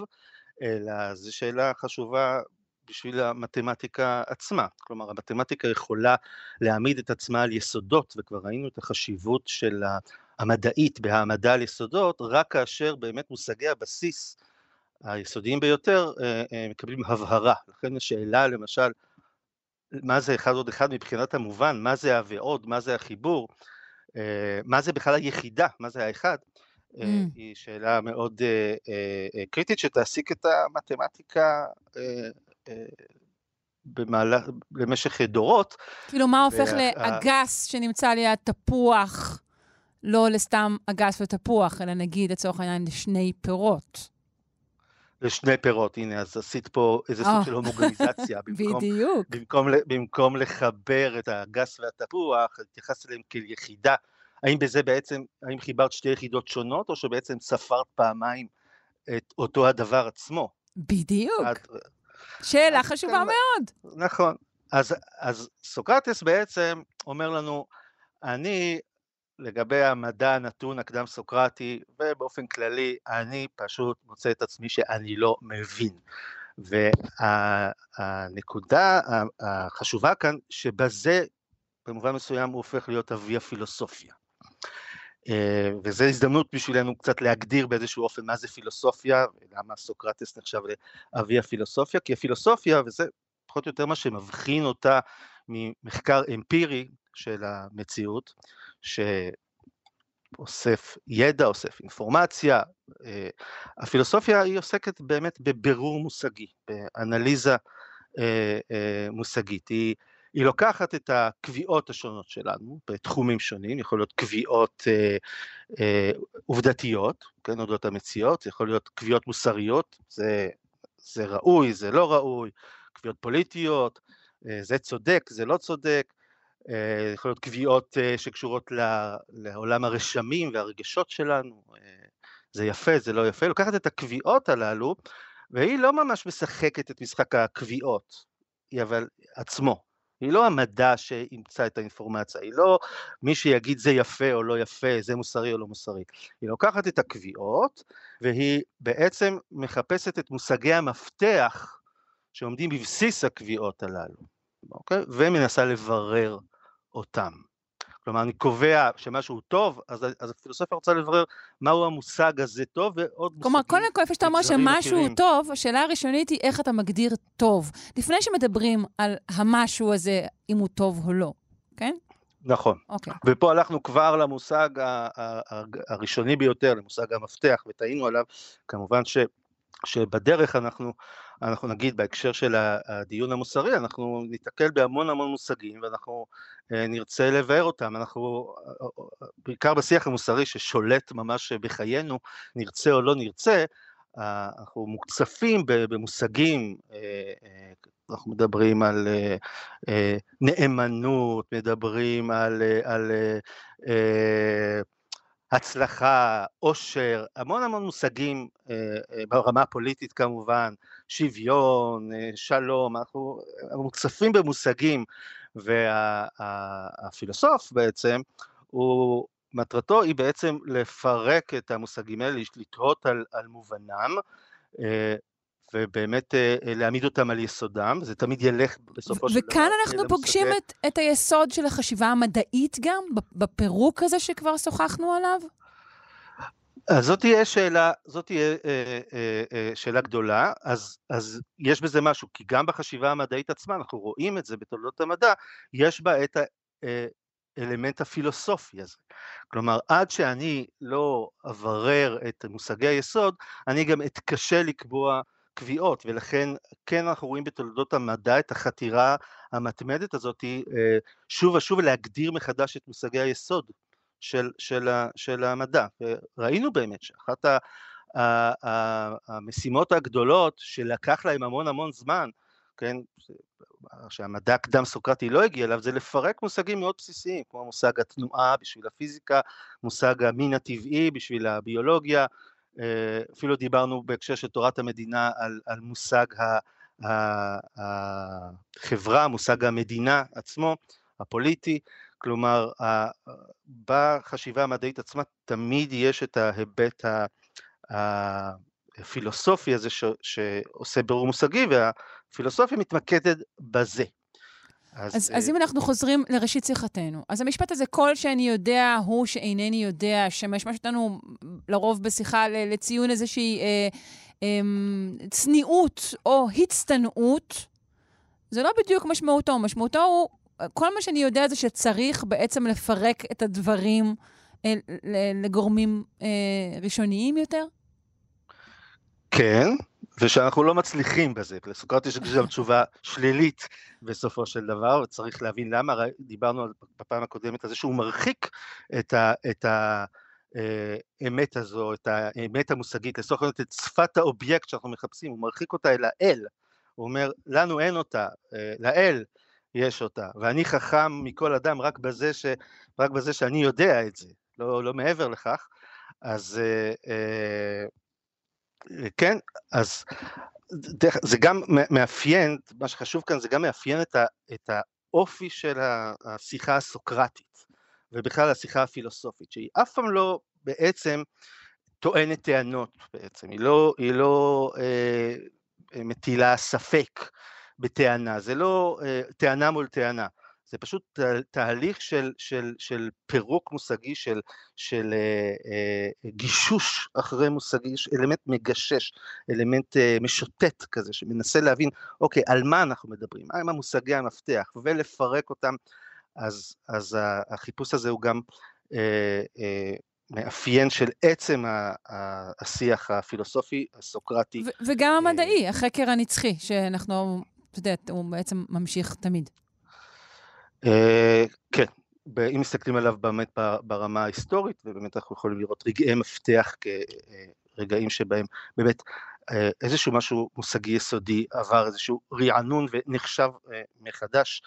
J: אלא זו שאלה חשובה בשביל המתמטיקה עצמה. כלומר, המתמטיקה יכולה להעמיד את עצמה על יסודות, וכבר ראינו את החשיבות של המדעית בהעמדה על יסודות, רק כאשר באמת מושגי הבסיס היסודיים ביותר אה, אה, מקבלים הבהרה. לכן השאלה למשל, מה זה אחד עוד אחד מבחינת המובן, מה זה הוועוד, מה זה החיבור, מה זה בכלל היחידה, מה זה האחד, mm. היא שאלה מאוד קריטית שתעסיק את המתמטיקה במהלך, במשך דורות.
A: כאילו, מה הופך לאגס שנמצא ליד תפוח, לא לסתם אגס ותפוח, אלא נגיד, לצורך העניין, לשני פירות?
J: לשני פירות, הנה, אז עשית פה איזה סוג של הומוגניזציה.
A: בדיוק.
J: במקום, במקום לחבר את הגס והתפוח, התייחסת אליהם כאל יחידה. האם בזה בעצם, האם חיברת שתי יחידות שונות, או שבעצם ספרת פעמיים את אותו הדבר עצמו?
A: בדיוק. את, שאלה חשובה כן, מאוד.
J: נכון. אז, אז סוקרטס בעצם אומר לנו, אני, לגבי המדע הנתון הקדם סוקרטי, ובאופן כללי, אני פשוט מוצא את עצמי שאני לא מבין. והנקודה החשובה כאן, שבזה במובן מסוים הוא הופך להיות אבי הפילוסופיה. אה, וזו הזדמנות בשבילנו קצת להגדיר באיזשהו אופן מה זה פילוסופיה, ולמה סוקרטס נחשב לאבי הפילוסופיה, כי הפילוסופיה, וזה פחות או יותר מה שמבחין אותה ממחקר אמפירי של המציאות, שאוסף ידע, אוסף אינפורמציה, אה, הפילוסופיה היא עוסקת באמת בבירור מושגי, באנליזה אה, מושגית, היא היא לוקחת את הקביעות השונות שלנו בתחומים שונים, יכול להיות קביעות אה, אה, עובדתיות, כן, אודות המציאות, יכול להיות קביעות מוסריות, זה, זה ראוי, זה לא ראוי, קביעות פוליטיות, אה, זה צודק, זה לא צודק, אה, יכול להיות קביעות אה, שקשורות לעולם הרשמים והרגשות שלנו, אה, זה יפה, זה לא יפה, לוקחת את הקביעות הללו, והיא לא ממש משחקת את משחק הקביעות, היא אבל עצמו. היא לא המדע שימצא את האינפורמציה, היא לא מי שיגיד זה יפה או לא יפה, זה מוסרי או לא מוסרי. היא לוקחת את הקביעות והיא בעצם מחפשת את מושגי המפתח שעומדים בבסיס הקביעות הללו, אוקיי? ומנסה לברר אותם. כלומר, אני קובע שמשהו טוב, אז, אז הפילוסופיה רוצה לברר מהו המושג הזה טוב, ועוד
A: מושגים... כלומר, קודם כל, איפה שאתה אומר שמשהו הוא טוב, השאלה הראשונית היא איך אתה מגדיר טוב. לפני שמדברים על המשהו הזה, אם הוא טוב או לא, כן?
J: נכון.
A: אוקיי.
J: ופה הלכנו כבר למושג הראשוני ביותר, למושג המפתח, וטעינו עליו. כמובן ש, שבדרך אנחנו אנחנו נגיד בהקשר של הדיון המוסרי, אנחנו ניתקל בהמון המון מושגים ואנחנו אה, נרצה לבאר אותם, אנחנו, בעיקר בשיח המוסרי ששולט ממש בחיינו, נרצה או לא נרצה, אנחנו מוקצפים במושגים, אה, אה, אנחנו מדברים על נאמנות, מדברים על, על הצלחה, עושר, המון המון מושגים ברמה הפוליטית כמובן, שוויון, אה, שלום, אנחנו מוצפים במושגים, והפילוסוף וה, בעצם, הוא, מטרתו היא בעצם לפרק את המושגים האלה, לתהות על, על מובנם, אה, ובאמת אה, להעמיד אותם על יסודם, זה תמיד ילך בסופו של דבר.
A: וכאן אנחנו פוגשים את, את היסוד של החשיבה המדעית גם, בפירוק הזה שכבר שוחחנו עליו?
J: אז זאת תהיה שאלה, זאת תהיה אה, אה, אה, שאלה גדולה, אז, אז יש בזה משהו, כי גם בחשיבה המדעית עצמה, אנחנו רואים את זה בתולדות המדע, יש בה את האלמנט הפילוסופי הזה. כלומר, עד שאני לא אברר את מושגי היסוד, אני גם אתקשה לקבוע קביעות, ולכן כן אנחנו רואים בתולדות המדע את החתירה המתמדת הזאת, שוב ושוב להגדיר מחדש את מושגי היסוד. של, של, של המדע. ראינו באמת שאחת המשימות הגדולות שלקח להם המון המון זמן, כן, שהמדע הקדם סוקרטי לא הגיע אליו, זה לפרק מושגים מאוד בסיסיים, כמו מושג התנועה בשביל הפיזיקה, מושג המין הטבעי בשביל הביולוגיה, אה, אפילו דיברנו בהקשר של תורת המדינה על, על מושג החברה, מושג המדינה עצמו, הפוליטי, כלומר, בחשיבה המדעית עצמה תמיד יש את ההיבט הפילוסופי הזה ש, שעושה ברור מושגי, והפילוסופיה מתמקדת בזה.
A: אז, אז, אז אם אנחנו חוזרים לראשית שיחתנו, אז המשפט הזה, כל שאני יודע הוא שאינני יודע, שמשמש אותנו לרוב בשיחה לציון איזושהי אה, אה, צניעות או הצטנעות, זה לא בדיוק משמעותו. משמעותו הוא כל מה שאני יודע זה שצריך בעצם לפרק את הדברים אה, לגורמים אה, ראשוניים יותר?
J: כן, ושאנחנו לא מצליחים בזה. לסוקרטס יש גם תשובה שלילית בסופו של דבר, וצריך להבין למה, דיברנו בפעם הקודמת על זה שהוא מרחיק את ה... את ה האמת הזו, את האמת המושגית, העניין את שפת האובייקט שאנחנו מחפשים, הוא מרחיק אותה אל האל, הוא אומר, לנו אין אותה, לאל יש אותה, ואני חכם מכל אדם רק בזה, ש, רק בזה שאני יודע את זה, לא, לא מעבר לכך, אז כן, אז זה גם מאפיין, מה שחשוב כאן זה גם מאפיין את, ה, את האופי של השיחה הסוקרטית, ובכלל השיחה הפילוסופית, שהיא אף פעם לא בעצם טוענת טענות בעצם, היא לא, היא לא אה, מטילה ספק בטענה, זה לא אה, טענה מול טענה, זה פשוט תהליך של, של, של פירוק מושגי, של, של אה, אה, גישוש אחרי מושגי, אלמנט מגשש, אלמנט אה, משוטט כזה, שמנסה להבין, אוקיי, על מה אנחנו מדברים, מה הם המושגי המפתח, ולפרק אותם, אז, אז החיפוש הזה הוא גם אה, אה, מאפיין של עצם השיח הפילוסופי הסוקרטי.
A: וגם המדעי, החקר הנצחי, שאנחנו, אתה יודע, הוא בעצם ממשיך תמיד.
J: אה, כן, אם מסתכלים עליו באמת ברמה ההיסטורית, ובאמת אנחנו יכולים לראות רגעי מפתח כרגעים שבהם באמת אה, איזשהו משהו מושגי יסודי עבר איזשהו רענון ונחשב אה, מחדש,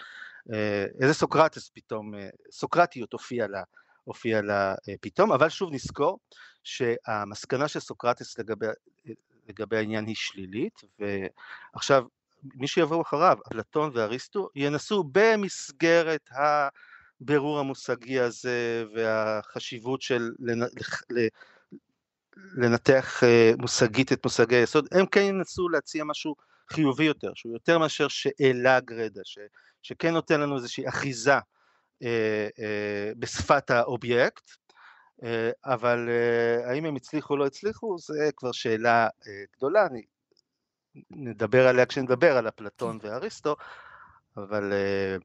J: איזה סוקרטס פתאום, סוקרטיות הופיעה לה, הופיע לה פתאום, אבל שוב נזכור שהמסקנה של סוקרטס לגבי, לגבי העניין היא שלילית, ועכשיו מי שיבואו אחריו, אפלטון ואריסטו, ינסו במסגרת הבירור המושגי הזה והחשיבות של לנתח אה, מושגית את מושגי היסוד, הם כן ינסו להציע משהו חיובי יותר, שהוא יותר מאשר שאלה גרדה, ש, שכן נותן לנו איזושהי אחיזה אה, אה, בשפת האובייקט, אה, אבל אה, האם הם הצליחו או לא הצליחו, זה כבר שאלה אה, גדולה, אני נדבר עליה כשנדבר על אפלטון ואריסטו, אבל uh,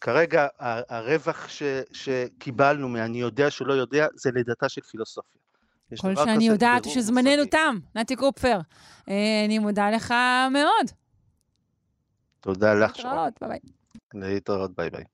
J: כרגע הרווח ש, שקיבלנו מ"אני יודע שהוא לא יודע" זה לידתה של פילוסופיה.
A: כל שאני יודעת שזמננו תם, נתי קופפר. Uh, אני מודה לך מאוד.
J: תודה לך.
A: להתראות, ביי ביי.
J: להתראות, ביי ביי.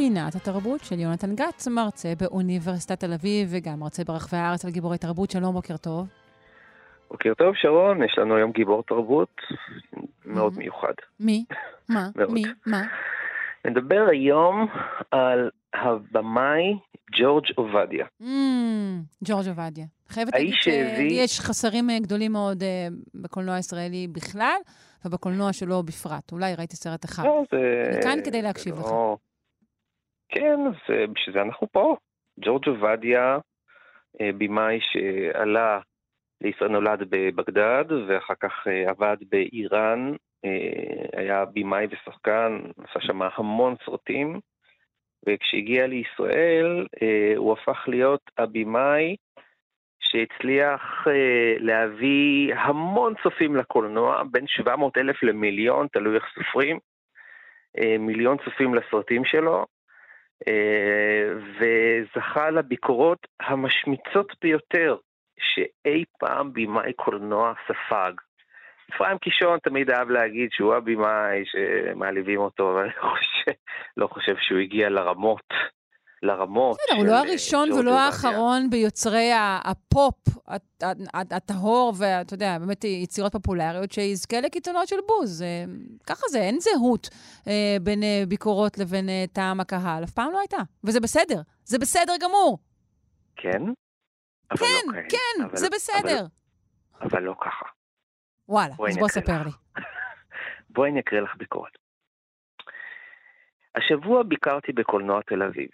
A: פינת התרבות של יונתן גץ, מרצה באוניברסיטת תל אביב וגם מרצה ברחבי הארץ על גיבורי תרבות. שלום, בוקר טוב.
K: בוקר טוב, שרון. יש לנו היום גיבור תרבות מאוד מיוחד.
A: מי? מה? מי? מה?
K: נדבר היום על הבמאי ג'ורג' עובדיה.
A: ג'ורג' עובדיה. חייבת להגיד שיש חסרים אה, גדולים מאוד אה, בקולנוע הישראלי בכלל, ובקולנוע שלו בפרט. אולי ראיתי סרט אחד.
K: לא, זה...
A: אני כאן כדי להקשיב לך.
K: כן, אז אה, בשביל זה אנחנו פה. ג'ורג' עובדיה, אה, במאי שעלה לישראל נולד בבגדד, ואחר כך אה, עבד באיראן, היה במאי ושחקן, עשה שם המון סרטים, וכשהגיע לישראל הוא הפך להיות הבמאי שהצליח להביא המון צופים לקולנוע, בין 700 אלף למיליון, תלוי איך סופרים, מיליון צופים לסרטים שלו, אה, וזכה לביקורות המשמיצות ביותר שאי פעם במאי קולנוע ספג. אפרים קישון תמיד אהב להגיד שהוא הבמאי שמעליבים אותו, אבל אני לא חושב שהוא הגיע לרמות לרמות
A: בסדר, הוא לא הראשון ולא האחרון ביוצרי הפופ הטהור, ואתה יודע, באמת יצירות פופולריות, שיזכה לקיצונות של בוז. ככה זה, אין זהות אה, בין אה, ביקורות לבין אה, טעם הקהל. אף פעם לא הייתה. וזה בסדר. זה בסדר גמור.
K: כן?
A: כן, לא כן, אבל, זה בסדר.
K: אבל, אבל לא ככה.
A: וואלה, אז בוא ספר לי.
K: בואי אני אקריא לך ביקורת. השבוע ביקרתי בקולנוע תל אביב.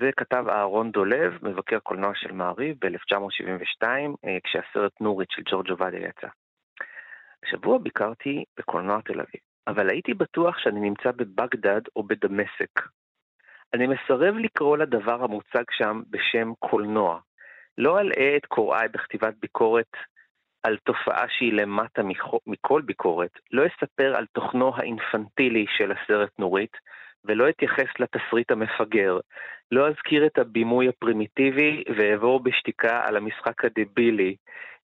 K: זה כתב אהרון דולב, מבקר קולנוע של מעריב ב-1972, אה, כשהסרט נורית של ג'ורג' עובדיה יצא. השבוע ביקרתי בקולנוע תל אביב. אבל הייתי בטוח שאני נמצא בבגדד או בדמשק. אני מסרב לקרוא לדבר המוצג שם בשם קולנוע. לא אלאה את קוראי בכתיבת ביקורת על תופעה שהיא למטה מכל ביקורת, לא אספר על תוכנו האינפנטילי של הסרט נורית, ולא אתייחס לתסריט המפגר. לא אזכיר את הבימוי הפרימיטיבי ואעבור בשתיקה על המשחק הדבילי.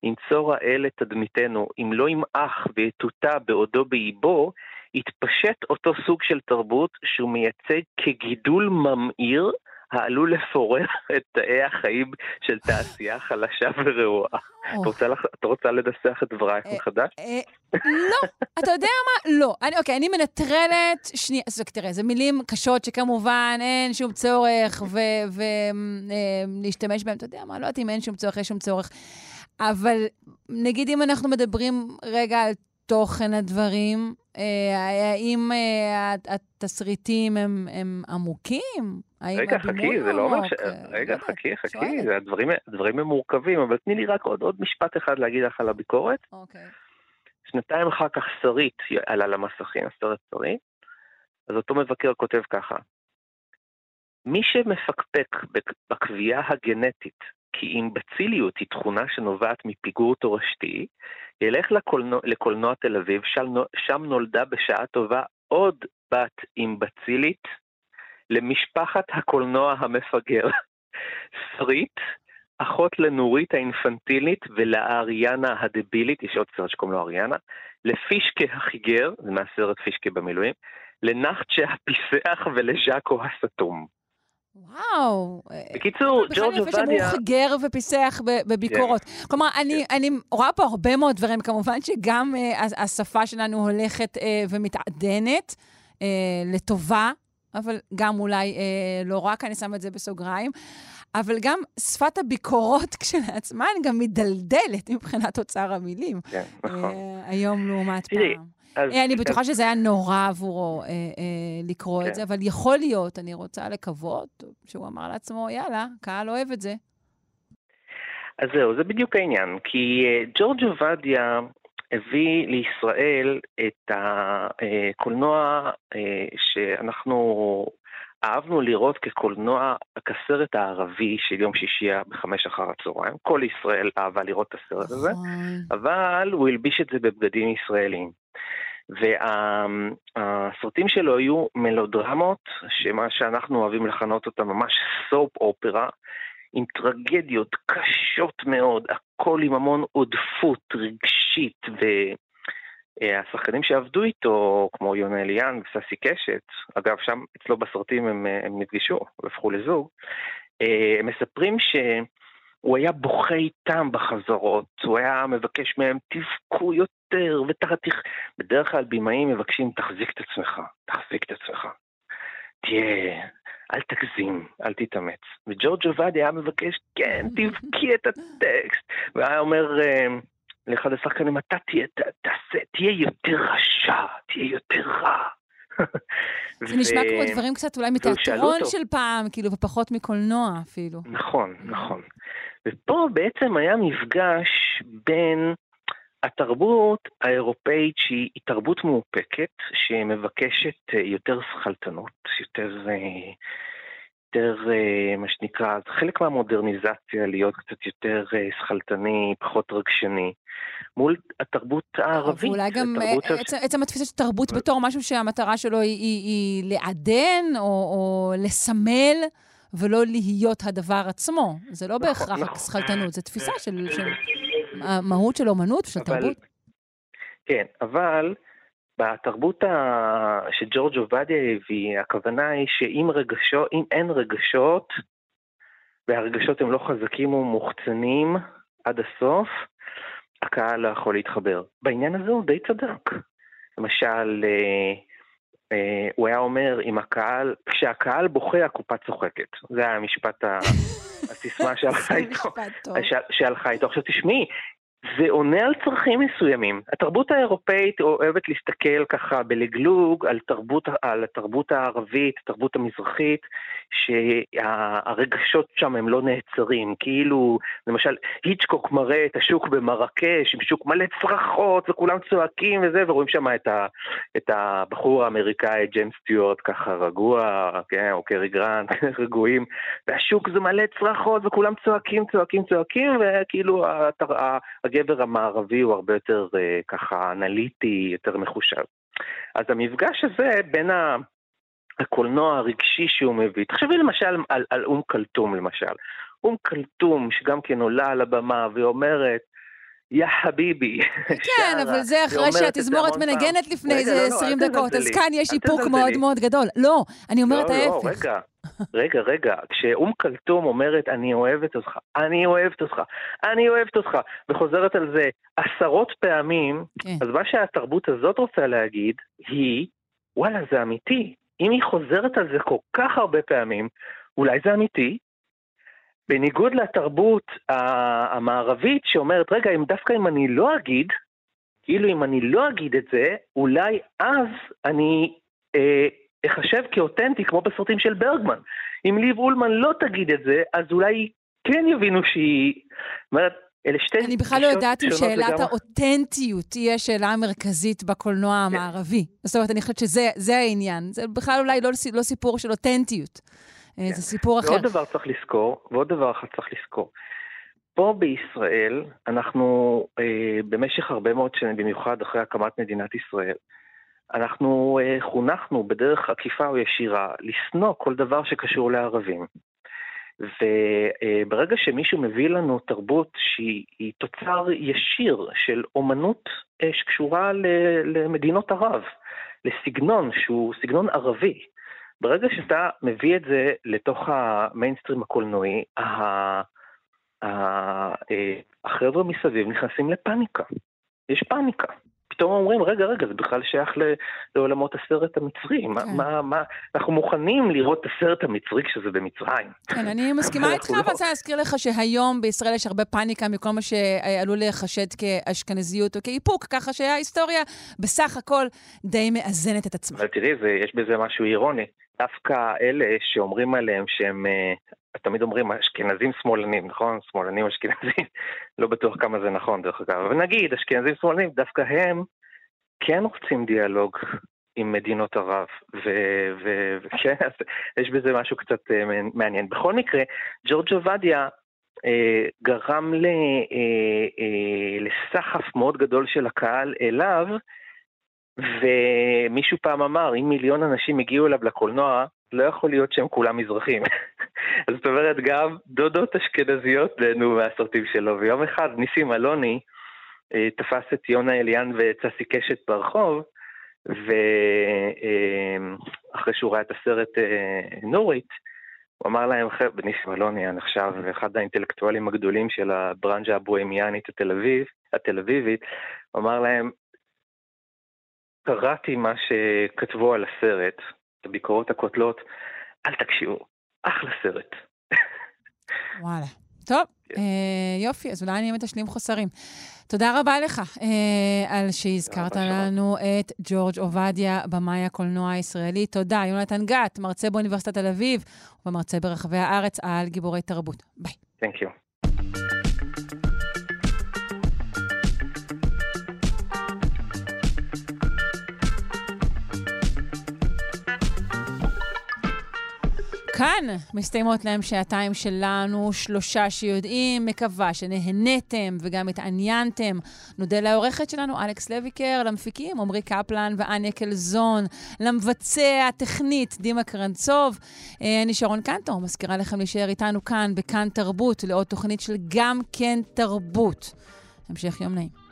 K: ינצור האל את תדמיתנו, אם לא ימעך ויטוטא בעודו באיבו, יתפשט אותו סוג של תרבות שהוא מייצג כגידול ממאיר העלול לפורר את תאי החיים של תעשייה חלשה ורעועה. את רוצה לדסח את דברייך
A: אה,
K: מחדש?
A: אה, לא, אתה יודע מה? לא. אוקיי, אני מנטרלת, שנייה, תראה, זה מילים קשות שכמובן אין שום צורך ולהשתמש בהן, אתה יודע מה? לא יודעת אם אין שום צורך, יש שום צורך. אבל נגיד אם אנחנו מדברים רגע על תוכן הדברים, אה, האם התסריטים הם עמוקים?
K: רגע, חכי, זה לא אומר ש... רגע, חכי, חכי, הדברים הם מורכבים, אבל תני לי רק עוד משפט אחד להגיד לך על הביקורת.
A: אוקיי.
K: שנתיים אחר כך שרית עלה למסכים, הסרט שרית, אז אותו מבקר כותב ככה: מי שמפקפק בקביעה הגנטית כי אימבציליות היא תכונה שנובעת מפיגור תורשתי, ילך לקולנוע, לקולנוע תל אביב, שם, שם נולדה בשעה טובה עוד בת אימבצילית למשפחת הקולנוע המפגר. שרית, אחות לנורית האינפנטילית ולאריאנה הדבילית, יש עוד סרט שקוראים לו אריאנה, לפישקה החיגר, זה מהסרט פישקה במילואים, לנחצ'ה הפיסח ולז'אקו הסתום.
A: וואו.
K: בקיצור, ג'ורג' עובדיה...
A: בכלל יפה שהוא חיגר ופיסח בביקורות. כן. כלומר, אני, כן. אני רואה פה הרבה מאוד דברים, כמובן שגם uh, השפה שלנו הולכת uh, ומתעדנת uh, לטובה, אבל גם אולי uh, לא רק, אני שמה את זה בסוגריים. אבל גם שפת הביקורות כשלעצמן גם מדלדלת מבחינת אוצר המילים.
K: כן, נכון.
A: היום לעומת פעם. אז, אה, אני בטוחה שזה היה נורא עבורו אה, אה, לקרוא כן. את זה, אבל יכול להיות, אני רוצה לקוות, שהוא אמר לעצמו, יאללה, קהל אוהב את זה.
K: אז זהו, זה בדיוק העניין, כי uh, ג'ורג' עובדיה הביא לישראל את הקולנוע uh, שאנחנו אהבנו לראות כקולנוע, כסרט הערבי של יום שישי בחמש אחר הצהריים. כל ישראל אהבה לראות את הסרט הזה, נכון. אבל הוא הלביש את זה בבגדים ישראלים. והסרטים שלו היו מלודרמות, שמה שאנחנו אוהבים לכנות אותם ממש סופ אופרה, עם טרגדיות קשות מאוד, הכל עם המון עודפות רגשית, והשחקנים שעבדו איתו, כמו יונה אליאן וססי קשת, אגב, שם אצלו בסרטים הם, הם נפגשו והפכו לזוג, אה, הם מספרים ש... הוא היה בוכה איתם בחזרות, הוא היה מבקש מהם, תבכו יותר, ותחתיך... בדרך כלל במאים מבקשים, תחזיק את עצמך, תחזיק את עצמך. תהיה, אל תגזים, אל תתאמץ. וג'ורג' עובדיה היה מבקש, כן, תבכי את הטקסט. והיה אומר אה, לאחד השחקנים, אתה תהיה, תעשה, תהיה יותר רשע, תהיה יותר רע.
A: זה נשמע כמו דברים קצת אולי מתיאטרון של פעם, כאילו, ופחות מקולנוע אפילו.
K: נכון, נכון. ופה בעצם היה מפגש בין התרבות האירופאית שהיא תרבות מאופקת, שמבקשת אה, יותר שכלתנות, יותר, אה, יותר אה, מה שנקרא, חלק מהמודרניזציה להיות קצת יותר שכלתני, פחות רגשני, מול התרבות הערבית.
A: ואולי גם עצם, עצם התפיסה של תרבות בתור משהו שהמטרה שלו היא, היא, היא לעדן או, או לסמל. ולא להיות הדבר עצמו. זה לא נכון, בהכרח נכון. שכלתנות, זו תפיסה של, של המהות של אומנות, של אבל, תרבות.
K: כן, אבל בתרבות ה... שג'ורג' עובדיה הביא, הכוונה היא שאם רגשות, אם אין רגשות, והרגשות הם לא חזקים ומוחצנים עד הסוף, הקהל לא יכול להתחבר. בעניין הזה הוא די צדק. למשל, אה, אה, הוא היה אומר, אם הקהל, כשהקהל בוכה, הקופה צוחקת. זה היה המשפט, הסיסמה שהלכה איתו. שהלכה איתו. עכשיו תשמעי, זה עונה על צרכים מסוימים. התרבות האירופאית אוהבת להסתכל ככה בלגלוג על, תרבות, על התרבות הערבית, התרבות המזרחית, שהרגשות שם הם לא נעצרים. כאילו, למשל, היצ'קוק מראה את השוק במרקש, עם שוק מלא צרחות, וכולם צועקים וזה, ורואים שם את, ה, את הבחור האמריקאי, ג'יימס סטיוארט, ככה רגוע, כן, או קרי גרנט, רגועים, והשוק זה מלא צרחות, וכולם צועקים, צועקים, צועקים, וכאילו הגבר המערבי הוא הרבה יותר אה, ככה אנליטי, יותר מחושב. אז המפגש הזה בין ה... הקולנוע הרגשי שהוא מביא, תחשבי למשל על, על אום כלתום למשל. אום כלתום, שגם כן עולה על הבמה ואומרת, יא חביבי.
A: כן, אבל זה אחרי שהתזמורת מנגנת לפני איזה 20 לא, דקות, אז כאן יש איפוק מאוד מאוד גדול. לא, אני אומרת
K: לא,
A: לא,
K: ההפך. רגע, רגע, רגע, כשאום כלתום אומרת, אני אוהבת אותך, אני אוהבת אותך, אני אוהבת אותך, וחוזרת על זה עשרות פעמים, כן. אז מה שהתרבות הזאת רוצה להגיד, היא, וואלה, זה אמיתי. אם היא חוזרת על זה כל כך הרבה פעמים, אולי זה אמיתי, בניגוד לתרבות המערבית שאומרת, רגע, אם דווקא אם אני לא אגיד, כאילו אם אני לא אגיד את זה, אולי אז אני אה, אחשב כאותנטי, כמו בסרטים של ברגמן. אם ליב אולמן לא תגיד את זה, אז אולי כן יבינו שהיא... זאת אומרת, אלה שתי
A: אני בכלל לא יודעת אם שאלת וגם... האותנטיות תהיה השאלה המרכזית בקולנוע כן. המערבי. זאת אומרת, אני חושבת שזה העניין. זה בכלל אולי לא, לא סיפור של אותנטיות. אה, כן. זה סיפור אחר.
K: ועוד דבר צריך לזכור, ועוד דבר אחד צריך לזכור. פה בישראל, אנחנו אה, במשך הרבה מאוד שנים, במיוחד אחרי הקמת מדינת ישראל, אנחנו אה, חונכנו בדרך עקיפה או ישירה לשנוא כל דבר שקשור לערבים. וברגע שמישהו מביא לנו תרבות שהיא תוצר ישיר של אומנות אה, שקשורה למדינות ערב, לסגנון שהוא סגנון ערבי, ברגע שאתה מביא את זה לתוך המיינסטרים הקולנועי, אה, החבר'ה מסביב נכנסים לפאניקה. יש פאניקה. פתאום אומרים, רגע, רגע, זה בכלל שייך לעולמות הסרט המצרי. כן. מה, מה, מה, אנחנו מוכנים לראות את הסרט המצרי כשזה במצרים.
A: כן, אני מסכימה איתך, אבל אני רוצה להזכיר לך שהיום בישראל יש הרבה פאניקה מכל מה שעלול להיחשד כאשכנזיות או כאיפוק, ככה שההיסטוריה בסך הכל די מאזנת את עצמה.
K: אבל תראי, זה, יש בזה משהו אירוני. דווקא אלה שאומרים עליהם שהם תמיד אומרים אשכנזים שמאלנים, נכון? שמאלנים אשכנזים, לא בטוח כמה זה נכון דרך אגב, אבל נגיד אשכנזים שמאלנים, דווקא הם כן רוצים דיאלוג עם מדינות ערב, וכן, יש בזה משהו קצת אה, מעניין. בכל מקרה, ג'ורג' עובדיה אה, גרם ל, אה, אה, לסחף מאוד גדול של הקהל אליו, ומישהו פעם אמר, אם מיליון אנשים הגיעו אליו לקולנוע, לא יכול להיות שהם כולם מזרחים. אז זאת אומרת, גם דודות אשכנזיות נהנו מהסרטים שלו, ויום אחד ניסים אלוני אה, תפס את יונה אליאן וצסי קשת ברחוב, ואחרי אה, שהוא ראה את הסרט אה, נורית, הוא אמר להם, ניסים אלוני הנחשב אחד האינטלקטואלים הגדולים של הברנז'ה הבוהמיאנית התל אביב, התל אביבית, הוא אמר להם, קראתי מה שכתבו על הסרט, את הביקורות הקוטלות, אל תקשיבו, אחלה סרט.
A: וואלה. טוב, כן. אה, יופי, אז אולי אני באמת אשלים חוסרים. תודה רבה לך אה, על שהזכרת לנו את ג'ורג' עובדיה, במאי הקולנוע הישראלי. תודה, יונתן גת, מרצה באוניברסיטת תל אביב ומרצה ברחבי הארץ על גיבורי תרבות. ביי.
K: Thank you.
A: כאן מסתיימות להם שעתיים שלנו, שלושה שיודעים, מקווה שנהניתם וגם התעניינתם. נודה לעורכת שלנו, אלכס לויקר, למפיקים, עמרי קפלן ואניה קלזון, למבצע הטכנית, דימה קרנצוב. אה, אני שרון קנטו, מזכירה לכם להישאר איתנו כאן, בכאן תרבות, לעוד תוכנית של גם כן תרבות. המשך יום נעים.